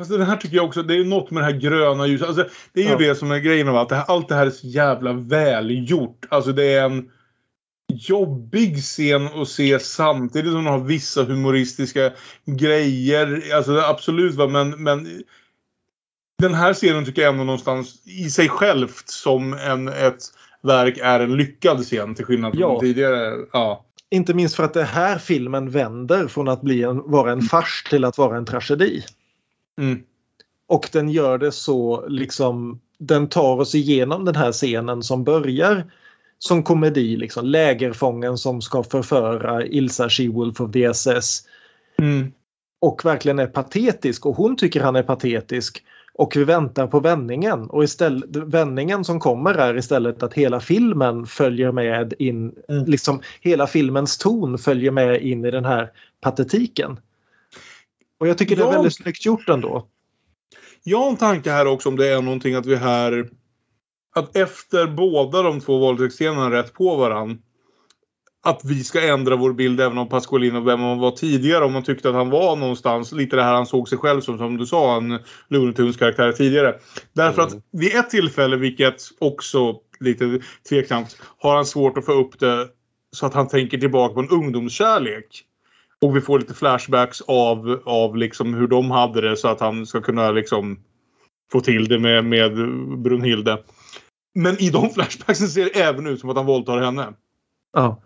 Speaker 3: Alltså den här tycker jag också, det är något med det här gröna ljuset. Alltså, det är ju
Speaker 6: Ja.
Speaker 3: det som är grejen av allt det här. Allt det här är så jävla välgjort. Alltså det är en jobbig scen att se samtidigt som den har vissa humoristiska grejer. Alltså absolut va, men, men den här scenen tycker jag ändå någonstans i sig självt som en, ett verk är en lyckad scen till skillnad från
Speaker 6: Ja.
Speaker 3: tidigare. Ja.
Speaker 6: Inte minst för att det här filmen vänder från att bli en, vara en fars till att vara en tragedi.
Speaker 3: Mm.
Speaker 6: Och den gör det så liksom den tar oss igenom den här scenen som börjar som komedi. Liksom, lägerfången som ska förföra Ilsa She-Wolf of the SS.
Speaker 3: Mm.
Speaker 6: Och verkligen är patetisk och hon tycker han är patetisk. Och vi väntar på vändningen och istället, vändningen som kommer är istället att hela filmen följer med in, liksom hela filmens ton följer med in i den här patetiken. Och jag tycker det är väldigt snyggt gjort ändå.
Speaker 3: Jag har en tanke här också om det är någonting att vi här... Att efter båda de två våldtäktsscenerna rätt på varann. Att vi ska ändra vår bild även av Pasqualino vem han var tidigare. Om man tyckte att han var någonstans, lite det här han såg sig själv som, som du sa, en Looney karaktär tidigare. Därför att vid ett tillfälle, vilket också lite tveksamt, har han svårt att få upp det så att han tänker tillbaka på en ungdomskärlek. Och vi får lite flashbacks av, av liksom hur de hade det så att han ska kunna liksom få till det med, med Brunhilde. Men i de <laughs> flashbacksen ser det även ut som att han våldtar henne.
Speaker 6: Ja.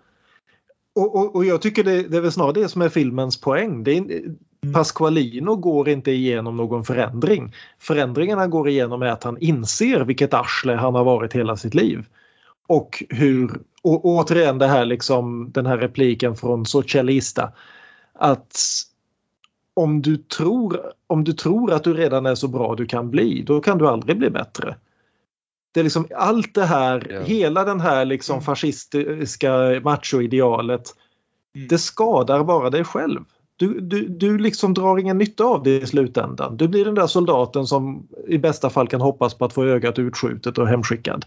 Speaker 6: Och, och, och jag tycker det, det är väl snarare det som är filmens poäng. Det är, Pasqualino går inte igenom någon förändring. Förändringarna går igenom med att han inser vilket arsle han har varit hela sitt liv. Och hur, och återigen det här liksom, den här repliken från Socialista. Att om du, tror, om du tror att du redan är så bra du kan bli, då kan du aldrig bli bättre. Det är liksom allt det här, hela den här liksom fascistiska machoidealet. Det skadar bara dig själv. Du, du, du liksom drar ingen nytta av det i slutändan. Du blir den där soldaten som i bästa fall kan hoppas på att få ögat utskjutet och hemskickad.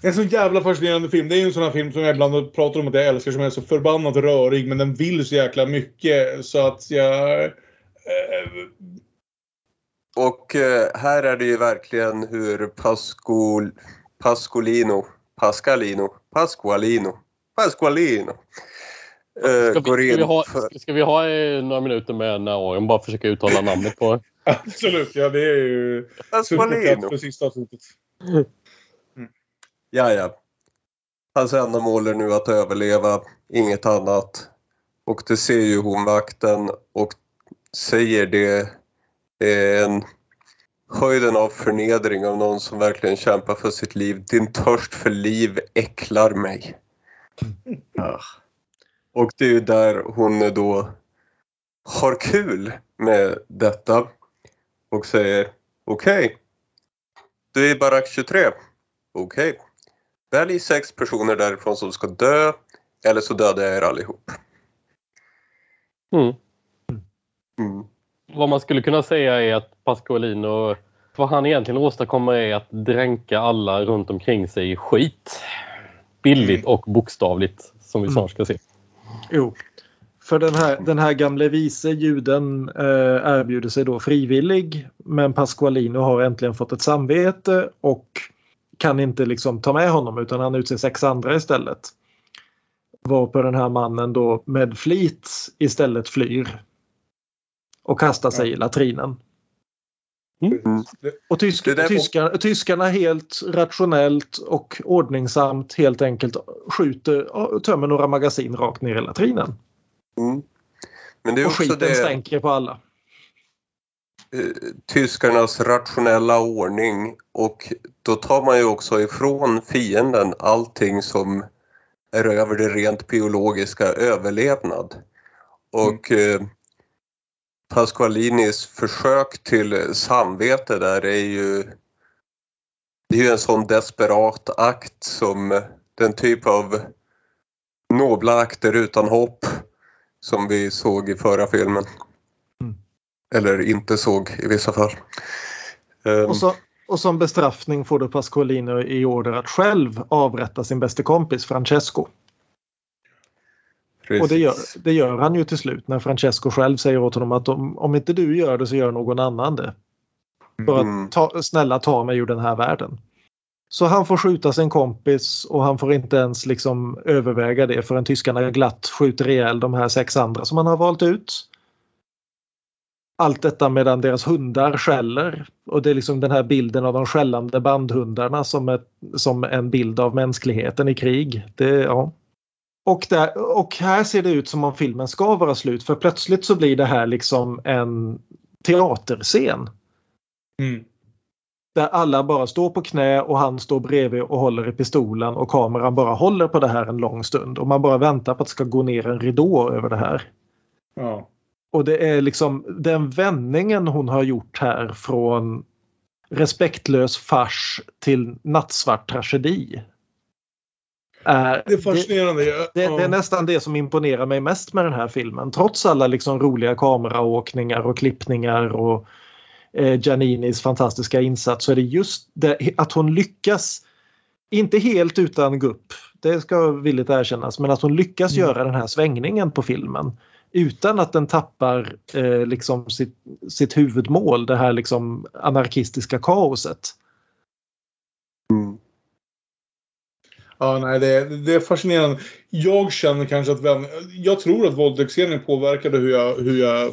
Speaker 3: Det är en så jävla fascinerande film. Det är ju en sån här film som jag ibland pratar om att jag älskar som är så förbannat rörig men den vill så jäkla mycket så att jag... Eh,
Speaker 5: och eh, här är det ju verkligen hur Pascol, Pascolino, Pascalino, Pasqualino, Pasqualino eh,
Speaker 4: Ska
Speaker 5: går
Speaker 4: vi, ska
Speaker 5: in
Speaker 4: vi ha,
Speaker 5: för...
Speaker 4: ska vi ha eh, några minuter med Naoren? Bara försöka uttala namnet på <laughs>
Speaker 3: Absolut, ja det är ju
Speaker 5: Pasqualino.
Speaker 3: för sista avsnittet.
Speaker 5: Ja, ja. Hans ändamål är nu att överleva, inget annat. Och det ser ju hon vakten och säger det en höjden av förnedring av någon som verkligen kämpar för sitt liv. Din törst för liv äcklar mig. Ja. Och det är ju där hon då har kul med detta och säger okej, du är i barack 23. Okej. Välj sex personer därifrån som ska dö eller så dödar jag er allihop.
Speaker 4: Mm.
Speaker 5: Mm.
Speaker 4: Vad man skulle kunna säga är att Pasqualino, vad han egentligen åstadkommer är att dränka alla runt omkring sig i skit. Bildligt och bokstavligt, som vi snart ska se.
Speaker 6: Jo. För den här, den här gamle vise juden eh, erbjuder sig då frivillig men Pasqualino har äntligen fått ett samvete och kan inte liksom ta med honom utan han utser sex andra istället. Varpå den här mannen då med flit istället flyr. Och kastar sig i latrinen. Och tysk,
Speaker 5: Det där-
Speaker 6: tyskar, tyskarna helt rationellt och ordningsamt helt enkelt skjuter och tömmer några magasin rakt ner i latrinen.
Speaker 5: Mm. Men det är
Speaker 6: och skiten
Speaker 5: det,
Speaker 6: stänker på alla.
Speaker 5: eh, tyskarnas rationella ordning och då tar man ju också ifrån fienden allting som är över det rent biologiska överlevnad. Och eh, Pasqualinis försök till samvete där är ju det är ju en sån desperat akt som den typ av nobla akter utan hopp som vi såg i förra filmen. Eller inte såg i vissa fall. Ehm,
Speaker 6: Och, så, och som bestraffning får då Pasqualino i order att själv avrätta sin bästa kompis Francesco. Och det gör, det gör han ju till slut när Francesco själv säger åt honom att om, om inte du gör det så gör någon annan det. För
Speaker 5: Mm.
Speaker 6: att ta, snälla ta mig ur den här världen. Så han får skjuta sin kompis och han får inte ens liksom överväga det förrän tyskarna glatt skjuter ihjäl de här sex andra som han har valt ut. Allt detta medan deras hundar skäller. Och det är liksom den här bilden av de skällande bandhundarna som, ett, som en bild av mänskligheten i krig. Det, ja. Och, där, och här ser det ut som om filmen ska vara slut för plötsligt så blir det här liksom en teaterscen.
Speaker 3: Mm.
Speaker 6: Där alla bara står på knä och han står bredvid och håller i pistolen och kameran bara håller på det här en lång stund. Och man bara väntar på att det ska gå ner en ridå över det här.
Speaker 3: Ja.
Speaker 6: Och det är liksom den vändningen hon har gjort här från respektlös fars till nattsvart tragedi. Är,
Speaker 3: Det är fascinerande.
Speaker 6: Det, det, det är nästan det som imponerar mig mest med den här filmen. Trots alla liksom roliga kameraåkningar och klippningar och eh, Gianninis fantastiska insats så är det just det, att hon lyckas, inte helt utan gupp, det ska villigt erkännas, men att hon lyckas göra den här svängningen på filmen utan att den tappar eh, liksom sitt, sitt huvudmål, det här liksom anarkistiska kaoset.
Speaker 3: Ja, nej, det, är- det är fascinerande. Jag känner kanske att vän, Jag tror att våldtäktsscenen påverkade hur jag, hur jag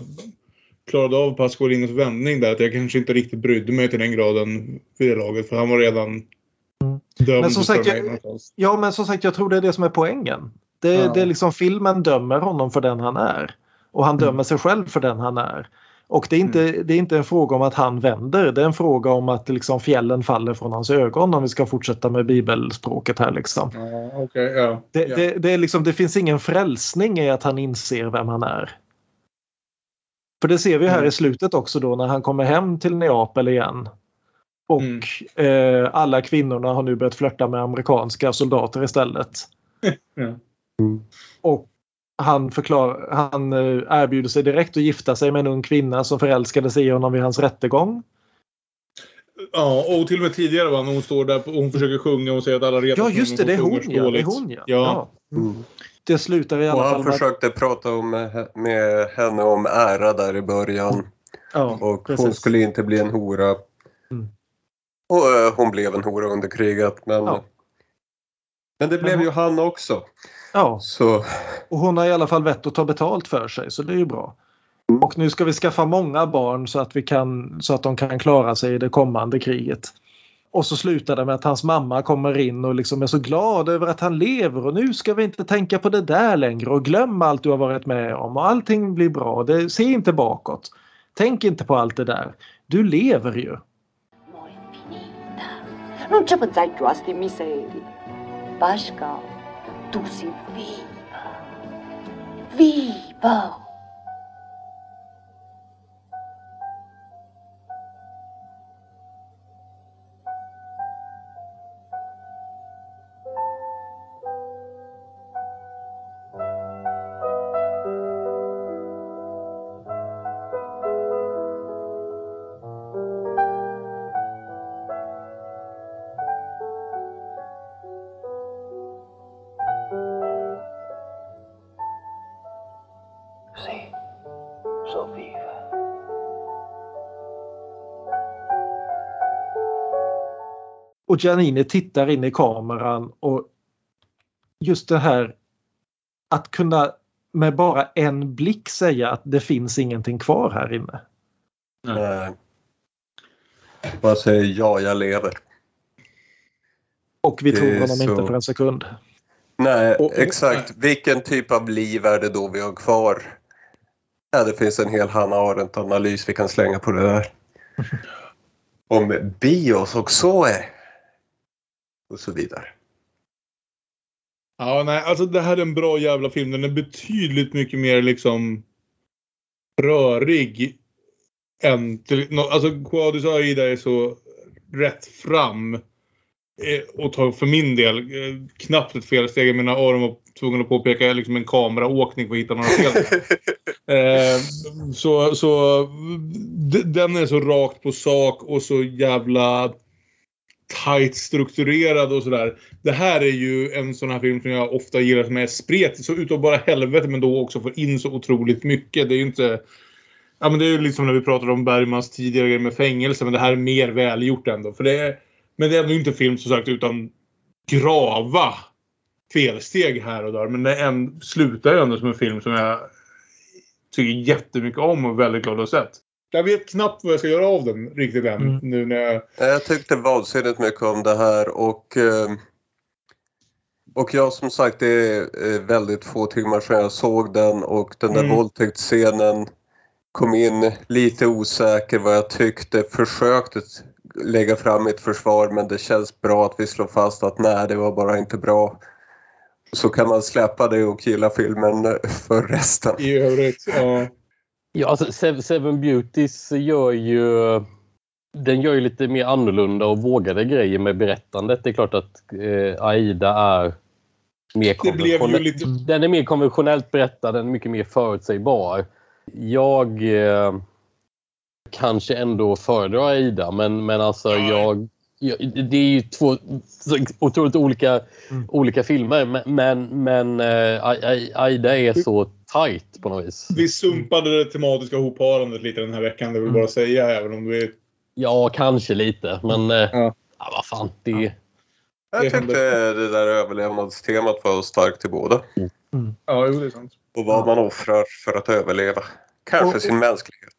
Speaker 3: klarade av Pasqualinos vändning där. Att jag kanske inte riktigt brydde mig till den graden vid det laget. För han var redan dömd.
Speaker 6: Men som sagt, jag, ja, men som sagt, jag tror det är det som är poängen. Det,
Speaker 3: Ja.
Speaker 6: det är liksom filmen dömer honom för den han är. Och han dömer sig själv för den han är. Och det är, inte, det är inte en fråga om att han vänder. Det är en fråga om att liksom fjällen faller från hans ögon om vi ska fortsätta med bibelspråket här. Liksom.
Speaker 3: Ja, okej, ja.
Speaker 6: Det,
Speaker 3: ja.
Speaker 6: det, det, är liksom, det finns ingen frälsning i att han inser vem han är. För det ser vi här i slutet också då när han kommer hem till Neapel igen. Och eh, alla kvinnorna har nu börjat flörta med amerikanska soldater istället. <laughs>
Speaker 3: Ja.
Speaker 6: Och han, förklar, han eh, erbjuder sig direkt att gifta sig med en ung kvinna som förälskade sig i honom vid hans rättegång.
Speaker 3: Ja, och till och med tidigare va, när hon står där och hon försöker sjunga och säger att alla retas
Speaker 6: Ja
Speaker 3: med
Speaker 6: just det, det är
Speaker 3: hon
Speaker 6: hon ja. Det är hon, ja.
Speaker 3: Ja.
Speaker 6: ja. Det slutar i
Speaker 5: Och
Speaker 6: alla fall
Speaker 5: han
Speaker 6: med att-
Speaker 5: försökte prata om, med henne om ära där i början.
Speaker 6: Ja,
Speaker 5: och hon
Speaker 6: precis.
Speaker 5: skulle inte bli en hora.
Speaker 6: Mm.
Speaker 5: Och eh, hon blev en hora under kriget. Men,
Speaker 6: Ja.
Speaker 5: men det blev ju han också.
Speaker 6: Ja,
Speaker 5: Så
Speaker 6: och hon har i alla fall vett att ta betalt för sig så det är ju bra. Och nu ska vi skaffa många barn så att, vi kan, så att de kan klara sig i det kommande kriget. Och så slutar det med att hans mamma kommer in och liksom är så glad över att han lever och nu ska vi inte tänka på det där längre och glöm allt du har varit med om och allting blir bra. Det, se inte bakåt. Tänk inte på allt det där. Du lever ju.
Speaker 15: Non più a. Pascal, tu sei viva. Viva!
Speaker 6: Och Janine tittar in i kameran och just det här att kunna med bara en blick säga att det finns ingenting kvar här inne.
Speaker 5: nej. Bara säger ja, jag lever.
Speaker 6: Och vi
Speaker 5: Det
Speaker 6: tror honom
Speaker 5: så-
Speaker 6: inte för en sekund.
Speaker 5: Nej, exakt. Vilken typ av liv är det då vi har kvar? Ja, det finns en hel Hanna Arendt-analys vi kan slänga på det där. <laughs> Om bios och så är. Och så vidare.
Speaker 3: Ja, nej, alltså det här är en bra jävla film. Den är betydligt mycket mer liksom rörig än till, alltså Quadus och Aida är så rätt fram. Eh, Och tar för min del eh, knappt ett felsteg. Jag menar Aron var tvungen att påpeka liksom en kameraåkning för att hitta några fel. <laughs> eh, så så den är så rakt på sak och så jävla tight strukturerad och sådär. Det här är ju en sån här film som jag ofta gillar som är spretig så utav bara helvete men då också får in så otroligt mycket. Det är ju inte... Ja men det är ju liksom när vi pratade om Bergmans tidigare grejer med fängelse men det här är mer välgjort ändå. För det är, men det är ändå inte film som sagt utan grava felsteg här och där. Men det en, slutar ju ändå som en film som jag tycker jättemycket om och är väldigt glad att ha sett. Jag vet knappt vad jag ska göra av den riktigt än. Nu när jag...
Speaker 5: Jag tyckte vansinnigt mycket om det här och eh, och jag som sagt det är eh, väldigt få timmar sedan jag såg den och den där
Speaker 3: Mm.
Speaker 5: våldtäktsscenen kom in lite osäker vad jag tyckte, försökte lägga fram mitt försvar men det känns bra att vi slår fast att nej det var bara inte bra. Så kan man släppa det och gilla filmen för resten.
Speaker 3: I övrigt, ja.
Speaker 4: Ja, alltså Seven, Beauties gör ju... Den gör ju lite mer annorlunda och vågade grejer med berättandet. Det är klart att eh, Aida är mer
Speaker 3: Det blev ju
Speaker 4: konventionell.
Speaker 3: lite-
Speaker 4: Den är mer konventionellt berättad, den är mycket mer förutsägbar. Jag eh, kanske ändå föredrar Aida, men, men alltså jag, jag... Det är ju två otroligt olika, olika filmer, men, men, eh, Ai- Ai- Aida är så tight på något vis.
Speaker 3: Vi sumpade det tematiska hopparandet lite den här veckan, det vill jag bara säga. Även om vi...
Speaker 4: Ja, kanske lite, men... Eh, ja. vad fan, det...
Speaker 5: Jag tyckte det där överlevnadstemat var starkt till båda.
Speaker 3: Ja, jo, det är sant.
Speaker 5: Och vad man offrar för att överleva. Kanske
Speaker 6: Och-
Speaker 5: sin mänsklighet.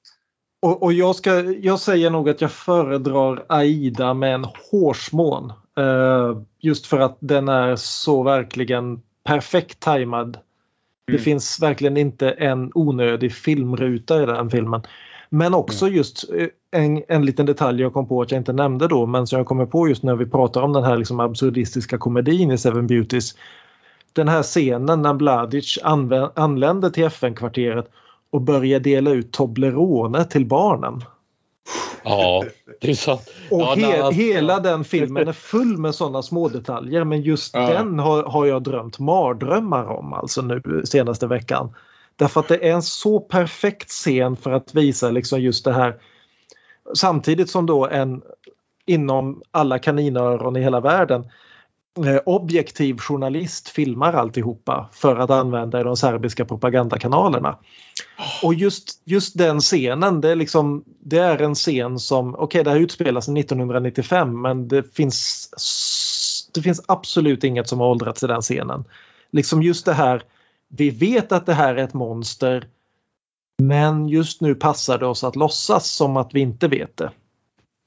Speaker 6: Och, och jag, ska, jag säger nog att jag föredrar Aida med en hårsmån. Eh, just för att den är så verkligen perfekt tajmad. Det finns verkligen inte en onödig filmruta i den filmen. Men också just eh, en, en liten detalj jag kom på att jag inte nämnde då men som jag kommer på just när vi pratar om den här liksom absurdistiska komedin i Seven Beauties. Den här scenen när Mladic anvä- anländer till FN-kvarteret och börjar dela ut Toblerone till barnen.
Speaker 4: Ja, det är sant.
Speaker 6: Och
Speaker 4: ja,
Speaker 6: he-
Speaker 4: nej, alltså-
Speaker 6: hela den filmen är full med sådana små detaljer men just
Speaker 4: Ja.
Speaker 6: den har, har jag drömt mardrömmar om alltså nu senaste veckan. Därför att det är en så perfekt scen för att visa liksom just det här samtidigt som då en inom alla kaninöron i hela världen objektiv journalist filmar alltihopa för att använda i de serbiska propagandakanalerna. Och just, just den scenen, det är, liksom, det är en scen som, okej okay, det här utspelar sig 1995 men det finns, det finns absolut inget som har åldrats i den scenen. Liksom just det här, vi vet att det här är ett monster men just nu passar det oss att låtsas som att vi inte vet det.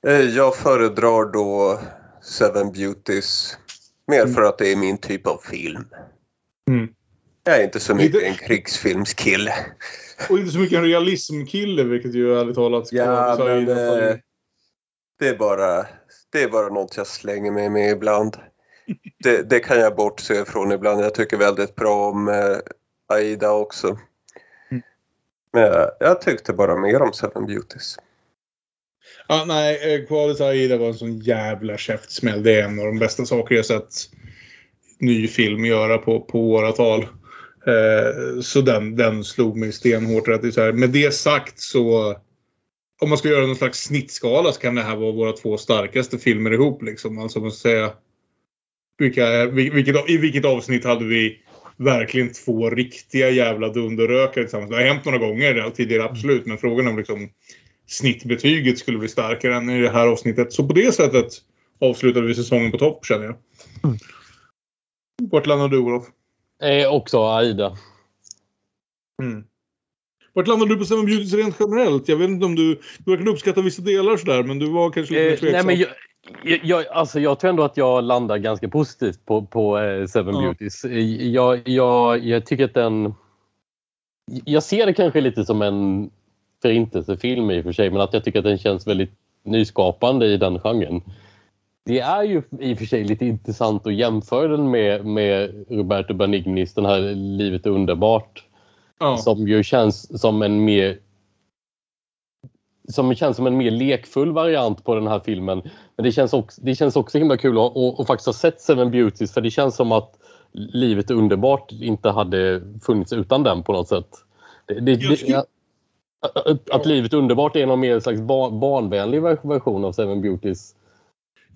Speaker 5: Eh, jag föredrar då Seven Beauties mer för att det är min typ av film.
Speaker 3: Mm.
Speaker 5: Jag är inte så mycket en krigsfilmskille.
Speaker 3: Och inte så mycket en realismkille vilket ju ärligt talat
Speaker 5: ja, men, eh, det, är bara, det är bara något jag slänger mig med ibland. Det, det kan jag bortse ifrån ibland. Jag tycker väldigt bra om eh, Aida också.
Speaker 3: Mm.
Speaker 5: Men jag, jag tyckte bara mer om Seven Beauties.
Speaker 3: Ja, nej, eh, Qualis Aida var en sån jävla käftsmäll. Det är en av de bästa saker jag sett ny film göra på, på åratal. Eh, så den, den slog mig stenhårt. rätt i så här. Med det sagt så om man ska göra någon slags snittskala så kan det här vara våra två starkaste filmer ihop. Liksom. Alltså man ska säga, vilka, vilket, I vilket avsnitt hade vi verkligen två riktiga jävla dunderrökare tillsammans? Det har hänt några gånger tidigare absolut men frågan om liksom snittbetyget skulle bli starkare än i det här avsnittet. Så på det sättet avslutade vi säsongen på topp känner jag. Mm. Vart landar du Olof?
Speaker 4: Eh, också Aida.
Speaker 3: Mm. Vart landar du på Seven Beauties rent generellt? Jag vet inte om du... Du verkar uppskatta vissa delar sådär men du var kanske lite eh, tveksam.
Speaker 4: Nej, men jag, jag, alltså jag tror ändå att jag landar ganska positivt på, på eh, Seven ja. Beauties. Jag, jag, jag tycker att den... Jag ser det kanske lite som en förintelsefilm i och för sig men att jag tycker att den känns väldigt nyskapande i den genren. Det är ju i och för sig lite intressant att jämföra den med, med Roberto Benignis Den här Livet är underbart.
Speaker 3: Ja.
Speaker 4: Som ju känns som en mer som känns som en mer lekfull variant på den här filmen. Men det känns också, det känns också himla kul att, att, att faktiskt ha sett Seven Beauties för det känns som att Livet är underbart inte hade funnits utan den på något sätt. Det, det, det, att, att livet underbart är någon mer slags bar, barnvänlig version av Seven Beauties.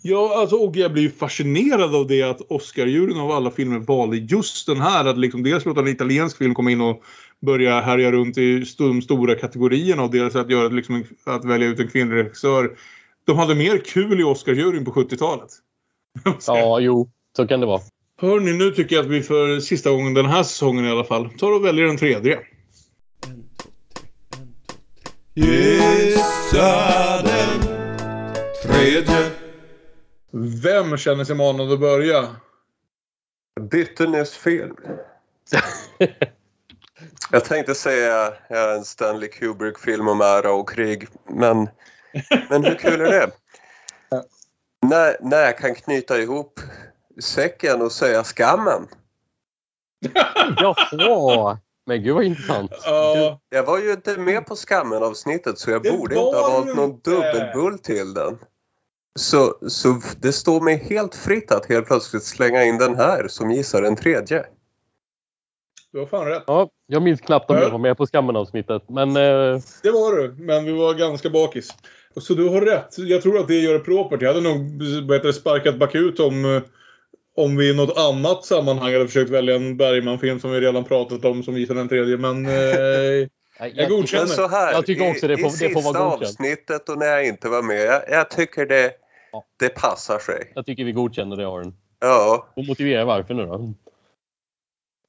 Speaker 3: Ja, alltså, och jag blir fascinerad av det att Oscar-juryn av alla filmer valde just den här. Att liksom dels låta en italiensk film komma in och börja härja runt i de stora kategorierna och dels att, göra, liksom, att välja ut en kvinnlig regissör. De hade mer kul i Oscar-juryn på 70-talet. <laughs>
Speaker 4: Ja, jo, så kan det vara.
Speaker 3: Hörni, nu tycker jag att vi för sista gången den här säsongen i alla fall tar och väljer den tredje. Gissa den tredje. Vem känner sig manad att börja?
Speaker 5: Nyss film. <laughs> Jag tänkte säga en Stanley Kubrick-film om ära och krig, men, men hur kul är det? När, när jag kan knyta ihop säcken och säga skammen. <laughs>
Speaker 4: Jaha! Men gud vad intressant.
Speaker 3: Uh,
Speaker 5: jag var ju inte med på skammen avsnittet så jag borde inte ha valt någon dubbelbull till den. Så, så det står mig helt fritt att helt plötsligt slänga in den här som gissar en tredje.
Speaker 3: Du har fan rätt.
Speaker 4: Ja, jag minns knappt om jag var med på skammen-avsnittet. Men, eh...
Speaker 3: Det var du, men vi var ganska bakis. Så du har rätt. Jag tror att det gör det propert. Jag hade nog bättre sparkat bakut om, eh, om vi i något annat sammanhang hade försökt välja en Bergman-film som vi redan pratat om som visar den tredje. Men <laughs> eh, jag, jag godkänner.
Speaker 5: Så här,
Speaker 4: jag tycker också det får,
Speaker 5: i,
Speaker 4: det får vara godkänt.
Speaker 5: I sista avsnittet och när jag inte var med. Jag, jag tycker det, ja. det passar sig.
Speaker 4: Jag tycker vi godkänner det Aron.
Speaker 5: Ja.
Speaker 4: Och motivera varför nu då.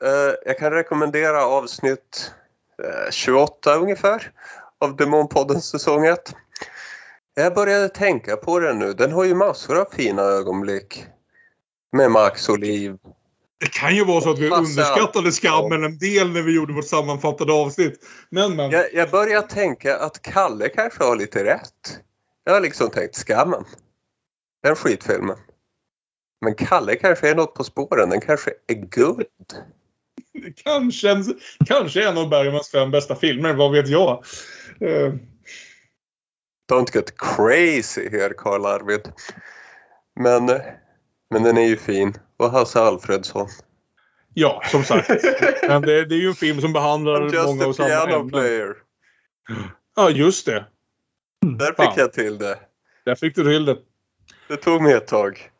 Speaker 5: Uh, jag kan rekommendera avsnitt uh, 28 ungefär av Demonpoddens säsong 1. Jag började tänka på den nu. Den har ju massor av fina ögonblick. Med Max och Liv.
Speaker 3: Det kan ju vara så att vi underskattade skammen en del när vi gjorde vårt sammanfattade avsnitt. Men, men.
Speaker 5: Jag, jag börjar tänka att Kalle kanske har lite rätt. Jag har liksom tänkt skammen. Den skitfilmen. Men Kalle kanske är något på spåren. Den kanske är guld.
Speaker 3: kanske, kanske en av Bergmans fem bästa filmer, vad vet jag. Uh.
Speaker 5: Don't get crazy here Karl Arvid. Men, men den är ju fin. Och Hasse Alfredsson.
Speaker 3: Ja, som sagt. men det, det är ju en film som behandlar
Speaker 5: just
Speaker 3: många
Speaker 5: och
Speaker 3: samma
Speaker 5: ämnen. player.
Speaker 3: Ja, just det.
Speaker 5: Där fick Fan. jag till det.
Speaker 3: Där fick du till det.
Speaker 5: Det tog mig ett tag.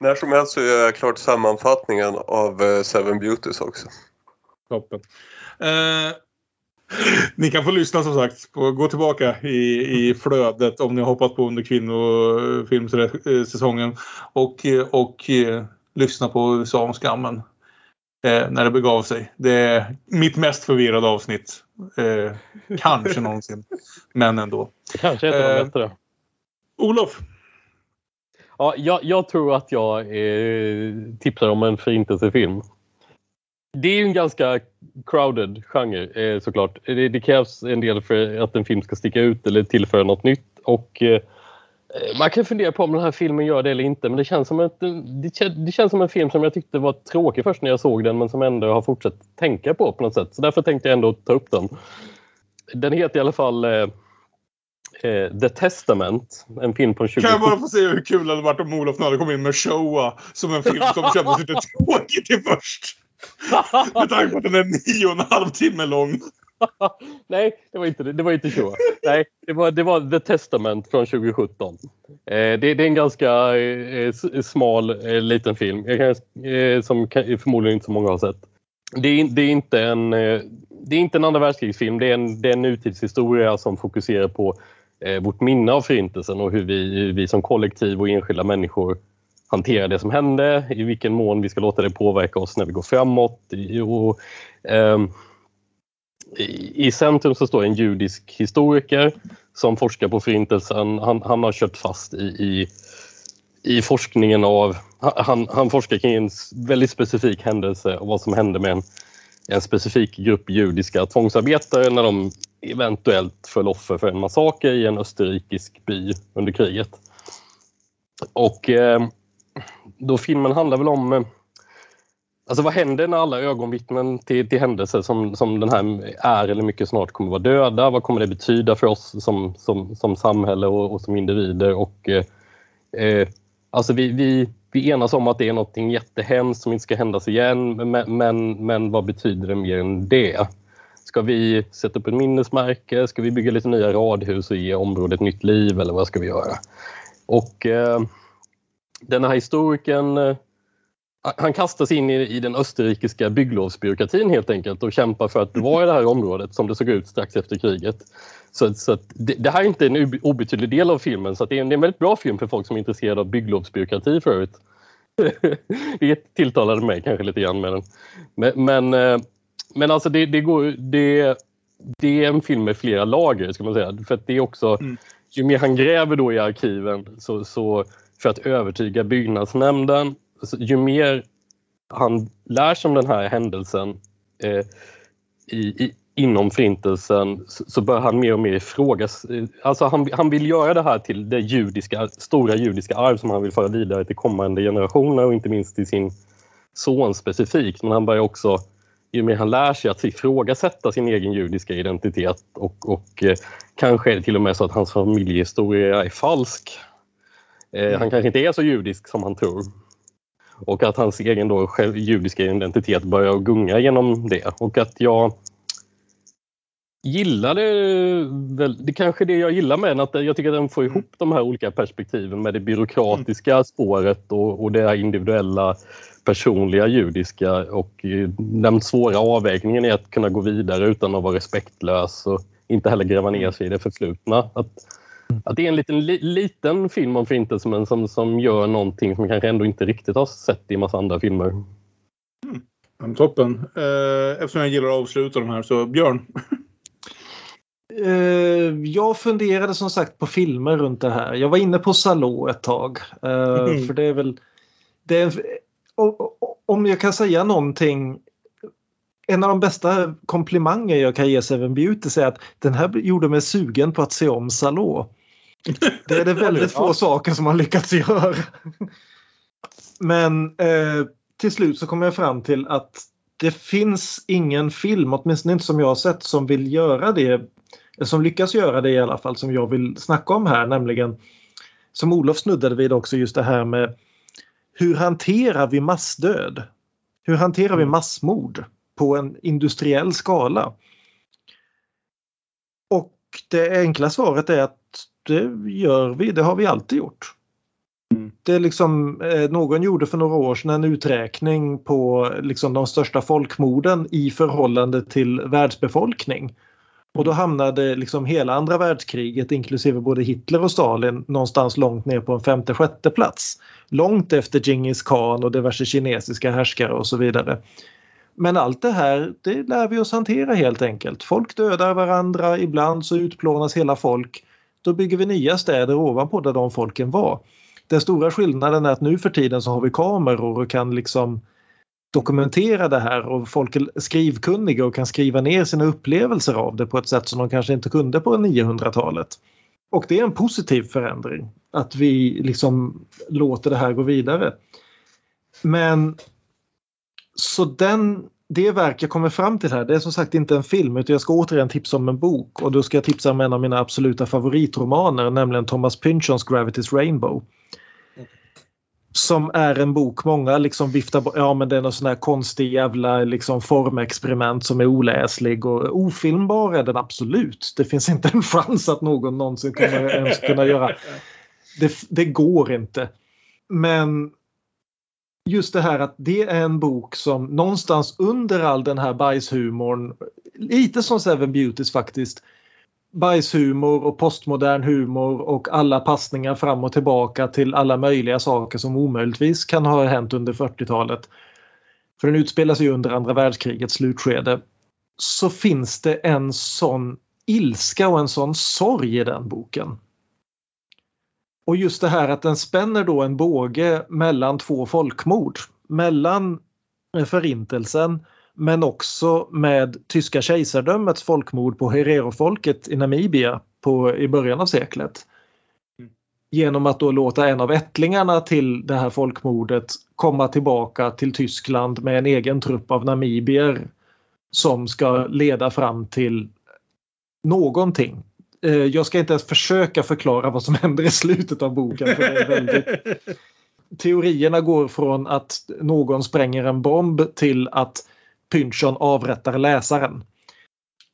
Speaker 5: När som helst så gör jag klart sammanfattningen av eh, Seven Beauties också.
Speaker 3: Toppen. Eh, ni kan få lyssna som sagt. På, gå tillbaka i, i flödet om ni har hoppat på under kvinnofilmssäsongen. Och, och eh, lyssna på USA om skammen. Eh, när det begav sig. Det är mitt mest förvirrade avsnitt. Eh, kanske någonsin. Men ändå.
Speaker 4: Kanske ett av de
Speaker 3: Eh,
Speaker 4: bättre.
Speaker 3: Olof.
Speaker 4: Ja, jag, jag tror att jag eh, tipsar om en förintelsefilm. Det är ju en ganska crowded genre eh, såklart. Det, det krävs en del för att en film ska sticka ut eller tillföra något nytt. Och, eh, man kan fundera på om den här filmen gör det eller inte men det känns, som ett, det, det känns som en film som jag tyckte var tråkig först när jag såg den men som ändå har fortsatt tänka på på något sätt. Så därför tänkte jag ändå ta upp den. Den heter i alla fall eh, eh, The Testament, en film från 2017.
Speaker 3: Kan jag bara få se hur kul det hade varit om Olof hade kommit in med Showa som en film som kändes lite <laughs> tråkig till först. Med tanke på att den är nio och en halv timme lång. <laughs>
Speaker 4: Nej, det var inte det. Det var inte så. Nej, det var, det var The Testament från 2017. Eh, det, det är en ganska eh, smal eh, liten film jag kan, eh, som kan, förmodligen inte så många har sett. Det är, det är inte en, eh, det är inte en andra världskrigsfilm. Det är en, det är en nutidshistoria som fokuserar på eh, vårt minne av Förintelsen och hur vi, hur vi som kollektiv och enskilda människor hanterar det som hände, i vilken mån vi ska låta det påverka oss när vi går framåt. I- Och, ehm, i, I centrum så står en judisk historiker som forskar på Förintelsen. Han, han har kört fast i, i, i forskningen av... Han, han forskar kring en väldigt specifik händelse och vad som hände med en, en specifik grupp judiska tvångsarbetare när de eventuellt föll offer för en massaker i en österrikisk by under kriget. Och eh, då filmen handlar väl om eh, Alltså vad händer när alla ögonvittnen till, till händelser som, som den här är eller mycket snart kommer vara döda? Vad kommer det betyda för oss som, som, som samhälle och, och som individer? Och, eh, eh, alltså vi, vi, vi enas om att det är något jättehemskt som inte ska händas igen, men, men, men vad betyder det mer än det? Ska vi sätta upp ett minnesmärke? Ska vi bygga lite nya radhus och ge området nytt liv eller vad ska vi göra? Och eh, den här historikern eh, han kastas in i, i den österrikiska bygglovsbyråkratin helt enkelt och kämpar för att bevara det här området som det såg ut strax efter kriget. Så, så att det, det här är inte en obetydlig del av filmen så att det, är en, det är en väldigt bra film för folk som är intresserade av bygglovsbyråkrati förut. <laughs> det tilltalade mig kanske lite grann med den. Men, men, eh, men alltså det, det, går, det, det är en film med flera lager ska man säga. För att det är också, ju mer han gräver då i arkiven så, så för att övertyga byggnadsnämnden så ju mer han lär sig om den här händelsen eh, i, i, inom förintelsen så, så börjar han mer och mer ifrågas... Alltså han, han vill göra det här till det judiska, stora judiska arv som han vill föra vidare till kommande generationer och inte minst till sin son specifikt. Men han börjar också, ju mer han lär sig att ifrågasätta sin egen judiska identitet och, och eh, kanske är det till och med så att hans familjehistoria är falsk. Eh, han kanske inte är så judisk som han tror. Och att hans egen då själv, judiska identitet börjar gunga genom det. Och att jag gillade väl, det kanske är det jag gillar med den, att jag tycker att den får ihop de här olika perspektiven med det byråkratiska spåret och, och det här individuella personliga judiska och eh, den svåra avvägningen i att kunna gå vidare utan att vara respektlös och inte heller gräva ner sig i det förflutna. Att, att det är en liten, li, liten film om Förintelsen men som, som gör någonting som vi kanske ändå inte riktigt har sett i en massa andra filmer.
Speaker 3: Ja, toppen. Eh, eftersom jag gillar att avsluta de här så Björn. <laughs>
Speaker 6: Eh, jag funderade som sagt på filmer runt det här. Jag var inne på Salå ett tag. Eh,
Speaker 3: Mm.
Speaker 6: För det är väl... Det är, om jag kan säga någonting. En av de bästa komplimanger jag kan ge Seven Beauty är att den här gjorde mig sugen på att se om Salå. Det är det <laughs> väldigt få saker som man lyckats göra. Men eh, till slut så kom jag fram till att det finns ingen film, åtminstone inte som jag har sett, som vill göra det. Som lyckas göra det i alla fall, som jag vill snacka om här, nämligen som Olof snuddade vid också just det här med hur hanterar vi massdöd? Hur hanterar vi massmord på en industriell skala? Och det enkla svaret är att det gör vi, det har vi alltid gjort. Det är liksom, eh, någon gjorde för några år sedan en uträkning på liksom, de största folkmorden i förhållande till världsbefolkning. Och då hamnade liksom hela andra världskriget inklusive både Hitler och Stalin någonstans långt ner på en femte sjätte plats. Långt efter Genghis khan och diverse kinesiska härskare och så vidare. Men allt det här det lär vi oss hantera helt enkelt. Folk dödar varandra, ibland så utplånas hela folk. Då bygger vi nya städer ovanpå där de folken var. Den stora skillnaden är att nu för tiden så har vi kameror och kan liksom dokumentera det här och folk är skrivkunniga och kan skriva ner sina upplevelser av det på ett sätt som de kanske inte kunde på 900-talet. Och det är en positiv förändring att vi liksom låter det här gå vidare. Men så den, det verk jag kommer fram till här det är som sagt inte en film utan jag ska återigen tipsa om en bok och då ska jag tipsa om en av mina absoluta favoritromaner nämligen Thomas Pynchons Gravity's Rainbow som är en bok många liksom viftar bort. Ja men det är någon sån här konstig jävla liksom formexperiment som är oläslig och ofilmbar är den absolut. Det finns inte en chans att någon någonsin kommer ens kunna göra. Det, det går inte. Men just det här att det är en bok som någonstans under all den här bajshumorn, lite som Seven Beauties faktiskt, bajshumor och postmodern humor och alla passningar fram och tillbaka till alla möjliga saker som omöjligtvis kan ha hänt under 40-talet. För den utspelar sig under andra världskrigets slutskede. Så finns det en sån ilska och en sån sorg i den boken. Och just det här att den spänner då en båge mellan två folkmord. Mellan förintelsen men också med tyska kejsardömets folkmord på Herero-folket i Namibia på, i början av seklet. Genom att då låta en av ättlingarna till det här folkmordet komma tillbaka till Tyskland med en egen trupp av namibier som ska leda fram till någonting. Eh, jag ska inte ens försöka förklara vad som <laughs> händer i slutet av boken. För det är väldigt... <laughs> Teorierna går från att någon spränger en bomb till att Pynchon avrättar läsaren.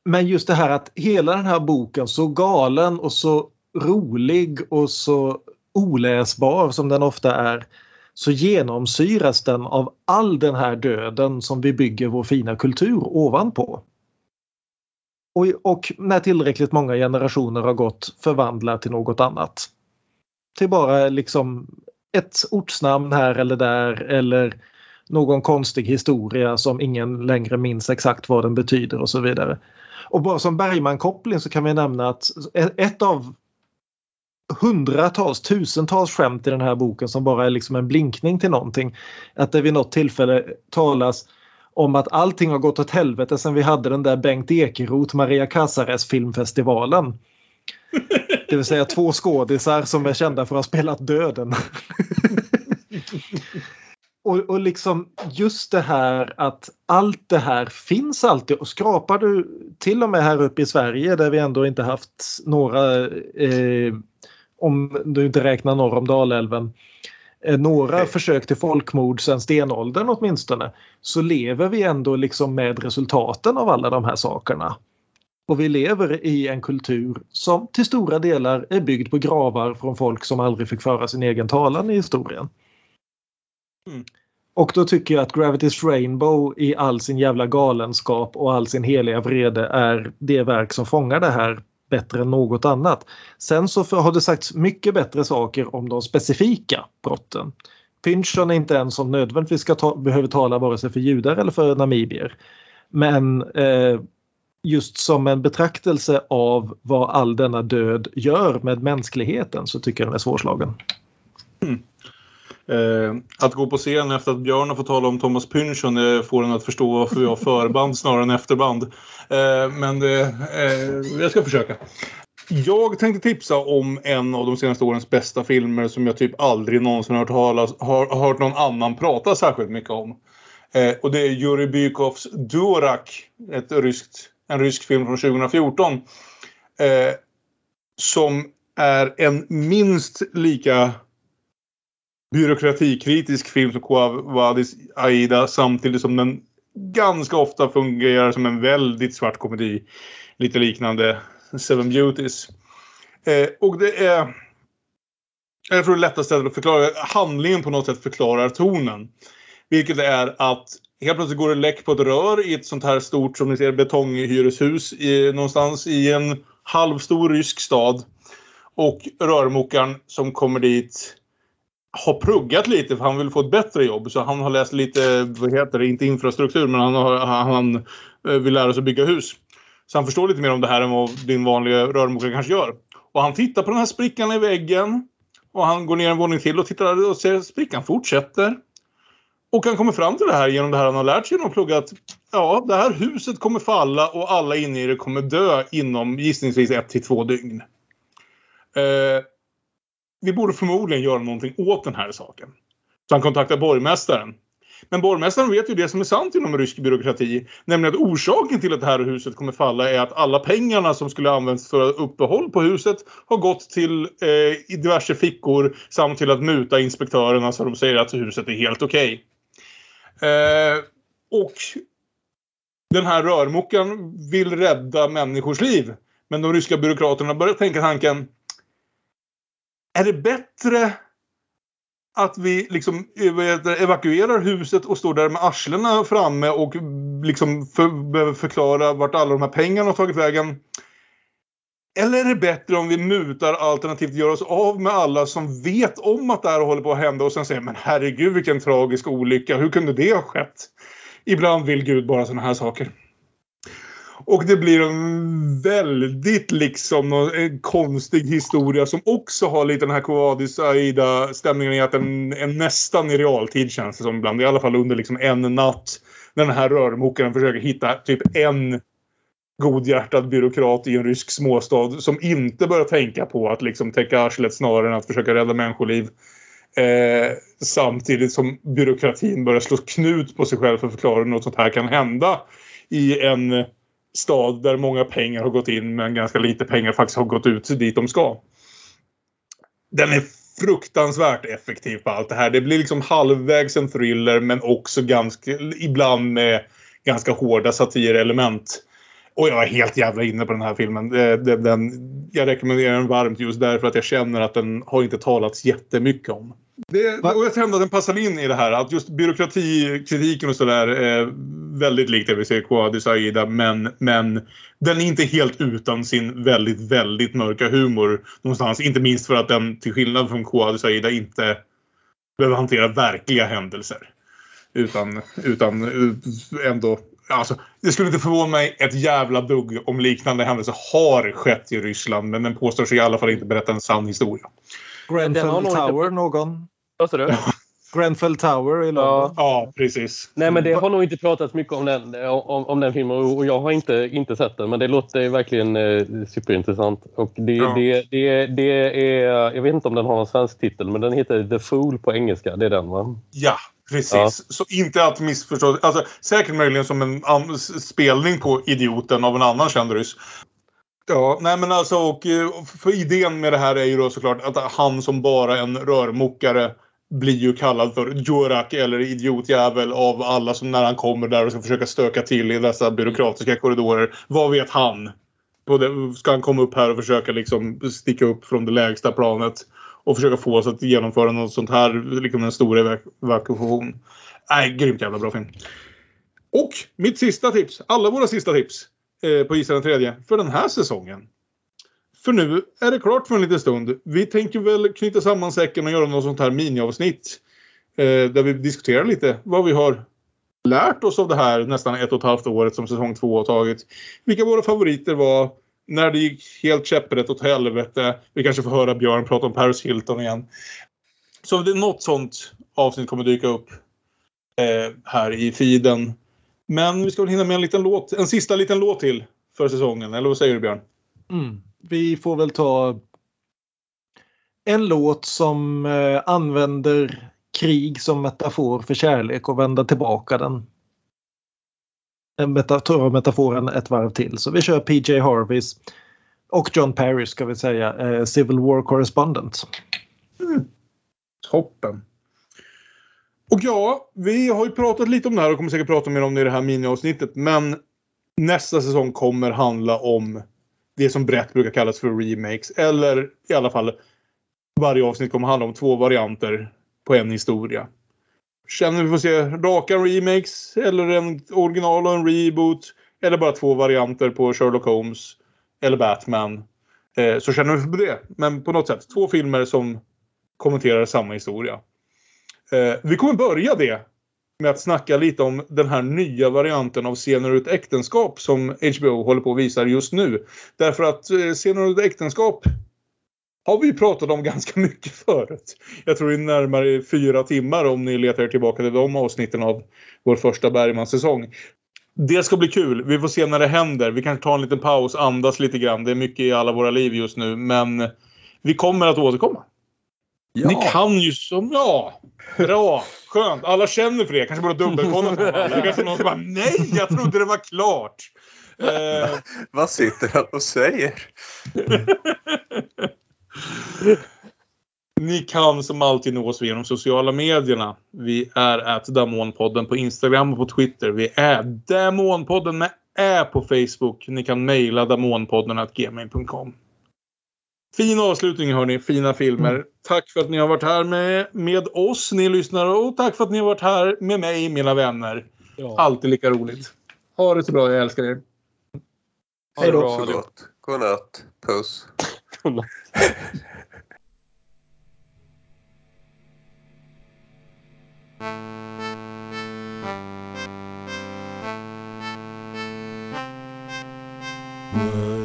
Speaker 6: Men just det här att hela den här boken så galen och så rolig och så oläsbar som den ofta är så genomsyras den av all den här döden som vi bygger vår fina kultur ovanpå. Och, och när tillräckligt många generationer har gått förvandla till något annat. Till bara liksom ett ortsnamn här eller där eller någon konstig historia som ingen längre minns exakt vad den betyder och så vidare. Och bara som Bergman-koppling så kan vi nämna att ett av hundratals, tusentals skämt i den här boken som bara är liksom en blinkning till någonting. Att det vid något tillfälle talas om att allting har gått åt helvete sen vi hade den där Bengt Ekeroth Maria Casares filmfestivalen. Det vill säga två skådisar som är kända för att ha spelat döden. <laughs> Och, och liksom just det här att allt det här finns alltid och skrapar du till och med här uppe i Sverige där vi ändå inte haft några, eh, om du inte räknar norr om Dalälven, eh, några Nej. försök till folkmord sedan stenåldern åtminstone, så lever vi ändå liksom med resultaten av alla de här sakerna. Och vi lever i en kultur som till stora delar är byggd på gravar från folk som aldrig fick föra sin egen talan i historien. Mm. Och då tycker jag att Gravity's Rainbow i all sin jävla galenskap och all sin heliga vrede är det verk som fångar det här bättre än något annat. Sen så har det sagts mycket bättre saker om de specifika brotten. Pynchon är inte en som nödvändigtvis ska ta, behöver tala vare sig för judar eller för namibier. Men eh, just som en betraktelse av vad all denna död gör med mänskligheten så tycker jag den är svårslagen.
Speaker 3: Mm. Eh, att gå på scen efter att Björn har fått tala om Thomas Pynchon får en att förstå varför vi har förband snarare än efterband. Eh, men eh, eh, jag ska försöka. Jag tänkte tipsa om en av de senaste årens bästa filmer som jag typ aldrig någonsin hört, talas, har, hört någon annan prata särskilt mycket om. Eh, och det är Jurij Bykovs Durak, ett ryskt, en rysk film från 2014. Eh, som är en minst lika byråkratikritisk film som Quavadis Aida samtidigt som den ganska ofta fungerar som en väldigt svart komedi. Lite liknande Seven Beauties. Eh, och det är Jag tror det lättaste sättet att förklara handlingen på något sätt förklarar tonen. Vilket är att helt plötsligt går det läck på ett rör i ett sånt här stort som ni ser betonghyreshus i, någonstans i en halvstor rysk stad. Och rörmokaren som kommer dit har pluggat lite för han vill få ett bättre jobb. Så han har läst lite, vad heter det, inte infrastruktur men han, har, han eh, vill lära sig att bygga hus. Så han förstår lite mer om det här än vad din vanliga rörmokare kanske gör. Och han tittar på den här sprickan i väggen. Och han går ner en våning till och tittar och ser att sprickan fortsätter. Och han kommer fram till det här genom det här han har lärt sig genom att plugga att ja, det här huset kommer falla och alla inne i det kommer dö inom gissningsvis ett till två dygn. Eh, vi borde förmodligen göra någonting åt den här saken. Så han kontaktar borgmästaren. Men borgmästaren vet ju det som är sant inom rysk byråkrati. Nämligen att orsaken till att det här huset kommer falla är att alla pengarna som skulle använts för uppehåll på huset har gått till eh, i diverse fickor samt till att muta inspektörerna så de säger att huset är helt okej. Okay. Eh, och den här rörmokaren vill rädda människors liv. Men de ryska byråkraterna börjar tänka tanken är det bättre att vi liksom eh, evakuerar huset och står där med arslena framme och liksom för, behöver förklara vart alla de här pengarna har tagit vägen? Eller är det bättre om vi mutar alternativt gör oss av med alla som vet om att det här håller på att hända och sen säger men herregud vilken tragisk olycka, hur kunde det ha skett? Ibland vill Gud bara sådana här saker. Och det blir en väldigt liksom en konstig historia som också har lite den här Quadis Aida stämningen i att den är nästan i realtid känns det som ibland. I alla fall under liksom en natt. När den här rörmokaren försöker hitta typ en godhjärtad byråkrat i en rysk småstad som inte börjar tänka på att liksom täcka arslet snarare än att försöka rädda människoliv. Eh, samtidigt som byråkratin börjar slå knut på sig själv för att förklara hur något sånt här kan hända i en stad där många pengar har gått in men ganska lite pengar faktiskt har gått ut dit de ska. Den är fruktansvärt effektiv på allt det här. Det blir liksom halvvägs en thriller men också ganska, ibland med ganska hårda satirelement. Och jag är helt jävla inne på den här filmen. Den, den, jag rekommenderar den varmt just därför att jag känner att den har inte talats jättemycket om. Det, och jag kände att den passade in i det här. Att just byråkratikritiken och sådär är väldigt likt det vi ser i Quadis Aida. Men, men den är inte helt utan sin väldigt, väldigt mörka humor någonstans. Inte minst för att den till skillnad från Quadis Aida inte behöver hantera verkliga händelser. Utan, utan ändå Alltså, det skulle inte förvåna mig ett jävla dugg om liknande händelser har skett i Ryssland men den påstår sig i alla fall inte berätta en sann historia.
Speaker 6: Grenfell Tower inte... någon?
Speaker 4: Vad sa du?
Speaker 6: Grenfell Tower i London.
Speaker 3: Ja, ja, precis.
Speaker 4: Nej, men det har nog inte pratats mycket om den, om, om den filmen och jag har inte, inte sett den. Men det låter verkligen eh, superintressant. Och det, ja. det, det, det är, jag vet inte om den har en svensk titel, men den heter The Fool på engelska. Det är den va?
Speaker 3: Ja, Precis, ja. så inte att missförstå. Alltså, säkert möjligen som en spelning på Idioten av en annan känd ryss. Ja, nej men alltså och eh, för idén med det här är ju då såklart att han som bara en rörmokare blir ju kallad för Jurak eller idiotjävel av alla som när han kommer där och ska försöka stöka till i dessa byråkratiska korridorer. Vad vet han? ska han komma upp här och försöka liksom sticka upp från det lägsta planet? och försöka få oss att genomföra något sånt här, liksom en stor evakuation. Nej, grymt jävla bra film. Och mitt sista tips, alla våra sista tips eh, på Gissa den tredje för den här säsongen. För nu är det klart för en liten stund. Vi tänker väl knyta samman säcken och göra något sånt här miniavsnitt. Eh, där vi diskuterar lite vad vi har lärt oss av det här nästan ett och ett halvt året som säsong två har tagit. Vilka våra favoriter var när det gick helt käpprätt åt helvete. Vi kanske får höra Björn prata om Paris Hilton igen. Så det är något sånt avsnitt kommer dyka upp eh, här i feeden. Men vi ska väl hinna med en liten låt, en sista liten låt till för säsongen. Eller vad säger du Björn?
Speaker 6: Mm. Vi får väl ta en låt som eh, använder krig som metafor för kärlek och vända tillbaka den metafor, metaforen ett varv till. Så vi kör PJ Harveys och John Parrish ska vi säga, eh, Civil War Correspondent.
Speaker 3: Mm. Toppen. Och ja, vi har ju pratat lite om det här och kommer säkert prata mer om det i det här miniavsnittet. Men nästa säsong kommer handla om det som brett brukar kallas för remakes. Eller i alla fall varje avsnitt kommer handla om två varianter på en historia. Känner vi får se raka remakes eller en original och en reboot. Eller bara två varianter på Sherlock Holmes eller Batman. Eh, så känner vi för det. Men på något sätt två filmer som kommenterar samma historia. Eh, vi kommer börja det med att snacka lite om den här nya varianten av Scener ur ett äktenskap som HBO håller på att visa just nu. Därför att eh, Scener ur ett äktenskap har vi pratat om ganska <laughs> mycket förut. Jag tror det är närmare fyra timmar om ni letar er tillbaka till de avsnitten av vår första Bergman-säsong. Det ska bli kul. Vi får se när det händer. Vi kanske tar en liten paus, andas lite grann. Det är mycket i alla våra liv just nu. Men vi kommer att återkomma.
Speaker 5: Ja.
Speaker 3: Ni kan ju som... Ja, bra, skönt. Alla känner för det. Kanske borde dubbelkolla. det. Det kanske någon som bara Nej, jag trodde det var klart. Eh, <laughs>
Speaker 5: Vad sitter han och säger?
Speaker 3: Ni kan som alltid nå oss genom sociala medierna. Vi är att Damonpodden på Instagram och på Twitter. Vi är Damonpodden med Ä på Facebook. Ni kan mejla damonpodden gmail.com. Fin avslutning hörni, fina filmer. Tack för att ni har varit här med, med oss, ni lyssnare. Och tack för att ni har varit här med mig, mina vänner. Alltid lika roligt. Ha det så bra, jag älskar er.
Speaker 5: Hej då. Så gott. Godnatt. Puss. <laughs>
Speaker 16: Leave